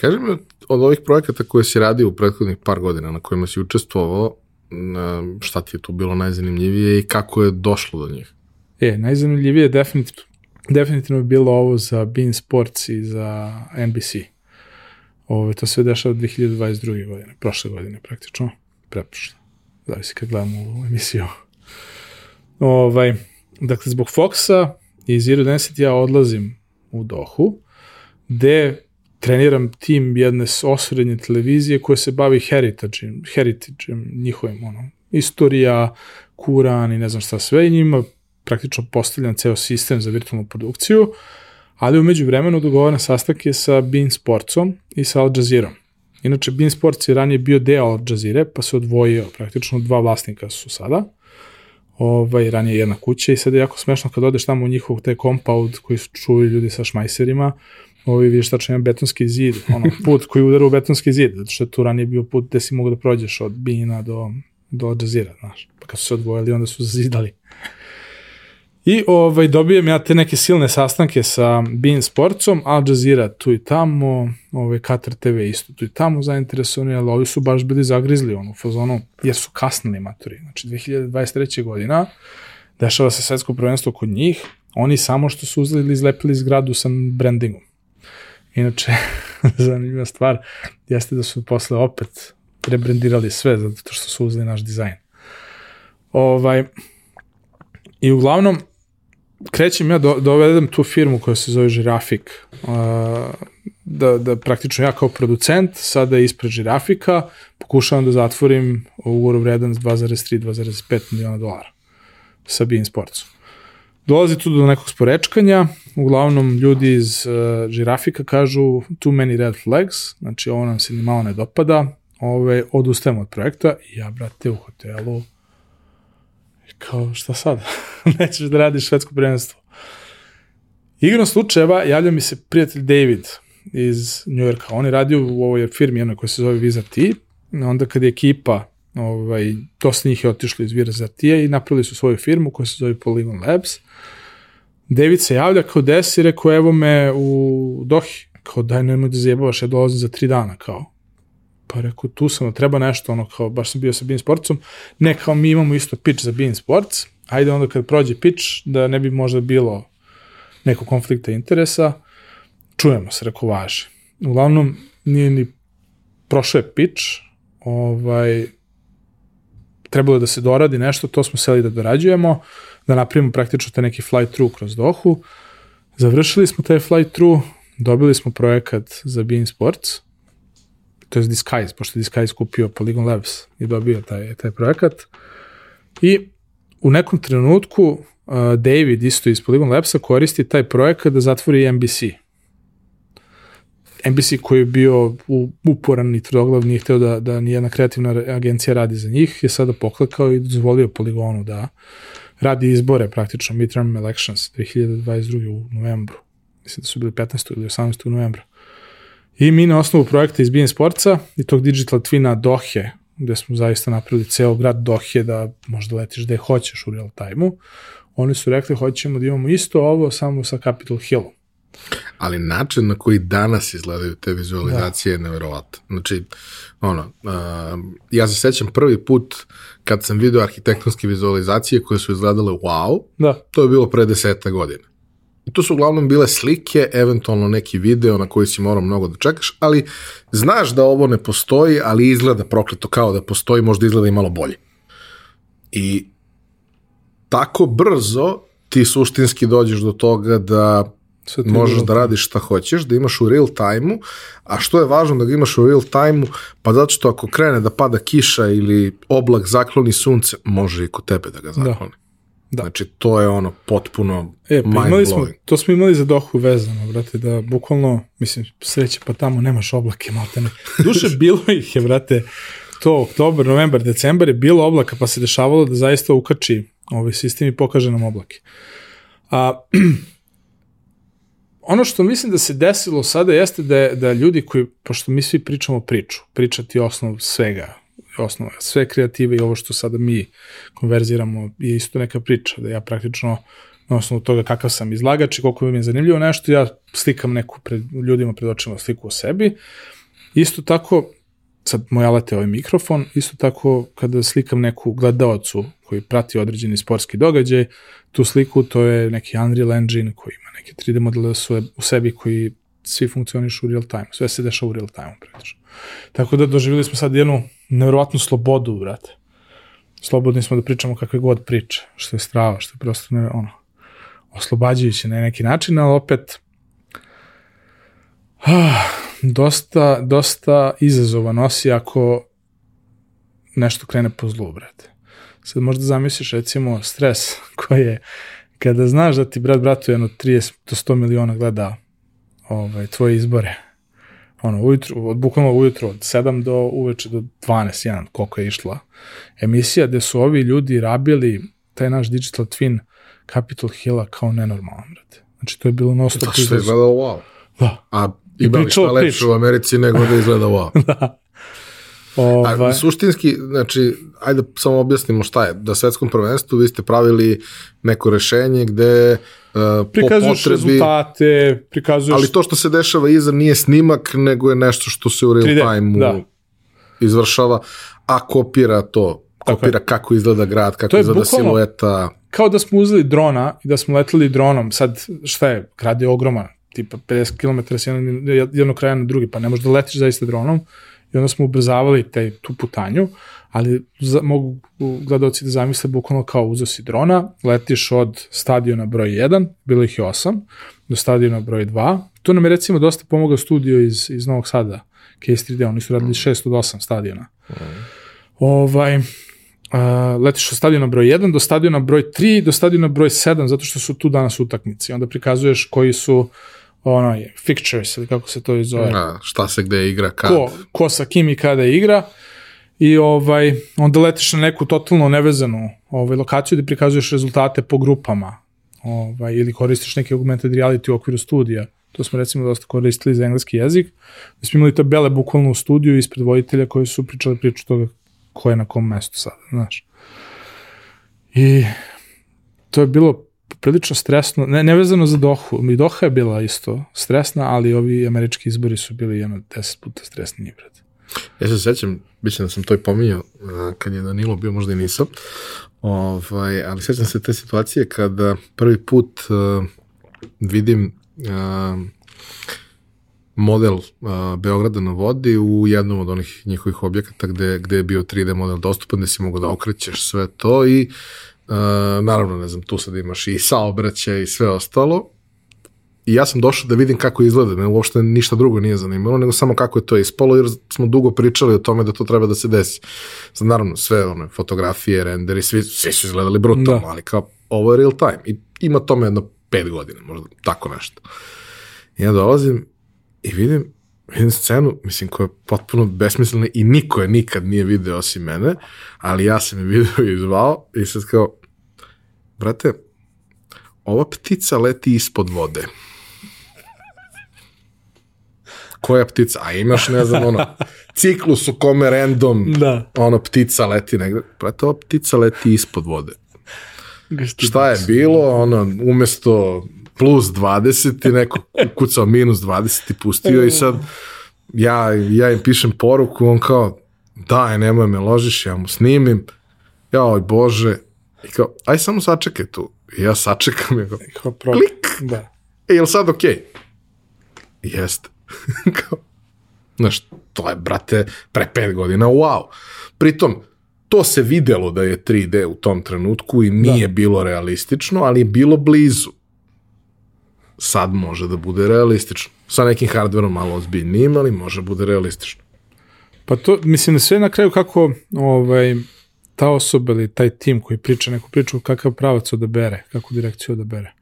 Kaži mi, od ovih projekata koje si radio u prethodnih par godina na kojima si učestvovao, šta ti je tu bilo najzanimljivije i kako je došlo do njih? E, najzanimljivije je definitivno, definitivno je bilo ovo za Bean Sports i za NBC. Ovo, to se dešava 2022. godine, prošle godine praktično, preprošle. Zavisi kad gledamo ovu emisiju. Ovaj, dakle, zbog Foxa i Zero Density ja odlazim u Dohu, gde treniram tim jedne osrednje televizije koja se bavi heritage-em, heritage-em njihovim, ono, istorija, Kuran i ne znam šta sve, i njima praktično postavljan ceo sistem za virtualnu produkciju, ali umeđu vremenu dogovoran sastanak je sa Bean Sportsom i sa Al Jazeerom. Inače, Bean Sports je ranije bio deo Al Jazeera, pa se odvojio, praktično dva vlasnika su sada, ovaj, ranije jedna kuća i sad je jako smešno kad odeš tamo u njihov taj compound koji su čuli ljudi sa šmajserima, ovi vidiš tačno jedan betonski zid, ono, put koji udara u betonski zid, zato što je tu ranije bio put gde si mogu da prođeš od Bina do, do Jazeera, znaš. Pa kad su se odvojili, onda su zidali. I ovaj, dobijem ja te neke silne sastanke sa Bean Sportsom, Al Jazeera tu i tamo, ovaj, Qatar TV isto tu i tamo zainteresovani, ali ovi su baš bili zagrizli ono, u fazonu, jer su kasnili maturi. Znači, 2023. godina dešava se svetsko prvenstvo kod njih, oni samo što su uzeli izlepili zgradu sa brandingom. Inače, zanimljiva stvar jeste da su posle opet rebrandirali sve zato što su uzeli naš dizajn. Ovaj, I uglavnom, krećem ja, do, dovedem tu firmu koja se zove Žirafik, da, da praktično ja kao producent, sada ispred Žirafika, pokušavam da zatvorim ugovor vredan s 2,3-2,5 miliona dolara sa Bean Sportsom. Dolazi tu do nekog sporečkanja, uglavnom ljudi iz uh, Žirafika kažu too many red flags, znači ovo nam se ni malo ne dopada, ove, odustajemo od projekta i ja, brate, u hotelu kao, šta sad? Nećeš da radiš švedsko prvenstvo. Igrom slučajeva javlja mi se prijatelj David iz Njujorka. On je radio u ovoj firmi jednoj koja se zove Visa T. Onda kad je ekipa, ovaj, dosta njih je otišlo iz Visa T i napravili su svoju firmu koja se zove Polygon Labs. David se javlja kao des i rekao, evo me u Dohi. Kao daj nemoj da zajebavaš, ja dolazim za tri dana, kao. Pa rekao, tu sam, treba nešto, ono, kao, baš sam bio sa Bean Sportsom. Ne, kao mi imamo isto pitch za Bean Sports, ajde onda kad prođe pitch, da ne bi možda bilo nekog konflikta interesa, čujemo se, rekao, važe. Uglavnom, nije ni prošao je pitch, ovaj, trebalo je da se doradi nešto, to smo seli da dorađujemo, da napravimo praktično te neki fly through kroz Dohu. Završili smo taj fly through, dobili smo projekat za Bean Sports, to je Disguise, pošto je Disguise kupio Polygon Labs i dobio taj, taj projekat. I u nekom trenutku uh, David isto iz Polygon Labsa koristi taj projekat da zatvori NBC. NBC koji je bio uporan i tvrdoglav, nije hteo da, da nijedna kreativna agencija radi za njih, je sada poklekao i dozvolio Polygonu da radi izbore praktično, midterm elections 2022. u novembru. Mislim da su bili 15. ili 18. novembra. I mi na osnovu projekta iz Bean Sportsa i tog Digital Twina Dohe, gde smo zaista napravili ceo grad Dohe da možda letiš gde hoćeš u real time-u, oni su rekli hoćemo da imamo isto ovo samo sa Capitol Hillom. Ali način na koji danas izgledaju te vizualizacije da. je neverovatan. Znači, ono, uh, ja se sećam prvi put kad sam video arhitektonske vizualizacije koje su izgledale wow, da. to je bilo pre deseta godina. I to su uglavnom bile slike, eventualno neki video na koji si morao mnogo da čekaš, ali znaš da ovo ne postoji, ali izgleda prokleto kao da postoji, možda izgleda i malo bolje. I tako brzo ti suštinski dođeš do toga da možeš da radiš šta hoćeš, da imaš u real time-u, a što je važno da ga imaš u real time-u, pa zato što ako krene da pada kiša ili oblak zakloni sunce, može i kod tebe da ga zakloni. Da. Da. Znači, to je ono potpuno e, pa imali smo, To smo imali za dohu vezano, brate, da bukvalno, mislim, sreće pa tamo nemaš oblake, maltene. Duše, bilo ih je, brate, to oktober, novembar, decembar je bilo oblaka, pa se dešavalo da zaista ukači ovaj sistem i pokaže nam oblake. A, ono što mislim da se desilo sada jeste da, da ljudi koji, pošto mi svi pričamo priču, pričati osnov svega, osnova, sve kreative i ovo što sada mi konverziramo je isto neka priča, da ja praktično na osnovu toga kakav sam izlagač i koliko mi je zanimljivo nešto, ja slikam neku pred, ljudima pred očima sliku o sebi. Isto tako, sad moj alat je ovaj mikrofon, isto tako kada slikam neku gledalcu koji prati određeni sportski događaj, tu sliku to je neki Unreal Engine koji ima neke 3D modele u sebi koji svi funkcionišu u real time, sve se dešava u real time praktično. Tako da doživjeli smo sad jednu nevjerovatnu slobodu, brate. Slobodni smo da pričamo kakve god priče, što je strava, što je prosto ne, ono, oslobađajuće na neki način, ali opet ah, dosta, dosta izazova nosi ako nešto krene po zlu, brate. Sad možda zamisliš recimo stres koji je kada znaš da ti brat bratu jedno 30 do 100 miliona gleda ovaj, tvoje izbore ono, ujutru, od, bukvalno ujutro, od 7 do uveče do 12, 1, koliko je išla emisija, gde su ovi ljudi rabili taj naš digital twin Capitol Hilla kao nenormalan, brate. Znači, to je bilo non stop. Da, što je izgledalo wow. Da. A li šta lepše u Americi nego da izgleda wow. da. Ovaj. A suštinski, znači, ajde samo objasnimo šta je. Da svetskom prvenstvu vi ste pravili neko rešenje gde uh, prikazuješ po potrebi, rezultate, prikazuješ... Ali to što se dešava iza nije snimak, nego je nešto što se u real 3D, time da. izvršava, a kopira to. Kopira Tako kako izgleda grad, kako izgleda silueta. Kao da smo uzeli drona i da smo leteli dronom. Sad, šta je, grad je ogroman, tipa 50 km s jednog, kraja na drugi, pa ne možeš da letiš zaista dronom i onda smo ubrzavali te, tu putanju, ali za, mogu gledalci da zamisle bukvalno kao uzo si drona, letiš od stadiona broj 1, bilo ih je 8, do stadiona broj 2. Tu nam je recimo dosta pomogao studio iz, iz Novog Sada, Case 3D, oni su radili 6 od 8 stadiona. Mm. Ovaj, uh, letiš od stadiona broj 1 do stadiona broj 3 do stadiona broj 7, zato što su tu danas utakmice. Onda prikazuješ koji su uh, ono, fixtures ili kako se to zove. A, šta se gde igra, kad. Ko, ko sa kim i kada igra. i ovaj, onda letiš na neku totalno nevezanu ovaj, lokaciju gde prikazuješ rezultate po grupama ovaj, ili koristiš neke augmented reality u okviru studija. To smo recimo dosta koristili za engleski jezik. Da smo imali tabele bukvalno u studiju ispred voditelja koji su pričali priču toga ko je na kom mestu sada, znaš. I to je bilo prilično stresno, ne, nevezano za Dohu, i Doha je bila isto stresna, ali ovi američki izbori su bili jedno deset puta stresniji, brate. Ja se sećam, mislim da sam to i pominjao kad je Danilo bio, možda i nisam, ovaj, ali sećam se te situacije kada prvi put uh, vidim uh, model uh, Beograda na vodi u jednom od onih njihovih objekata gde, gde je bio 3D model dostupan, gde si mogo da okrećeš sve to i uh, naravno, ne znam, tu sad imaš i saobraćaj i sve ostalo I ja sam došao da vidim kako izgleda, me uopšte ništa drugo nije zanimalo, nego samo kako je to ispalo, jer smo dugo pričali o tome da to treba da se desi. Sad, naravno, sve one fotografije, renderi, svi, svi su izgledali brutalno, da. ali kao, ovo je real time. I ima tome jedno pet godina, možda tako nešto. I ja dolazim i vidim, vidim scenu, mislim, koja je potpuno besmislena i niko je nikad nije video osim mene, ali ja sam je video i zvao i sad kao, brate, ova ptica leti ispod vode. Koja ptica, a imaš, ne znam, ono, ciklus u kome random, da. ono, ptica leti negde, prate, ova ptica leti ispod vode. Šta je bilo, ono, umesto plus 20 i neko kucao minus 20 i pustio i sad ja, ja im pišem poruku, on kao, daj, nemoj me ložiš, ja mu snimim, joj bože, i kao, aj samo sačekaj tu. I ja sačekam, i kao, klik, da. e, je li sad okej? Okay? Jeste. Kao, znaš, to je, brate, pre pet godina, wow. Pritom, to se videlo da je 3D u tom trenutku i nije da. bilo realistično, ali je bilo blizu. Sad može da bude realistično. Sa nekim hardverom malo ozbiljnijim, ali može da bude realistično. Pa to, mislim sve na kraju kako ovaj, ta osoba ili taj tim koji priča neku priču, kakav pravac odabere, kakvu direkciju odabere.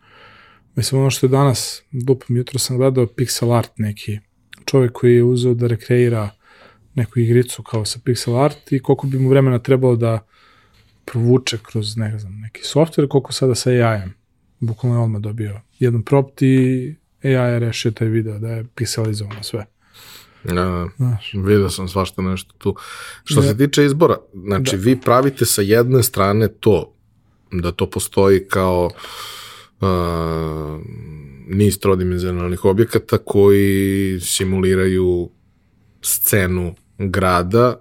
Mislim, ono što je danas, lupom, jutro sam gledao pixel art neki, čovjek koji je uzeo da rekreira neku igricu kao sa pixel art i koliko bi mu vremena trebalo da provuče kroz ne znam, neki software, koliko sada sa AI-em. Bukvalno je odmah dobio jedan prompt i AI je rešio taj video da je pixelizovano sve. Ja, Znaš. vidio sam svašta nešto tu. Što ja. se tiče izbora, znači da. vi pravite sa jedne strane to, da to postoji kao uh, niz trodimenzionalnih objekata koji simuliraju scenu grada,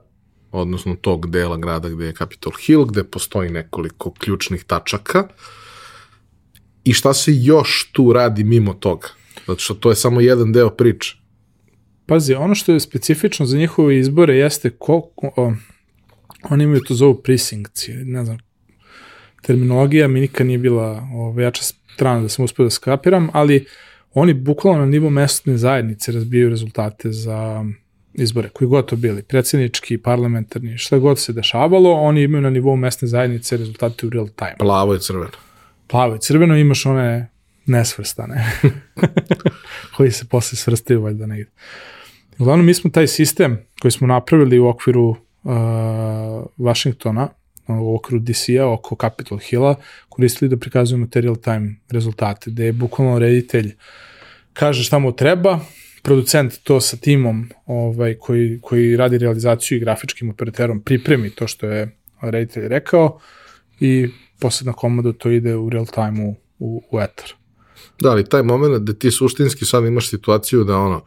odnosno tog dela grada gde je Capitol Hill, gde postoji nekoliko ključnih tačaka. I šta se još tu radi mimo toga? Zato što to je samo jedan deo priče. Pazi, ono što je specifično za njihove izbore jeste koliko... O, oni imaju to zovu precincts, ne znam, terminologija mi nikad nije bila o, jača strana da sam uspio da skapiram, ali oni bukvalno na nivo mesne zajednice razbijaju rezultate za izbore, koji god to bili, predsjednički, parlamentarni, šta god se dešavalo, oni imaju na nivou mesne zajednice rezultate u real time. Plavo i crveno. Plavo i crveno, imaš one nesvrstane, koji se posle svrstaju valjda negde. Uglavnom, mi smo taj sistem koji smo napravili u okviru uh, Washingtona, u okru DC-a, oko Capitol Hilla, koristili da prikazujemo te real-time rezultate, gde je bukvalno reditelj kaže šta mu treba, producent to sa timom ovaj, koji, koji radi realizaciju i grafičkim operaterom pripremi to što je reditelj rekao i posle na komodu to ide u real time u, u, etar. Da, ali taj moment da ti suštinski sad imaš situaciju da ono,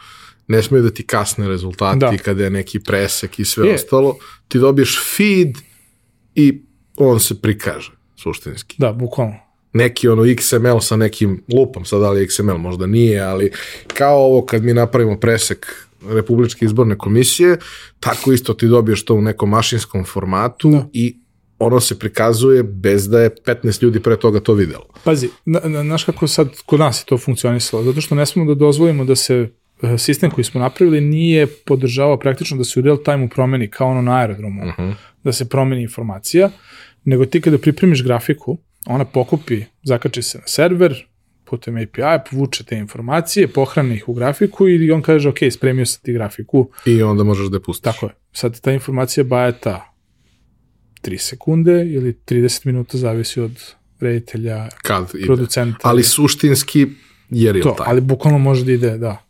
ne smije da ti kasne rezultati da. kada je neki presek i sve je. ostalo, ti dobiješ feed i on se prikaže, suštinski. Da, bukvalno. Neki ono XML sa nekim lupom, sad da li je XML, možda nije, ali kao ovo kad mi napravimo presek Republičke izborne komisije, tako isto ti dobiješ to u nekom mašinskom formatu da. i ono se prikazuje bez da je 15 ljudi pre toga to videlo. Pazi, znaš kako sad kod nas je to funkcionisalo, zato što ne smemo da dozvolimo da se e, sistem koji smo napravili nije podržavao praktično da se u real time promeni kao ono na aerodromu. Uh -huh da se promeni informacija, nego ti kada pripremiš grafiku, ona pokupi, zakači se na server, putem API, povuče te informacije, pohrani ih u grafiku i on kaže, ok, spremio sam ti grafiku. I onda možeš da je pustiš. Tako je. Sad ta informacija bajeta 3 sekunde ili 30 minuta, zavisi od reditelja, Kad ide. producenta. Ali suštinski je real to, time. ali bukvalno može da ide, da.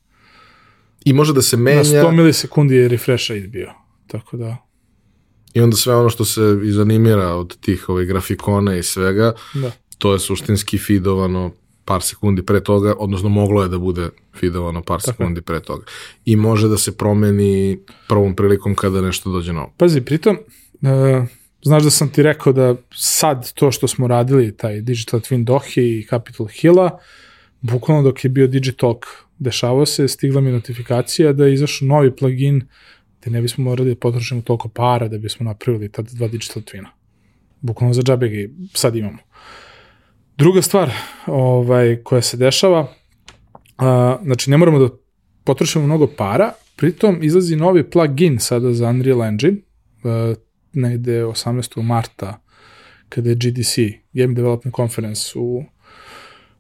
I može da se Na menja 100 milisekundi je refresha izbio. Tako da, i onda sve ono što se izanimira od tih ovih grafikona i svega, da. to je suštinski feedovano par sekundi pre toga, odnosno moglo je da bude feedovano par Tako sekundi pre toga. I može da se promeni prvom prilikom kada nešto dođe novo. Pazi, pritom, uh, znaš da sam ti rekao da sad to što smo radili, taj Digital Twin Dohe i Capitol Hilla, bukvalno dok je bio Digitalk, dešavao se, stigla mi notifikacija da je izašao novi plugin gde ne bismo morali da potrošimo toliko para da bismo napravili ta dva Digital Twina. Bukvalno za džabe ga sad imamo. Druga stvar ovaj, koja se dešava, a, znači ne moramo da potrošimo mnogo para, pritom izlazi novi plugin sada za Unreal Engine, negde 18. marta, kada je GDC, Game Development Conference u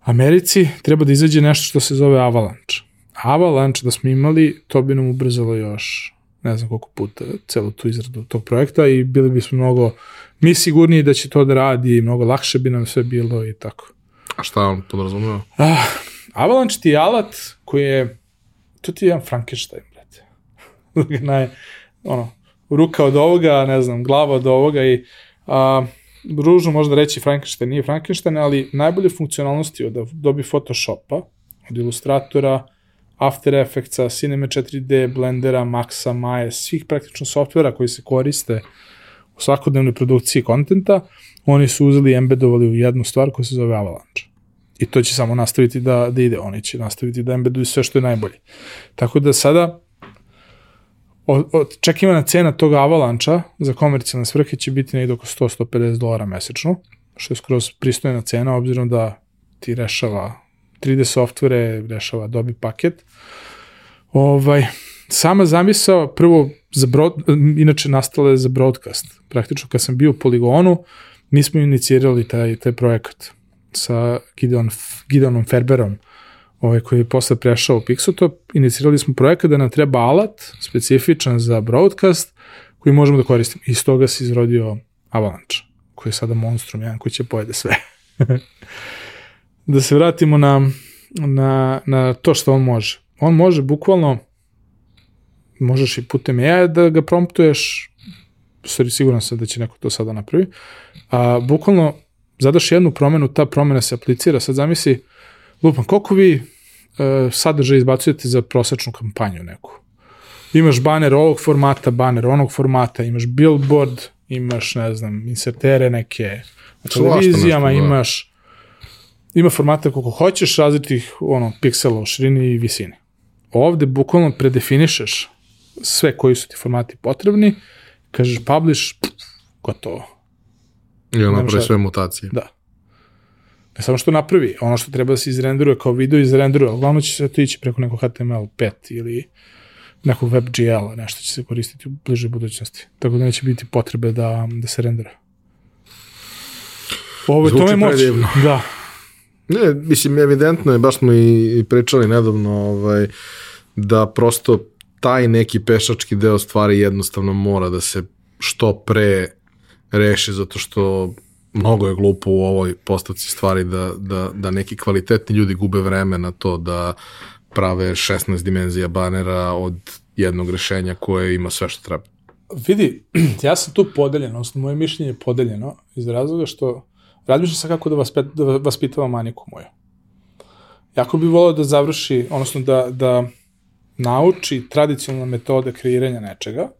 Americi, treba da izađe nešto što se zove Avalanche. Avalanche da smo imali, to bi nam ubrzalo još ne znam koliko puta celu tu izradu tog projekta i bili bismo mnogo mi sigurniji da će to da radi, mnogo lakše bi nam sve bilo i tako. A šta on podrazumeva? Ah, Avalanche ti je alat koji je, to ti je jedan Frankenstein, brate. Ona je, ono, ruka od ovoga, ne znam, glava od ovoga i a, ružno možda reći Frankenstein, nije Frankenstein, ali najbolje funkcionalnosti od Adobe Photoshopa, od Illustratora, After Effectsa, Cinema 4D, Blendera, Maxa, Maya, svih praktično softvera koji se koriste u svakodnevnoj produkciji kontenta, oni su uzeli i embedovali u jednu stvar koja se zove Avalanche. I to će samo nastaviti da, da ide. Oni će nastaviti da embeduju sve što je najbolje. Tako da sada očekivana cena tog Avalancha za komercijalne svrhe će biti negde oko 100-150 dolara mesečno, što je skroz pristojna cena, obzirom da ti rešava 3D softvere, rešava Adobe paket. Ovaj, sama zamisao, prvo, za broad, inače nastala je za broadcast. Praktično kad sam bio u Poligonu, mi smo inicirali taj, taj projekat sa Gideon, Gideonom Ferberom, ovaj, koji je posle prešao u Pixotop, inicirali smo projekat da nam treba alat specifičan za broadcast koji možemo da koristimo. Iz toga se izrodio Avalanche, koji je sada monstrum, jedan koji će pojede sve. da se vratimo na, na, na to što on može. On može bukvalno, možeš i putem AI da ga promptuješ, sorry, siguran sam da će neko to sada napravi, a bukvalno zadaš jednu promenu, ta promena se aplicira, sad zamisli, lupam, koliko vi e, sadržaja izbacujete za prosečnu kampanju neku? Imaš baner ovog formata, baner onog formata, imaš billboard, imaš, ne znam, insertere neke na televizijama, nešto, da. imaš ima formata koliko hoćeš, različitih ono, piksela u širini i visini. Ovde bukvalno predefinišeš sve koji su ti formati potrebni, kažeš publish, pff, gotovo. I on Nema napravi šta- sve mutacije. Da. Ne samo što napravi, ono što treba da se izrenderuje kao video izrenderuje, uglavnom će sve to ići preko nekog HTML5 ili nekog WebGL-a, nešto će se koristiti u bližoj budućnosti. Tako da neće biti potrebe da, da se rendera. Ovo Zvuči to je moć. predivno. Da, Ne, mislim, evidentno je, baš smo i, i pričali nedavno, ovaj, da prosto taj neki pešački deo stvari jednostavno mora da se što pre reši, zato što mnogo je glupo u ovoj postavci stvari da, da, da neki kvalitetni ljudi gube vreme na to da prave 16 dimenzija banera od jednog rešenja koje ima sve što treba. vidi, ja sam tu podeljen, odnosno moje mišljenje je podeljeno iz razloga što razmišljam sam kako da, vaspet, da vaspitavam maniku moju. Jako bi volao da završi, odnosno da, da nauči tradicionalne metode kreiranja nečega,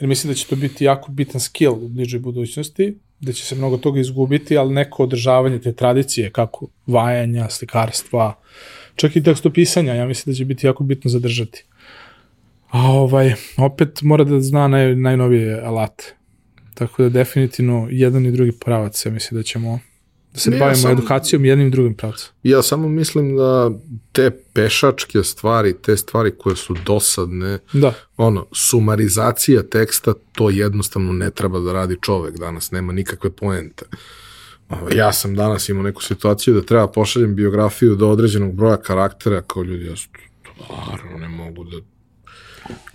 jer mislim da će to biti jako bitan skill u bližoj budućnosti, da će se mnogo toga izgubiti, ali neko održavanje te tradicije, kako vajanja, slikarstva, čak i tekstopisanja, ja mislim da će biti jako bitno zadržati. A ovaj, opet mora da zna naj, najnovije alate. Tako da definitivno jedan i drugi pravac, ja mislim da ćemo da se Ne, ja bavimo sam- edukacijom jednim i drugim pravcem. Ja samo mislim da te pešačke stvari, te stvari koje su dosadne, Da, ono, sumarizacija teksta, to jednostavno ne treba da radi čovek danas, nema nikakve poente. Ja sam danas imao neku situaciju da treba pošaljem biografiju do određenog broja karaktera, kao ljudi, ja stvarno ne mogu da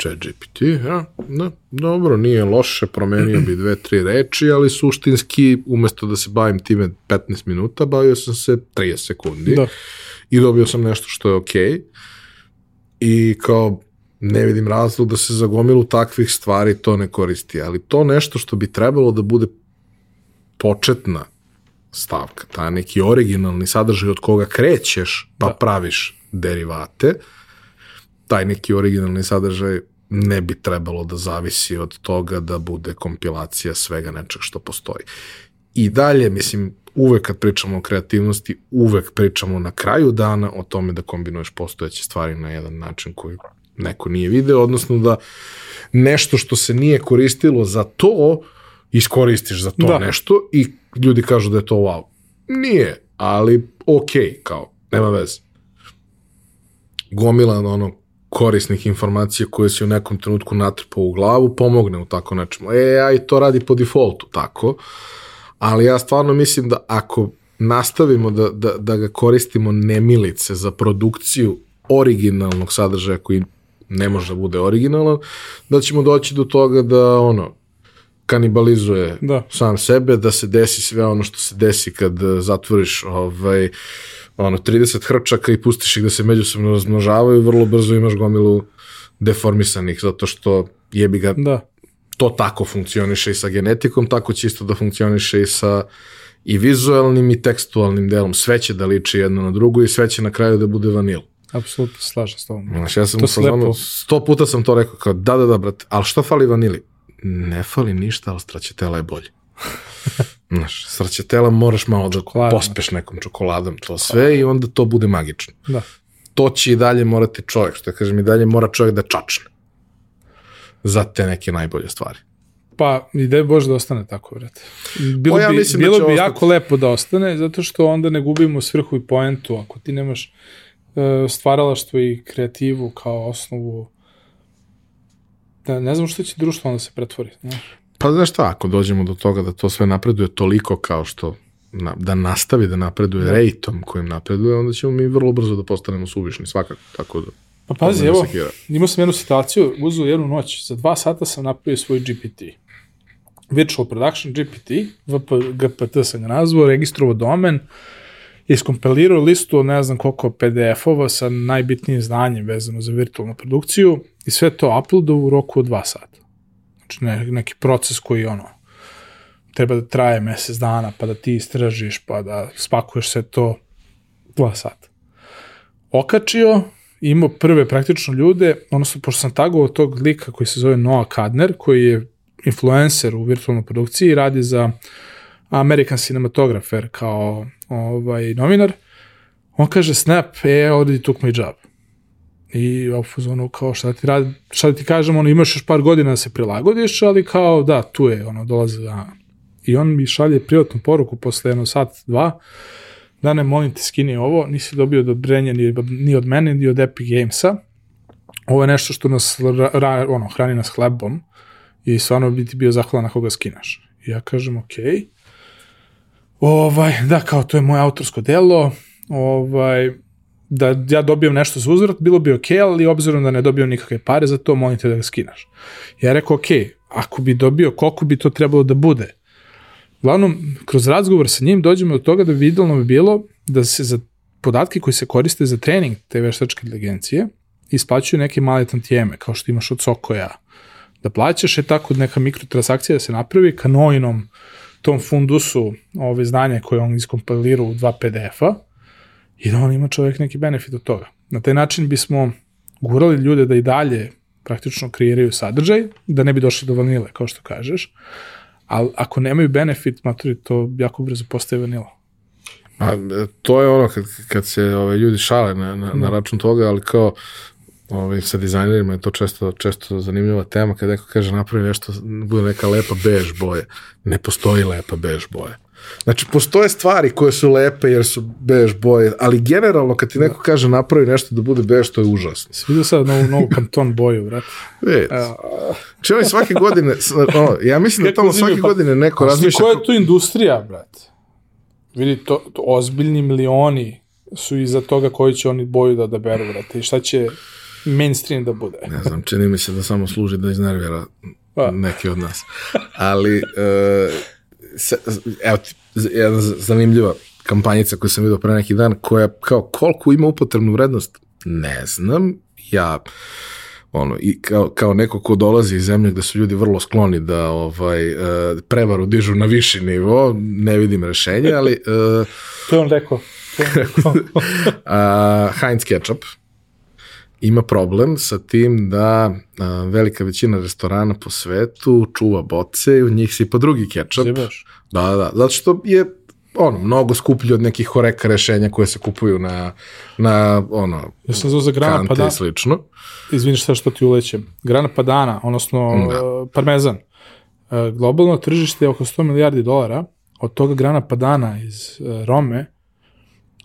chat GPT, ja, da, dobro, nije loše, promenio bi dve, tri reči, ali suštinski, umesto da se bavim time 15 minuta, bavio sam se 30 sekundi Da. i dobio sam nešto što je okej. Okay. I kao, ne vidim razlog da se za gomilu takvih stvari to ne koristi, ali to nešto što bi trebalo da bude početna stavka, ta neki originalni sadržaj od koga krećeš pa Da. praviš derivate, taj neki originalni sadržaj ne bi trebalo da zavisi od toga da bude kompilacija svega nečeg što postoji. I dalje, mislim, uvek kad pričamo o kreativnosti, uvek pričamo na kraju dana o tome da kombinuješ postojeće stvari na jedan način koji neko nije video, odnosno da nešto što se nije koristilo za to, iskoristiš za to Da. nešto i ljudi kažu da je to wow. Nije, ali okej, kao, nema veze. Gomila ono korisnih informacija koje si u nekom trenutku natrpao u glavu, pomogne u tako nečemu. E, AI to radi po defaultu, tako. Ali ja stvarno mislim da ako nastavimo da, da, da ga koristimo nemilice za produkciju originalnog sadržaja koji ne može da bude originalan, da ćemo doći do toga da ono, kanibalizuje Da. sam sebe, da se desi sve ono što se desi kad zatvoriš ovaj, ono, 30 hrčaka i pustiš ih da se međusobno razmnožavaju, vrlo brzo imaš gomilu deformisanih, zato što jebi ga, Da. to tako funkcioniše i sa genetikom, tako će isto da funkcioniše i sa i vizualnim i tekstualnim delom. Sve će da liči jedno na drugo i sve će na kraju da bude vanil. Apsolutno slažem s tobom. Znaš, ja sam To fazonu, sto puta sam to rekao, kao da, da, da, brate, ali što fali vanili? Ne fali ništa, ali straćetela je bolje. Znaš, sraćetela moraš malo da Čokolada. pospeš nekom čokoladom, to sve i onda to bude magično. Da. To će i dalje morati čovjek, što ja kažem, i dalje mora čovjek da čačne za te neke najbolje stvari. Pa, i da je Bože da ostane tako, brate. Bilo Pa ja bi, da bilo će bi ostati. jako lepo da ostane, zato što onda ne gubimo svrhu i poentu. Ako ti nemaš e, stvaralaštvo i kreativu kao osnovu, da, ne znam što će društvo onda se pretvori. Znaš? Pa znaš šta, ako dođemo do toga da to sve napreduje toliko kao što na, da nastavi da napreduje da. rejtom kojim napreduje, onda ćemo mi vrlo brzo da postanemo suvišni, svakako. Tako da, Pa pazi, evo, imao sam jednu situaciju, uzeo jednu noć, za dva sata sam napravio svoj GPT. Virtual Production GPT, VP, GPT sam ga nazvao, registrovao domen, iskompilirao listu od ne znam koliko PDF-ova sa najbitnijim znanjem vezano za virtualnu produkciju i sve to uploadao u roku od dva sata. Znači ne, neki proces koji ono, treba da traje mesec dana, pa da ti istražiš, pa da spakuješ sve to dva sata okačio, imao prve praktično ljude, odnosno pošto sam tagovao tog lika koji se zove Noah Kadner, koji je influencer u virtualnoj produkciji i radi za American Cinematographer kao ovaj, novinar, on kaže Snap, e, already took my job. I ja fazonu kao šta ti radi, šta ti kažem, ono, imaš još par godina da se prilagodiš, ali kao da, tu je, ono, dolaze da... I on mi šalje privatnu poruku posle jedno sat, dva, da ne molim te skini ovo, nisi dobio odobrenje ni, ni od mene, ni od Epic Gamesa. Ovo je nešto što nas ra, ono, hrani nas hlebom i stvarno bi ti bio zahvalan ako ga skinaš. I ja kažem, ok. Ovaj, da, kao to je moje autorsko delo, ovaj, da ja dobijem nešto za uzvrat, bilo bi ok, ali obzirom da ne dobijem nikakve pare za to, molim te da ga skinaš. Ja rekao, ok, ako bi dobio, koliko bi to trebalo da bude? Uglavnom, kroz razgovor sa njim dođemo do toga da bi idealno bi bilo da se za podatke koji se koriste za trening te veštačke inteligencije isplaćuju neke male tantijeme, kao što imaš od Sokoja, da plaćaš, je tako neka mikrotransakcija da se napravi kanoinom tom fundusu ove znanja koje on iskompilira u dva PDF-a i da on ima čovjek neki benefit od toga. Na taj način bismo gurali ljude da i dalje praktično kreiraju sadržaj, da ne bi došli do vanile, kao što kažeš, ali ako nemaju benefit, maturi, to jako brzo postaje vanila. A, e, to je ono kad, kad se ove, ljudi šale na, na, na račun toga, ali kao ovaj, sa dizajnerima je to često, često zanimljiva tema, kad neko kaže napravi nešto, bude neka lepa bež boje. Ne postoji lepa bež boje. Znači, postoje stvari koje su lepe jer su bež boje, ali generalno kad ti neko kaže napravi nešto da bude bež, to je užasno. Si vidio sad novu, novu panton boju, brate? Vidite. Znači, oni svake godine, ono, ja mislim da tamo svake pa- godine neko razmišlja... koja je tu industrija, brate? vidi, to, to ozbiljni milioni su iza toga koji će oni boju da odaberu, brate, i šta će mainstream da bude. Ne znam, čini mi se da samo služi da iznervira Pa. neki od nas. Ali, uh, se, evo ti, jedna zanimljiva kampanjica koju sam vidio pre neki dan, koja kao koliko ima upotrebnu vrednost, ne znam, ja ono, i kao, kao neko ko dolazi iz zemlje gde su ljudi vrlo skloni da ovaj, uh, prevaru dižu na viši nivo, ne vidim rešenje, ali uh, To je on rekao. To je on rekao. a, Heinz Ketchup ima problem sa tim da a, velika većina restorana po svetu čuva boce i u njih sipa drugi kečap. Zebaš. Da, da, zato što je ono, mnogo skuplji od nekih horeka rešenja koje se kupuju na, na ono, Ja sam za grana kante padana, i slično. izvini šta što ti ulećem, grana padana, odnosno Da. uh, parmezan. Uh, globalno tržište je oko 100 milijardi dolara, od toga grana padana iz uh, Rome,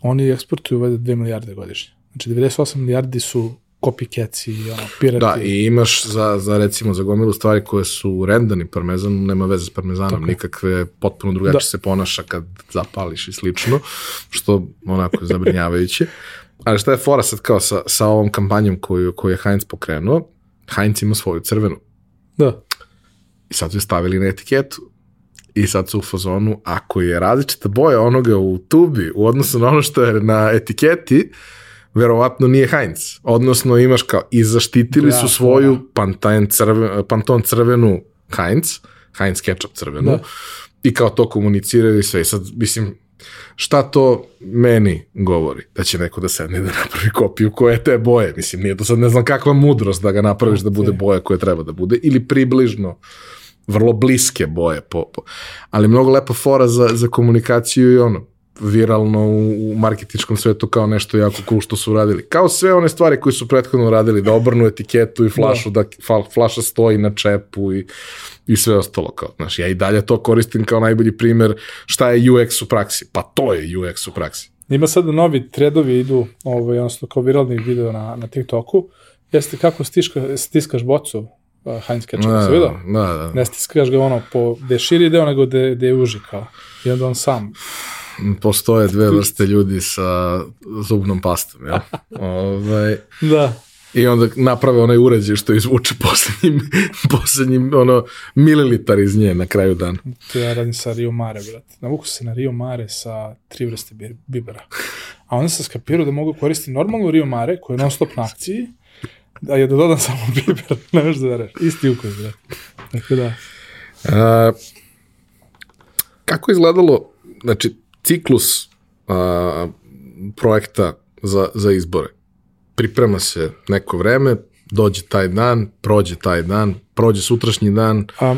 oni eksportuju valjda 2 milijarde godišnje. Znači 98 milijardi su copycats i ono, pirati. Da, i imaš za, za recimo za gomilu stvari koje su rendani parmezan, nema veze s parmezanom, Tako nikakve, potpuno drugačije Da. se ponaša kad zapališ i slično, što onako je zabrinjavajuće. Ali šta je fora sad kao sa, sa ovom kampanjom koju, koju je Heinz pokrenuo? Heinz ima svoju crvenu Da. i sad su je stavili na etiketu i sad su u fazonu, ako je različita boja onoga u tubi u odnosu na ono što je na etiketi, verovatno nije Heinz. Odnosno imaš kao, i zaštitili Ja, su svoju da. Pantene crve, Pantone crvenu Heinz, Heinz ketchup crvenu, Da. i kao to komuniciraju i sve. I sad, mislim, šta to meni govori? Da će neko da sedne da napravi kopiju koje je te boje. Mislim, nije to sad ne znam kakva mudrost da ga napraviš da bude boja koja treba da bude, ili približno vrlo bliske boje, po, po. ali mnogo lepa fora za, za komunikaciju i ono, viralno u, u marketinškom svetu kao nešto jako cool što su uradili. Kao sve one stvari koje su prethodno radili, da obrnu etiketu i flašu, da, da flaša stoji na čepu i, i sve ostalo. Kao, znaš, ja i dalje to koristim kao najbolji primer šta je UX u praksi. Pa to je UX u praksi. Ima sada novi tredovi idu, ovaj, odnosno kao viralni video na, na TikToku, jeste kako stiška, stiskaš bocu uh, Heinz ketchup, Da, se vidio? da, da. Ne stiskaš ga ono po, gde je širi deo nego gde, gde je uži kao. I onda on sam. Postoje dve vrste ljudi sa zubnom pastom, ja? ovaj, Da. I onda naprave onaj uređaj što izvuče poslednjim, poslednjim ono, mililitar iz nje na kraju dana. To ja radim sa Rio Mare, brate. Navuku se na Rio Mare sa tri vrste bi- bibera. A onda sam skapirao da mogu koristiti normalnu Rio Mare, koja je non stop na akciji, da je da dodam samo biber, ne možeš da vereš. Isti ukus, brate. Tako da, A, kako je izgledalo, znači, ciklus a, projekta za, za izbore? Priprema se neko vreme, dođe taj dan, prođe taj dan, prođe sutrašnji dan a,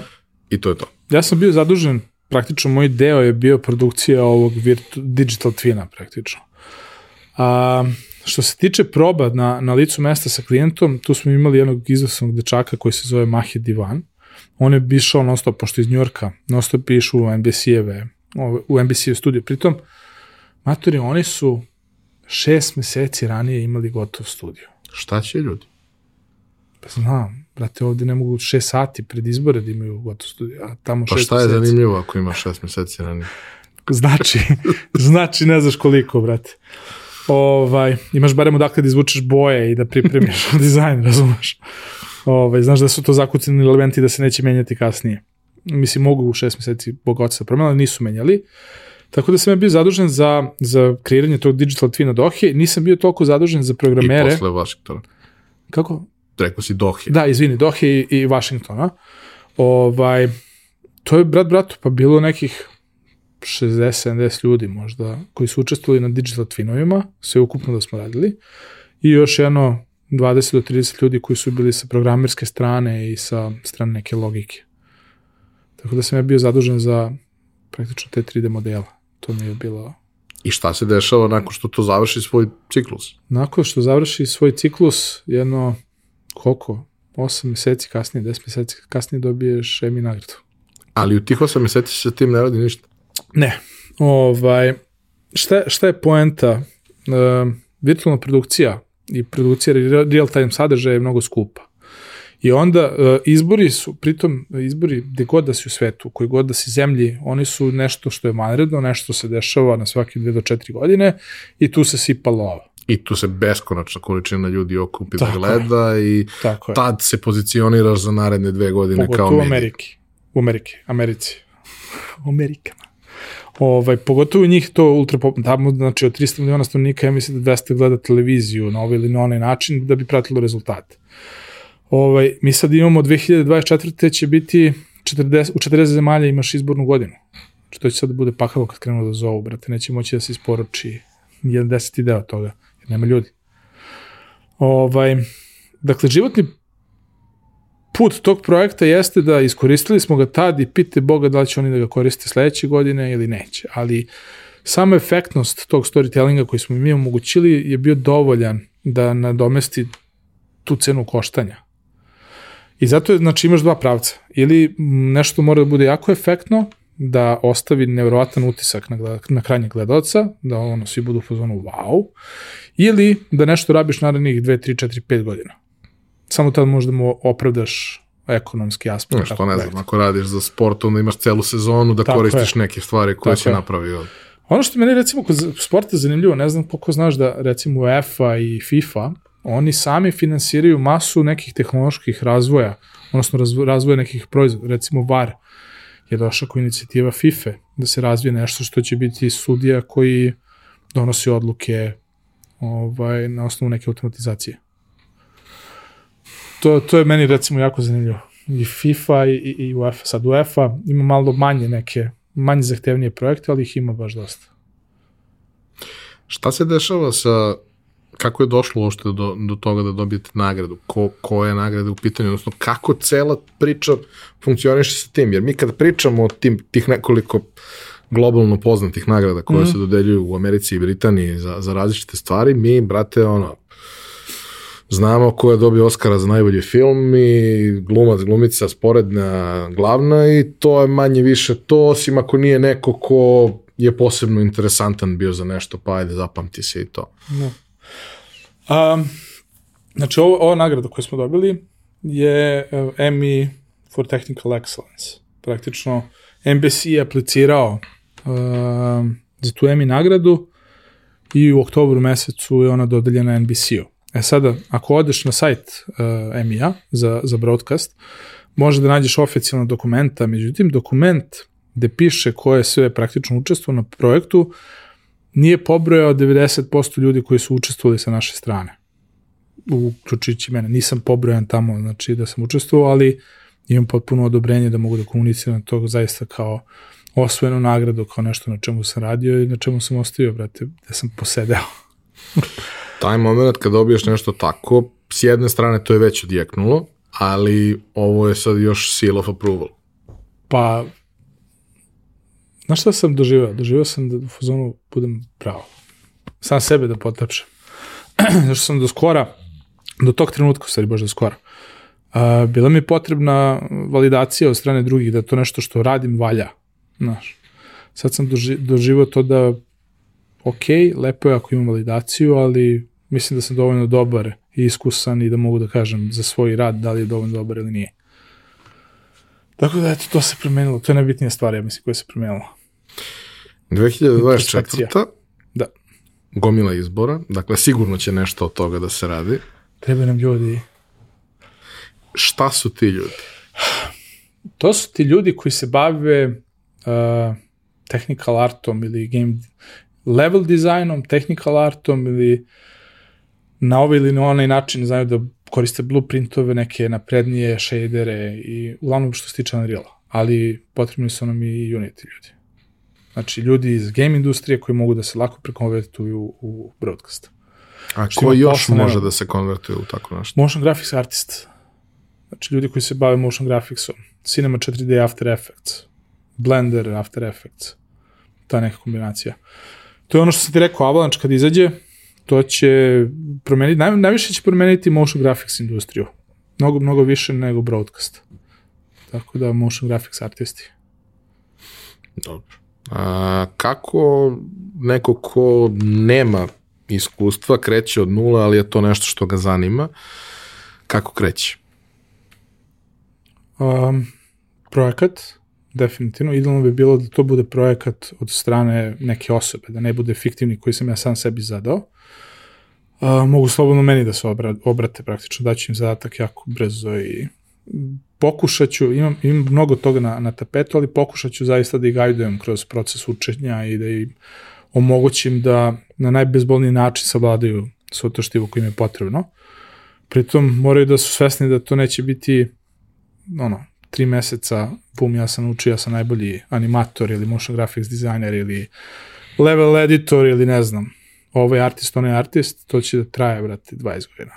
i to je to. ja sam bio zadužen, praktično moj deo je bio produkcija ovog virtu, digital twina, praktično. A, što se tiče proba na, na licu mesta sa klijentom, tu smo imali jednog izvrsnog dečaka koji se zove Mahid Divan. On je išao non stop, pošto iz Njorka, non stop pišu u NBC-eve, u NBC studiju. Pritom, matori, oni su šest meseci ranije imali gotov studiju. Šta će ljudi? Pa znam, brate, ovde ne mogu šest sati pred izbore da imaju gotov studiju, a tamo Pa šest šta je meseci. zanimljivo ako ima šest meseci ranije? Znači, znači ne znaš koliko, brate. Ovaj, imaš barem odakle da izvučeš boje i da pripremiš dizajn, razumeš? Ovaj, znaš da su to zakucani elementi da se neće menjati kasnije. Mislim, mogu u šest meseci Boga oca da promena, ali nisu menjali. Tako da sam ja bio zadužen za, za kreiranje tog digital twina Dohe, nisam bio toliko zadužen za I programere. posle Washingtona. Kako? Rekao si Dohe. Da, izvini, Dohe i, i Washingtona. Ovaj, to je brat bratu, pa bilo nekih 60-70 ljudi možda koji su učestvovali na digital twinovima, sve ukupno da smo radili, i još jedno 20 do 30 ljudi koji su bili sa programerske strane i sa strane neke logike. Tako da sam ja bio zadužen za praktično te 3D modela. To mi je bilo... I šta se dešava nakon što to završi svoj ciklus? Nakon što završi svoj ciklus, jedno, koliko? 8 meseci kasnije, 10 meseci kasnije dobiješ Emmy nagradu. Ali u tih osam meseci se tim ne radi ništa. Ne. Ovaj, šta, šta je poenta? E, virtualna produkcija i produkcija re- real-time sadržaja je mnogo skupa. I onda uh, izbori su, pritom izbori gde god da si u svetu, koji god da si zemlji, oni su nešto što je vanredno, nešto se dešava na svake dve do četiri godine i tu se sipa lova. I tu se beskonačna količina ljudi okupi da Tako gleda i Tako je. tad se pozicioniraš za naredne dve godine kao Pogotovo u medij. Ameriki. U Ameriki, Americi. U Amerikama. Ovaj, pogotovo njih to ultra pop, tamo, znači od 300 miliona stanovnika, ja mislim da 200 gleda televiziju na ovaj ili na onaj način da bi pratilo rezultate. Ovaj, mi sad imamo 2024. će biti 40, u 40 zemalja imaš izbornu godinu. Što će sad da bude pakavo kad krenu da zovu, brate, neće moći da se isporuči jedan deseti deo toga, jer nema ljudi. Ovaj, dakle, životni put tog projekta jeste da iskoristili smo ga tad i pite Boga da li će oni da ga koriste sledeće godine ili neće. Ali sama efektnost tog storytellinga koji smo mi omogućili je bio dovoljan da nadomesti tu cenu koštanja. I zato je, znači, imaš dva pravca. Ili nešto mora da bude jako efektno, da ostavi nevjerovatan utisak na, na krajnjeg gledalca, da ono, svi budu u fazonu wow, ili da nešto rabiš narednih 2, 3, 4, 5 godina. Samo tad možda mu opravdaš ekonomski aspekt. Znaš, to takvog ne znam, ako radiš za sport, onda imaš celu sezonu da Tako koristiš neke stvari koje Tako si je. napravio. Ono što meni recimo kod sporta zanimljivo, ne znam koliko znaš da recimo UEFA i FIFA, oni sami finansiraju masu nekih tehnoloških razvoja, odnosno razvo- razvoja nekih proizvoda, recimo VAR je došla kao inicijativa FIFA da se razvije nešto što će biti sudija koji donosi odluke ovaj, na osnovu neke automatizacije. To, to je meni recimo jako zanimljivo. I FIFA i, i UEFA. Sad UEFA ima malo manje neke, manje zahtevnije projekte, ali ih ima baš dosta. Šta se dešava sa kako je došlo uopšte do, do toga da dobijete nagradu? Ko, ko je nagrada u pitanju? Odnosno, kako cela priča funkcioniše sa tim? Jer mi kad pričamo o tim, tih nekoliko globalno poznatih nagrada koje mm. se dodeljuju u Americi i Britaniji za, za različite stvari, mi, brate, ono, znamo ko je dobio Oscara za najbolji film i glumac, glumica, sporedna, glavna i to je manje više to, osim ako nije neko ko je posebno interesantan bio za nešto, pa ajde, zapamti se i to. No. Um, znači, ovo, ova nagrada koju smo dobili je uh, Emmy for Technical Excellence. Praktično, NBC je aplicirao uh, za tu Emmy nagradu i u oktobru mesecu je ona dodeljena NBC-u. E sada, ako odeš na sajt uh, Emmy-a za, za broadcast, može da nađeš oficijalna dokumenta, međutim, dokument gde piše ko je sve praktično učestvovao na projektu, nije pobrojao 90% ljudi koji su učestvovali sa naše strane. Uključujući mene. Nisam pobrojan tamo, znači da sam učestvovao, ali imam potpuno odobrenje da mogu da komuniciram to zaista kao osvojenu nagradu, kao nešto na čemu sam radio i na čemu sam ostavio, brate, da sam posedeo. Taj moment kad dobiješ nešto tako, s jedne strane to je već odjeknulo, ali ovo je sad još seal of approval. Pa, znaš šta sam doživao? Doživao sam da u fazonu budem pravo. Sam sebe da potapšem. Zašto sam do skora, do tog trenutka, u baš do skora, uh, bila mi potrebna validacija od strane drugih, da to nešto što radim valja. Znaš. Sad sam doži, doživao to da ok, lepo je ako imam validaciju, ali mislim da sam dovoljno dobar i iskusan i da mogu da kažem za svoj rad da li je dovoljno dobar ili nije. Tako da, eto, to se promenilo. To je najbitnija stvar, ja mislim, koja se promenila. 2024. Da. Gomila izbora, dakle sigurno će nešto od toga da se radi. Treba nam ljudi. Šta su ti ljudi? To su ti ljudi koji se bave uh, technical artom ili game level dizajnom, technical artom ili na ovaj ili na onaj način znaju da koriste blueprintove, neke naprednije shadere i uglavnom što se tiče Unreal-a. Ali potrebni su nam i Unity ljudi. Znači, ljudi iz game industrije koji mogu da se lako prekonvertuju u broadcast. A Što ko ima još posla, može nema. da se konvertuje u tako nešto? Motion graphics artist. Znači, ljudi koji se bave motion graphicsom. Cinema 4D After Effects. Blender After Effects. Ta neka kombinacija. To je ono što sam ti rekao, Avalanche kad izađe, to će promeniti, naj, najviše će promeniti motion graphics industriju. Mnogo, mnogo više nego broadcast. Tako da motion graphics artisti. Dobro. A, kako neko ko nema iskustva kreće od nula, ali je to nešto što ga zanima, kako kreće? Um, projekat, definitivno. Idealno bi bilo da to bude projekat od strane neke osobe, da ne bude fiktivni koji sam ja sam sebi zadao. Uh, mogu slobodno meni da se obra, obrate praktično, daću im zadatak jako brzo i pokušat ću, imam, imam mnogo toga na, na tapetu, ali pokušat ću zaista da ih gajdujem kroz proces učenja i da im omogućim da na najbezbolniji način savladaju svo to štivo koje im je potrebno. Pritom moraju da su svesni da to neće biti ono, tri meseca, bum, ja sam učio, ja sam najbolji animator ili motion graphics designer ili level editor ili ne znam, ovaj artist, onaj artist, to će da traje, brate, 20 godina.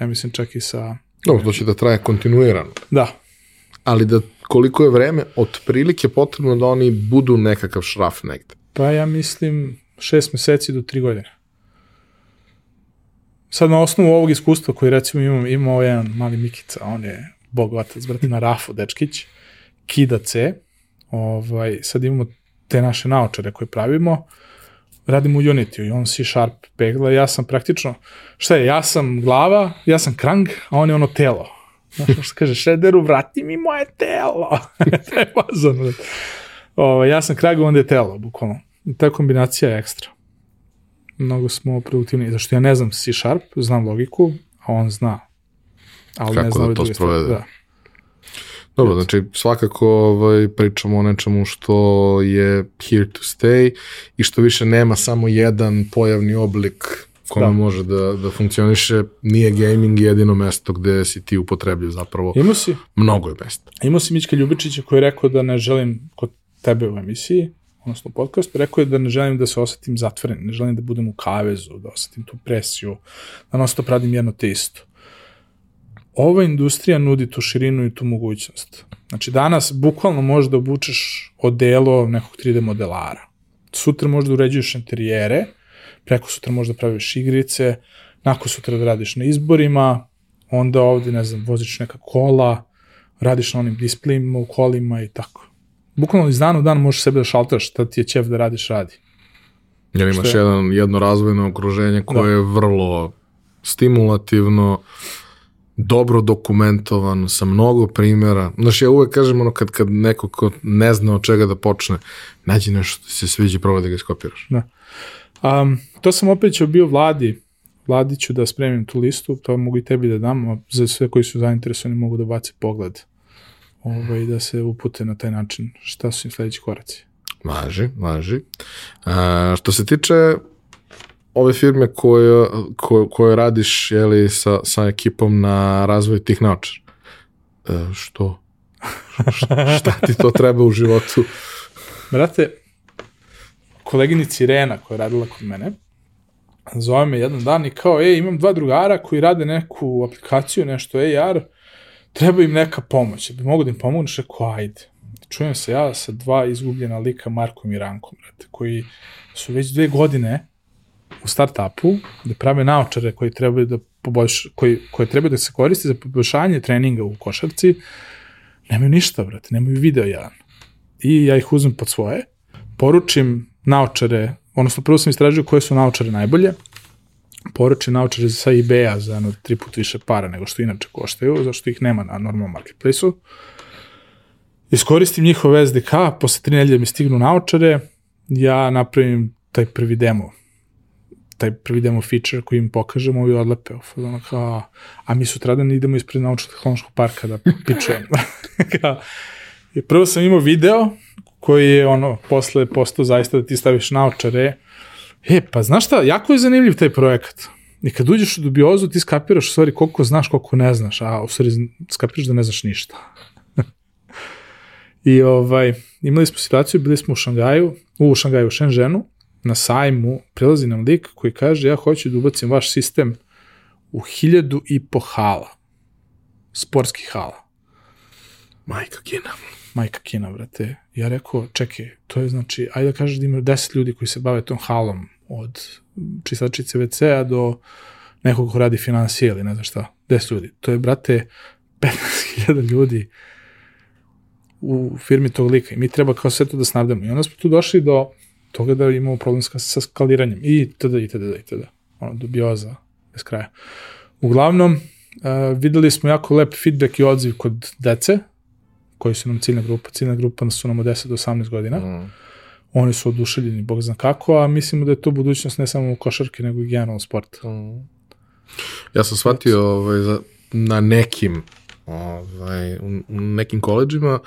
Ja mislim čak i sa... Dobro, to će da traje kontinuirano. Da, Ali da koliko je vreme otprilike potrebno da oni budu nekakav šraf negde. pa ja mislim šest meseci do tri godine. Sad na osnovu ovog iskustva koji recimo imam, imao jedan mali Mikica, on je bog otac, brate, na Rafu, dečkić, Kida C, ovaj, sad imamo te naše naočare koje pravimo, radimo u Unity i on C Sharp pegla, ja sam praktično, šta je, ja sam glava, ja sam krang, a on je ono telo. Znaš što kaže, Shredderu, vrati mi moje telo. to je brate. Ovaj, ja sam krag, onda je telo, bukvalno. I ta kombinacija je ekstra. Mnogo smo produktivni, zašto ja ne znam C Sharp, znam logiku, a on zna. Ali Kako ne zna da to sprovede. Da. Dobro, znači svakako ovaj, pričamo o nečemu što je here to stay i što više nema samo jedan pojavni oblik kome Da. može da, da funkcioniše. Nije gaming jedino mesto gde si ti upotrebljiv zapravo. Imao si, Mnogo je mesta. imao si Mićka Ljubičića koji je rekao da ne želim kod tebe u emisiji, odnosno u podcastu, rekao je da ne želim da se osetim zatvoren, ne želim da budem u kavezu, da osetim tu presiju, da non stop radim jedno te isto. Ova industrija nudi tu širinu i tu mogućnost. Znači danas bukvalno možeš da obučeš odelo nekog 3D modelara. Sutra možeš da uređuješ interijere, preko sutra možeš da praviš igrice, nakon sutra da radiš na izborima, onda ovde, ne znam, voziš neka kola, radiš na onim displejima u kolima i tako. Bukvalno iz dana u dan možeš sebe da šaltaš šta ti je ćef da radiš, radi. Jer imaš je- jedan, jedno razvojno okruženje koje Da. je vrlo stimulativno, dobro dokumentovano, sa mnogo primjera. Znaš, ja uvek kažem ono kad, kad neko ko ne zna od čega da počne, nađi nešto što ti se sviđa probaj da ga iskopiraš. Um, to sam opet ću bio vladi, vladi ću da spremim tu listu, to mogu i tebi da dam, a za sve koji su zainteresovani mogu da bace pogled ovaj, da se upute na taj način šta su im sledeći koraci. Važi, važi. A, što se tiče ove firme koje, koje, koje radiš jeli, sa, sa ekipom na razvoju tih naočara, e, što? šta, ti to treba u životu? Brate, koleginici Irena koja je radila kod mene, zove me jedan dan i kao, ej, imam dva drugara koji rade neku aplikaciju, nešto AR, treba im neka pomoć, bi mogu da im pomogneš, rekao, ajde. Čujem se ja sa dva izgubljena lika Markom i Rankom, brate, koji su već dve godine u startupu, da prave naočare koji trebaju da poboljš, koji, koje trebaju da se koristi za poboljšanje treninga u košarci, nemaju ništa, brate, nemaju video jedan. I ja ih uzmem pod svoje, poručim naočare, odnosno prvo sam istražio koje su naočare najbolje, poručim naočare sa eBay-a za jedno tri put više para nego što inače koštaju, zašto ih nema na normalnom marketplaceu. Iskoristim njihov SDK, posle tri nedelje mi stignu naočare, ja napravim taj prvi demo taj prvi demo feature koji im pokažemo i odlepe. Ono kao, a mi sutradan idemo ispred naučno-tehnološkog parka da I prvo sam imao video koji je ono, posle postao zaista da ti staviš naočare. E, pa znaš šta, jako je zanimljiv taj projekat. I kad uđeš u dubiozu, ti skapiraš u stvari koliko znaš, koliko ne znaš, a u stvari skapiraš da ne znaš ništa. I ovaj, imali smo situaciju, bili smo u Šangaju, u Šangaju, u Šenženu, na sajmu, prilazi nam lik koji kaže ja hoću da ubacim vaš sistem u hiljadu i po hala. Sportskih hala. Majka Kina. Majka Kina, brate. Ja rekao, čekaj, to je znači, ajde da kažeš da ima 10 ljudi koji se bave tom halom, od čistačice WC-a do nekog ko radi financije ili ne znam šta. 10 ljudi. To je, brate, 15.000 ljudi u firmi tog lika i mi treba kao sve to da snabdemo. I onda smo tu došli do toga da imamo problem sa, sa skaliranjem i tada i tada i tada. Ono, dubioza bez kraja. Uglavnom, uh, videli smo jako lep feedback i odziv kod dece, koji su nam ciljna grupa. Ciljna grupa su nam od 10 do 18 godina. Mm. Oni su oduševljeni, bog zna kako, a mislimo da je to budućnost ne samo u košarke, nego i generalno sporta. Ja sam shvatio ovaj, za, na nekim ovaj, u nekim koleđima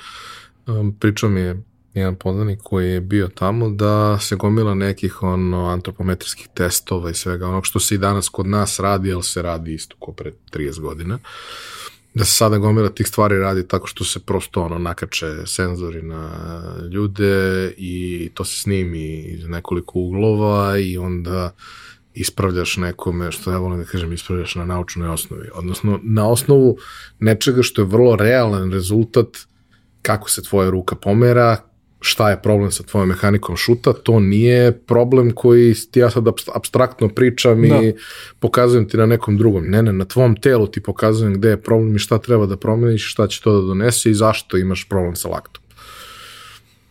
um, pričao mi je jedan poznanik koji je bio tamo da se gomila nekih ono antropometrijskih testova i svega onog što se i danas kod nas radi, ali se radi isto ko pre 30 godina. Da se sada gomila tih stvari radi tako što se prosto ono nakače senzori na ljude i to se snimi iz nekoliko uglova i onda ispravljaš nekome, što ja volim da kažem, ispravljaš na naučnoj osnovi. Odnosno, na osnovu nečega što je vrlo realan rezultat kako se tvoja ruka pomera, šta je problem sa tvojom mehanikom šuta, to nije problem koji ti ja sad abstraktno pričam da. i pokazujem ti na nekom drugom. Ne, ne, na tvom telu ti pokazujem gde je problem i šta treba da promeniš, šta će to da donese i zašto imaš problem sa laktom.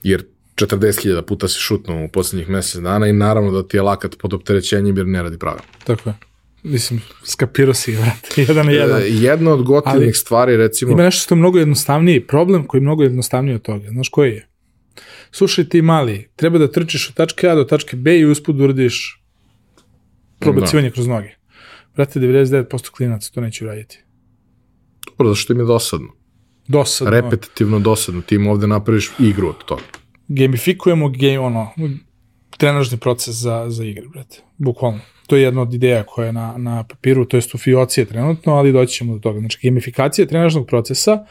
Jer 40.000 puta si šutnuo u poslednjih mesec dana i naravno da ti je lakat pod opterećenjem jer ne radi pravilno. Tako je. Mislim, skapirao si, vrati, jedan na jedan. E, jedna od gotivnih stvari, recimo... Ima nešto što je mnogo jednostavniji, problem koji je mnogo jednostavniji od toga. Znaš koji je? Slušaj ti mali, treba da trčiš od tačke A do tačke B i uspud da uradiš probacivanje da. kroz noge. Vrati, 99% klinaca to neće uraditi. Dobro, zašto im je dosadno? Dosadno. Repetitivno dosadno. Ti im ovde napraviš igru od toga gamifikujemo game, ono, trenažni proces za, za igre, brate. Bukvalno. To je jedna od ideja koja je na, na papiru, to je u fiocije trenutno, ali doći ćemo do toga. Znači, gamifikacija trenažnog procesa,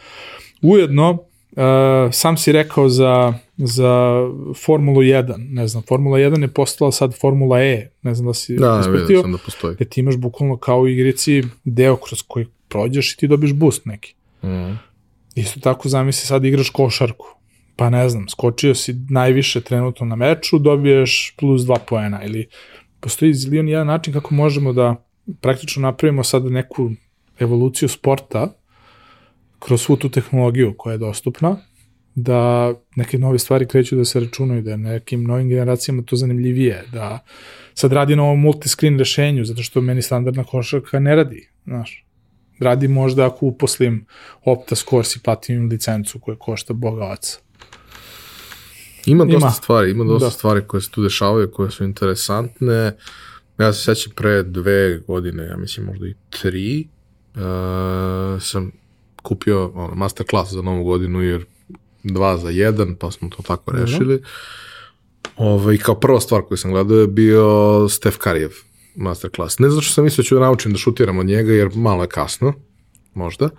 ujedno, uh, sam si rekao za, za Formulu 1, ne znam, Formula 1 je postala sad Formula E, ne znam da si da, ispratio. sam da postoji. Jer ti imaš bukvalno kao u igrici deo kroz koji prođeš i ti dobiš boost neki. Mm. Isto tako zamisli sad igraš košarku pa ne znam, skočio si najviše trenutno na meču, dobiješ plus 2 poena ili postoji zilion jedan način kako možemo da praktično napravimo sad neku evoluciju sporta kroz svu tu tehnologiju koja je dostupna, da neke nove stvari kreću da se računaju, da je nekim novim generacijama to zanimljivije, da sad radi na ovom multiscreen rešenju, zato što meni standardna košarka ne radi, znaš. Radi možda ako uposlim Opta Scores i platim licencu koja košta boga oca. Ima dosta ima. stvari, ima dosta da. stvari koje se tu dešavaju, koje su interesantne. Ja se sećam pre dve godine, ja mislim možda i tri, uh, sam kupio ono, masterclass za novu godinu, jer dva za jedan, pa smo to tako rešili. Ove, ovaj, I kao prva stvar koju sam gledao je bio Stef Karijev masterclass. Ne zato što sam mislio da ću da naučim da šutiram od njega, jer malo je kasno, možda,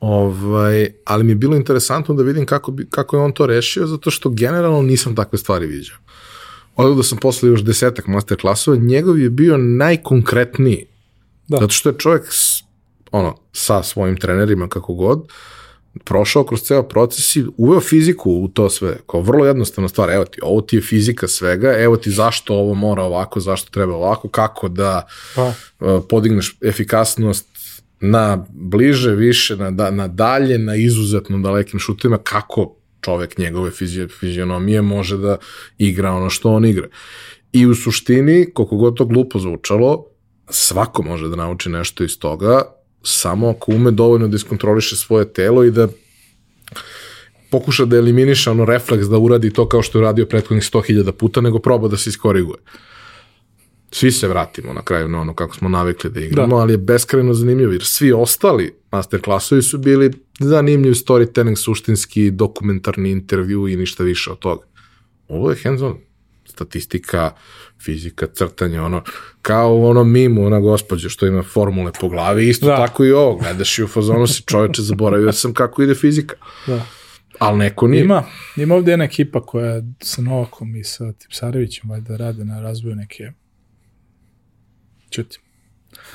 Ovaj, ali mi je bilo interesantno da vidim kako, bi, kako je on to rešio, zato što generalno nisam takve stvari viđao. Odao da sam posle još desetak masterclassova, njegov je bio najkonkretniji. Da. Zato što je čovjek ono, sa svojim trenerima kako god, prošao kroz ceo proces i uveo fiziku u to sve, kao vrlo jednostavna stvar, evo ti, ovo ti je fizika svega, evo ti zašto ovo mora ovako, zašto treba ovako, kako da pa. uh, podigneš efikasnost na bliže, više, na, da, na dalje, na izuzetno dalekim šutima, kako čovek njegove fizionomije može da igra ono što on igra. I u suštini, koliko god to glupo zvučalo, svako može da nauči nešto iz toga, samo ako ume dovoljno da iskontroliše svoje telo i da pokuša da eliminiše ono refleks da uradi to kao što je uradio prethodnih 100.000 puta, nego proba da se iskoriguje svi se vratimo na kraju na ono kako smo navikli da igramo, da. ali je beskrajno zanimljivo, jer svi ostali masterklasovi su bili zanimljiv storytelling, suštinski, dokumentarni intervju i ništa više od toga. Ovo je hands-on statistika, fizika, crtanje, ono, kao u onom mimu, ona gospođa što ima formule po glavi, isto da. tako i ovo, gledaš i u fazonu si čoveče, zaboravio sam kako ide fizika. Da. Ali neko nije. Ima, ima ovde jedna ekipa koja sa Novakom i sa Tipsarevićem valjda rade na razvoju neke Čuti.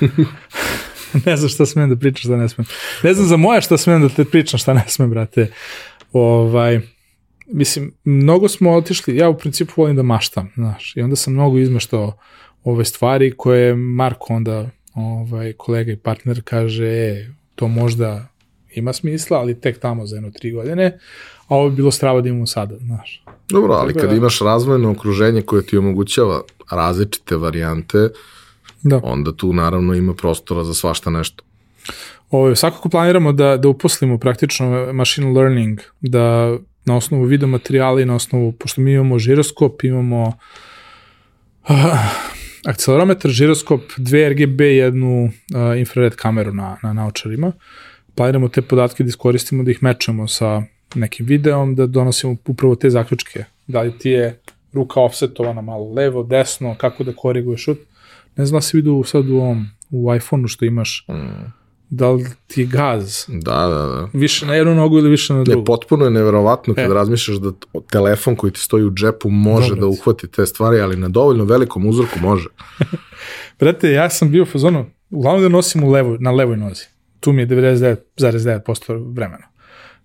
ne znam šta smem da pričam, šta ne smem. Ne znam za moje šta smem da te pričam, šta ne smem, brate. Ovaj, mislim, mnogo smo otišli, ja u principu volim da maštam, znaš, i onda sam mnogo izmeštao ove stvari koje Marko onda, ovaj, kolega i partner kaže, e, to možda ima smisla, ali tek tamo za jedno tri godine, a ovo bi bilo strava da imamo sada, znaš. Dobro, ali kad da... imaš razvojno okruženje koje ti omogućava različite varijante, da. onda tu naravno ima prostora za svašta nešto. Ovo, svakako planiramo da, da uposlimo praktično machine learning, da na osnovu video materijala i na osnovu, pošto mi imamo žiroskop, imamo uh, akcelerometar, žiroskop, dve RGB i jednu uh, infrared kameru na, na naočarima. Planiramo te podatke da iskoristimo, da ih mečemo sa nekim videom, da donosimo upravo te zaključke. Da li ti je ruka offsetovana malo levo, desno, kako da koriguješ šut. Ne znam da si vidio sad u ovom, u iPhone-u što imaš, mm. Da li ti je gaz Da, da, da. više na jednu nogu ili više na Ne, drugu. potpuno je neverovatno kad E. razmišljaš da telefon koji ti stoji u džepu može Dobro. da uhvati te stvari, ali na dovoljno velikom uzorku može. Brate, ja sam bio u fazonu, uglavnom da nosim u levo, na levoj nozi. Tu mi je 99,9% vremena.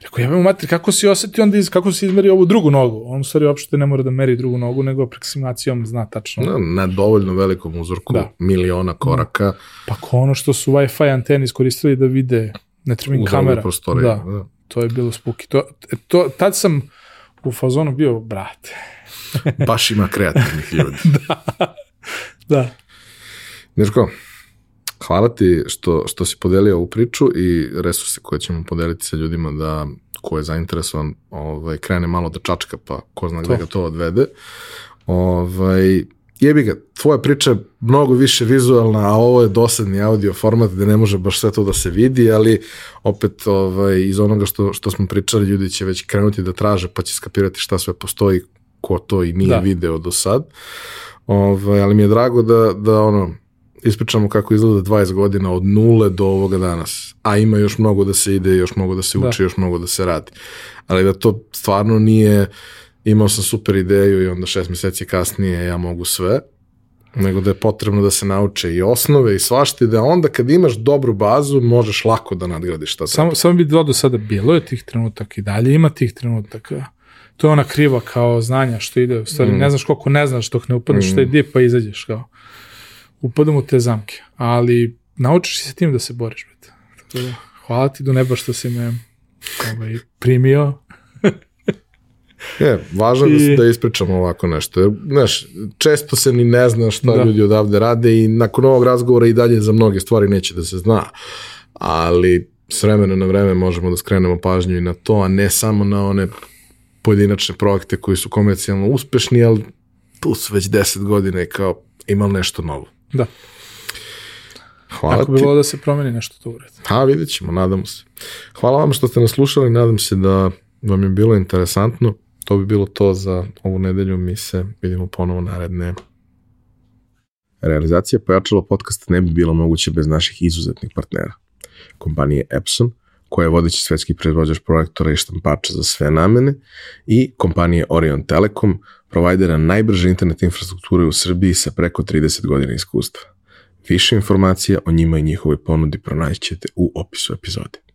Rekao, ja mater, kako si osetio onda, iz, kako si izmerio ovu drugu nogu? On u stvari uopšte ne mora da meri drugu nogu, nego aproksimacijom zna tačno. Na, na dovoljno velikom uzorku Da. miliona koraka Pa ko ono što su Wi-Fi antene iskoristili da vide, ne treba im u kamera. prostoriji. Da, to je bilo spuki. To, e, to, tad sam u fazonu bio, brate. Baš ima kreativnih ljudi. Da. Mirko, hvala ti što, što si podelio ovu priču i resurse koje ćemo podeliti sa ljudima da ko je zainteresovan ovaj, krene malo da čačka pa ko zna gde ga to odvede. Ovaj, jebi ga, tvoja priča je mnogo više vizualna, a ovo je dosadni audio format gde ne može baš sve to da se vidi, ali opet ovaj, iz onoga što, što smo pričali, ljudi će već krenuti da traže pa će skapirati šta sve postoji, ko to i nije Da. video do sad. Ovaj, ali mi je drago da, da ono, ispričamo kako izgleda 20 godina od nule do ovoga danas. A ima još mnogo da se ide, još mnogo da se uči, Da. još mnogo da se radi. Ali da to stvarno nije imao sam super ideju i onda šest meseci kasnije ja mogu sve, nego da je potrebno da se nauče i osnove i svašta i da onda kad imaš dobru bazu možeš lako da nadgradiš šta Samo, samo bi dodao sada, bilo je tih trenutaka i dalje ima tih trenutaka. To je ona kriva kao znanja što ide, u stvari Mm. ne znaš koliko ne znaš dok ne upadneš što je di pa izađeš kao. Upadam u te zamke, ali naučiš se tim da se boriš. Tako da, hvala ti do neba što si me ovaj, primio. Je, važno je da, I- da ispričamo ovako nešto. Jer, znaš, često se ni ne zna šta Da. ljudi odavde rade i nakon ovog razgovora i dalje za mnoge stvari neće da se zna. Ali s vremena na vreme možemo da skrenemo pažnju i na to, a ne samo na one pojedinačne projekte koji su komercijalno uspešni, ali tu su već 10 godina i kao ima li nešto novo. Da, Hvala ako bi bilo da se promeni nešto to ured. Ha, vidjet ćemo, nadamo se. Hvala vam što ste nas slušali, nadam se da vam je bilo interesantno. To bi bilo to za ovu nedelju, mi se vidimo ponovo naredne. Realizacija pojačalo podcasta ne bi bila moguća bez naših izuzetnih partnera. Kompanije Epson, koja je vodeći svetski proizvođač projektora i štampača za sve namene, i kompanije Orion Telekom, provajdera najbrže internet infrastrukture u Srbiji sa preko 30 godina iskustva. Više informacija o njima i njihovoj ponudi pronaći ćete u opisu epizode.